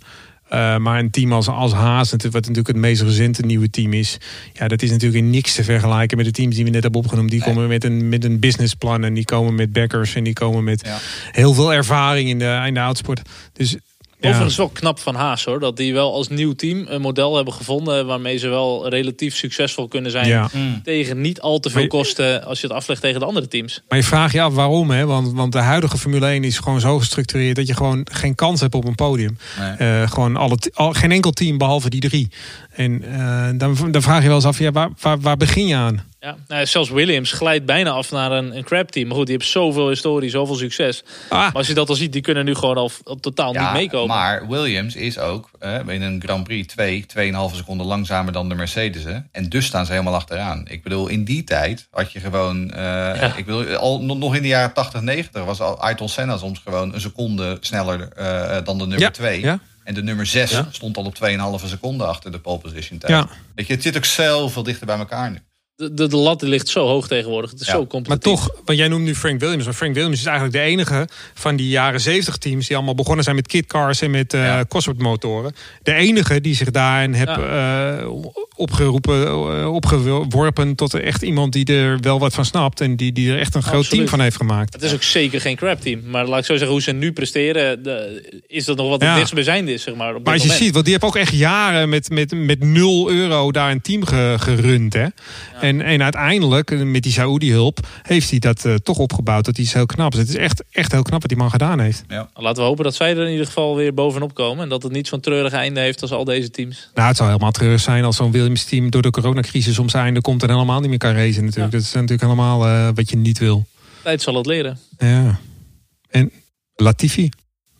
Eh, maar een team als, als Haas, wat natuurlijk het meest recente nieuwe team is. Ja, dat is natuurlijk in niks te vergelijken met de teams die we net hebben opgenoemd. Die Nee. komen met een, met een businessplan en die komen met backers en die komen met Ja. heel veel ervaring in de, in de autosport. Dus ja, Overigens wel knap van Haas hoor. Dat die wel als nieuw team een model hebben gevonden waarmee ze wel relatief succesvol kunnen zijn. ja. Mm. Tegen niet al te veel je- kosten als je het aflegt tegen de andere teams. Maar je vraagt je af waarom, hè? Want, want de huidige Formule 1 is gewoon zo gestructureerd dat je gewoon geen kans hebt op een podium. Nee. Eh, gewoon alle, al, geen enkel team behalve die drie. En eh, dan, dan vraag je wel eens af, ja, waar, waar, waar begin je aan? Ja, nou, zelfs Williams glijdt bijna af naar een, een crap team. Maar goed, die heeft zoveel historie, zoveel succes. Ah, Maar als je dat al ziet, die kunnen nu gewoon al, al totaal niet meekomen. Maar Williams is ook eh, in een Grand Prix 2, 2,5 seconden langzamer dan de Mercedes'en. En dus staan ze helemaal achteraan. Ik bedoel, in die tijd had je gewoon... eh, Ik bedoel, al, nog in de jaren 80, 90 was al Ayrton Senna soms gewoon een seconde sneller eh, dan de nummer Ja, 2. ja. En de nummer 6 Ja. stond al op 2,5 seconden achter de pole position tijd. ja. Weet je, het zit ook zoveel dichter bij elkaar nu. De, de, de lat ligt zo hoog tegenwoordig. Het is Ja, zo Maar competitief. toch, want jij noemt nu Frank Williams. Maar Frank Williams is eigenlijk de enige van die jaren 70 teams... die allemaal begonnen zijn met kitcars en met eh Ja. Cosworth motoren. De enige die zich daarin heb eh, opgeroepen, eh, opgeworpen... tot echt iemand die er wel wat van snapt... en die, die er echt een groot Absoluut. team van heeft gemaakt. Het is ook zeker geen crap team. Maar laat ik zo zeggen, hoe ze nu presteren, de, is dat nog wat het dichtstbijzijnde is, zeg maar. Op Maar als je moment. ziet, want die hebben ook echt jaren met, met, met 0 euro daar een team ge- gerund. Hè? En, En, uiteindelijk, eh, met die Saoedi-hulp, heeft hij dat eh, toch opgebouwd. Dat iets heel knaps. Het is echt, echt heel knap wat die man gedaan heeft. Laten we hopen dat zij er in ieder geval weer bovenop komen. En dat het niet zo'n treurig einde heeft als al deze teams. Nou, het zou helemaal treurig zijn als zo'n Williams-team door de coronacrisis om zijn einde komt en helemaal niet meer kan racen natuurlijk. Dat is natuurlijk helemaal eh, wat je niet wil. Tijd zal het leren. Ja. En Latifi.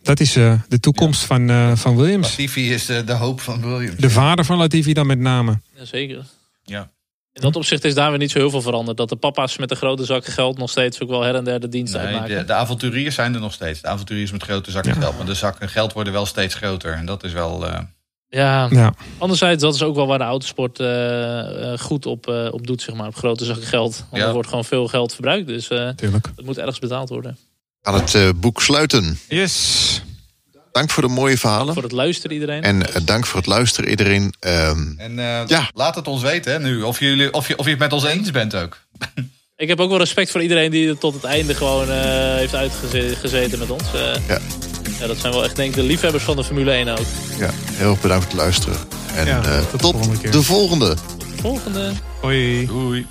Dat is eh, de toekomst van, eh, van Williams. Latifi is de, de hoop van Williams. De vader van Latifi dan met name. Jazeker. Ja. In dat opzicht is daar weer niet zo heel veel veranderd. Dat de papa's met de grote zakken geld nog steeds ook wel her en der de dienst Nee, uitmaken. de, de avonturiers zijn er nog steeds. De avonturiers met grote zakken Ja. geld. Maar de zakken geld worden wel steeds groter. En dat is wel... eh, Ja, Ja, anderzijds, dat is ook wel waar de autosport eh, eh, goed op, eh, op doet, zeg maar. Op grote zakken geld. Want Ja. er wordt gewoon veel geld verbruikt. Dus eh natuurlijk. het moet ergens betaald worden. Gaan het eh, boek sluiten. Yes. Dank voor de mooie verhalen. Voor het luisteren iedereen. En eh, dank voor het luisteren iedereen. Ehm, en eh, Ja. laat het ons weten hè, nu. Of, jullie, of, je, of je het met ons eens bent ook. (laughs) Ik heb ook wel respect voor iedereen die er tot het einde gewoon eh, heeft uitgezeten met ons. Eh, Ja. ja, dat zijn wel echt denk ik de liefhebbers van de Formule 1 ook. ja, heel erg bedankt voor het luisteren. En Ja, eh, tot de volgende keer. de volgende. Volgende. Hoi. Doei.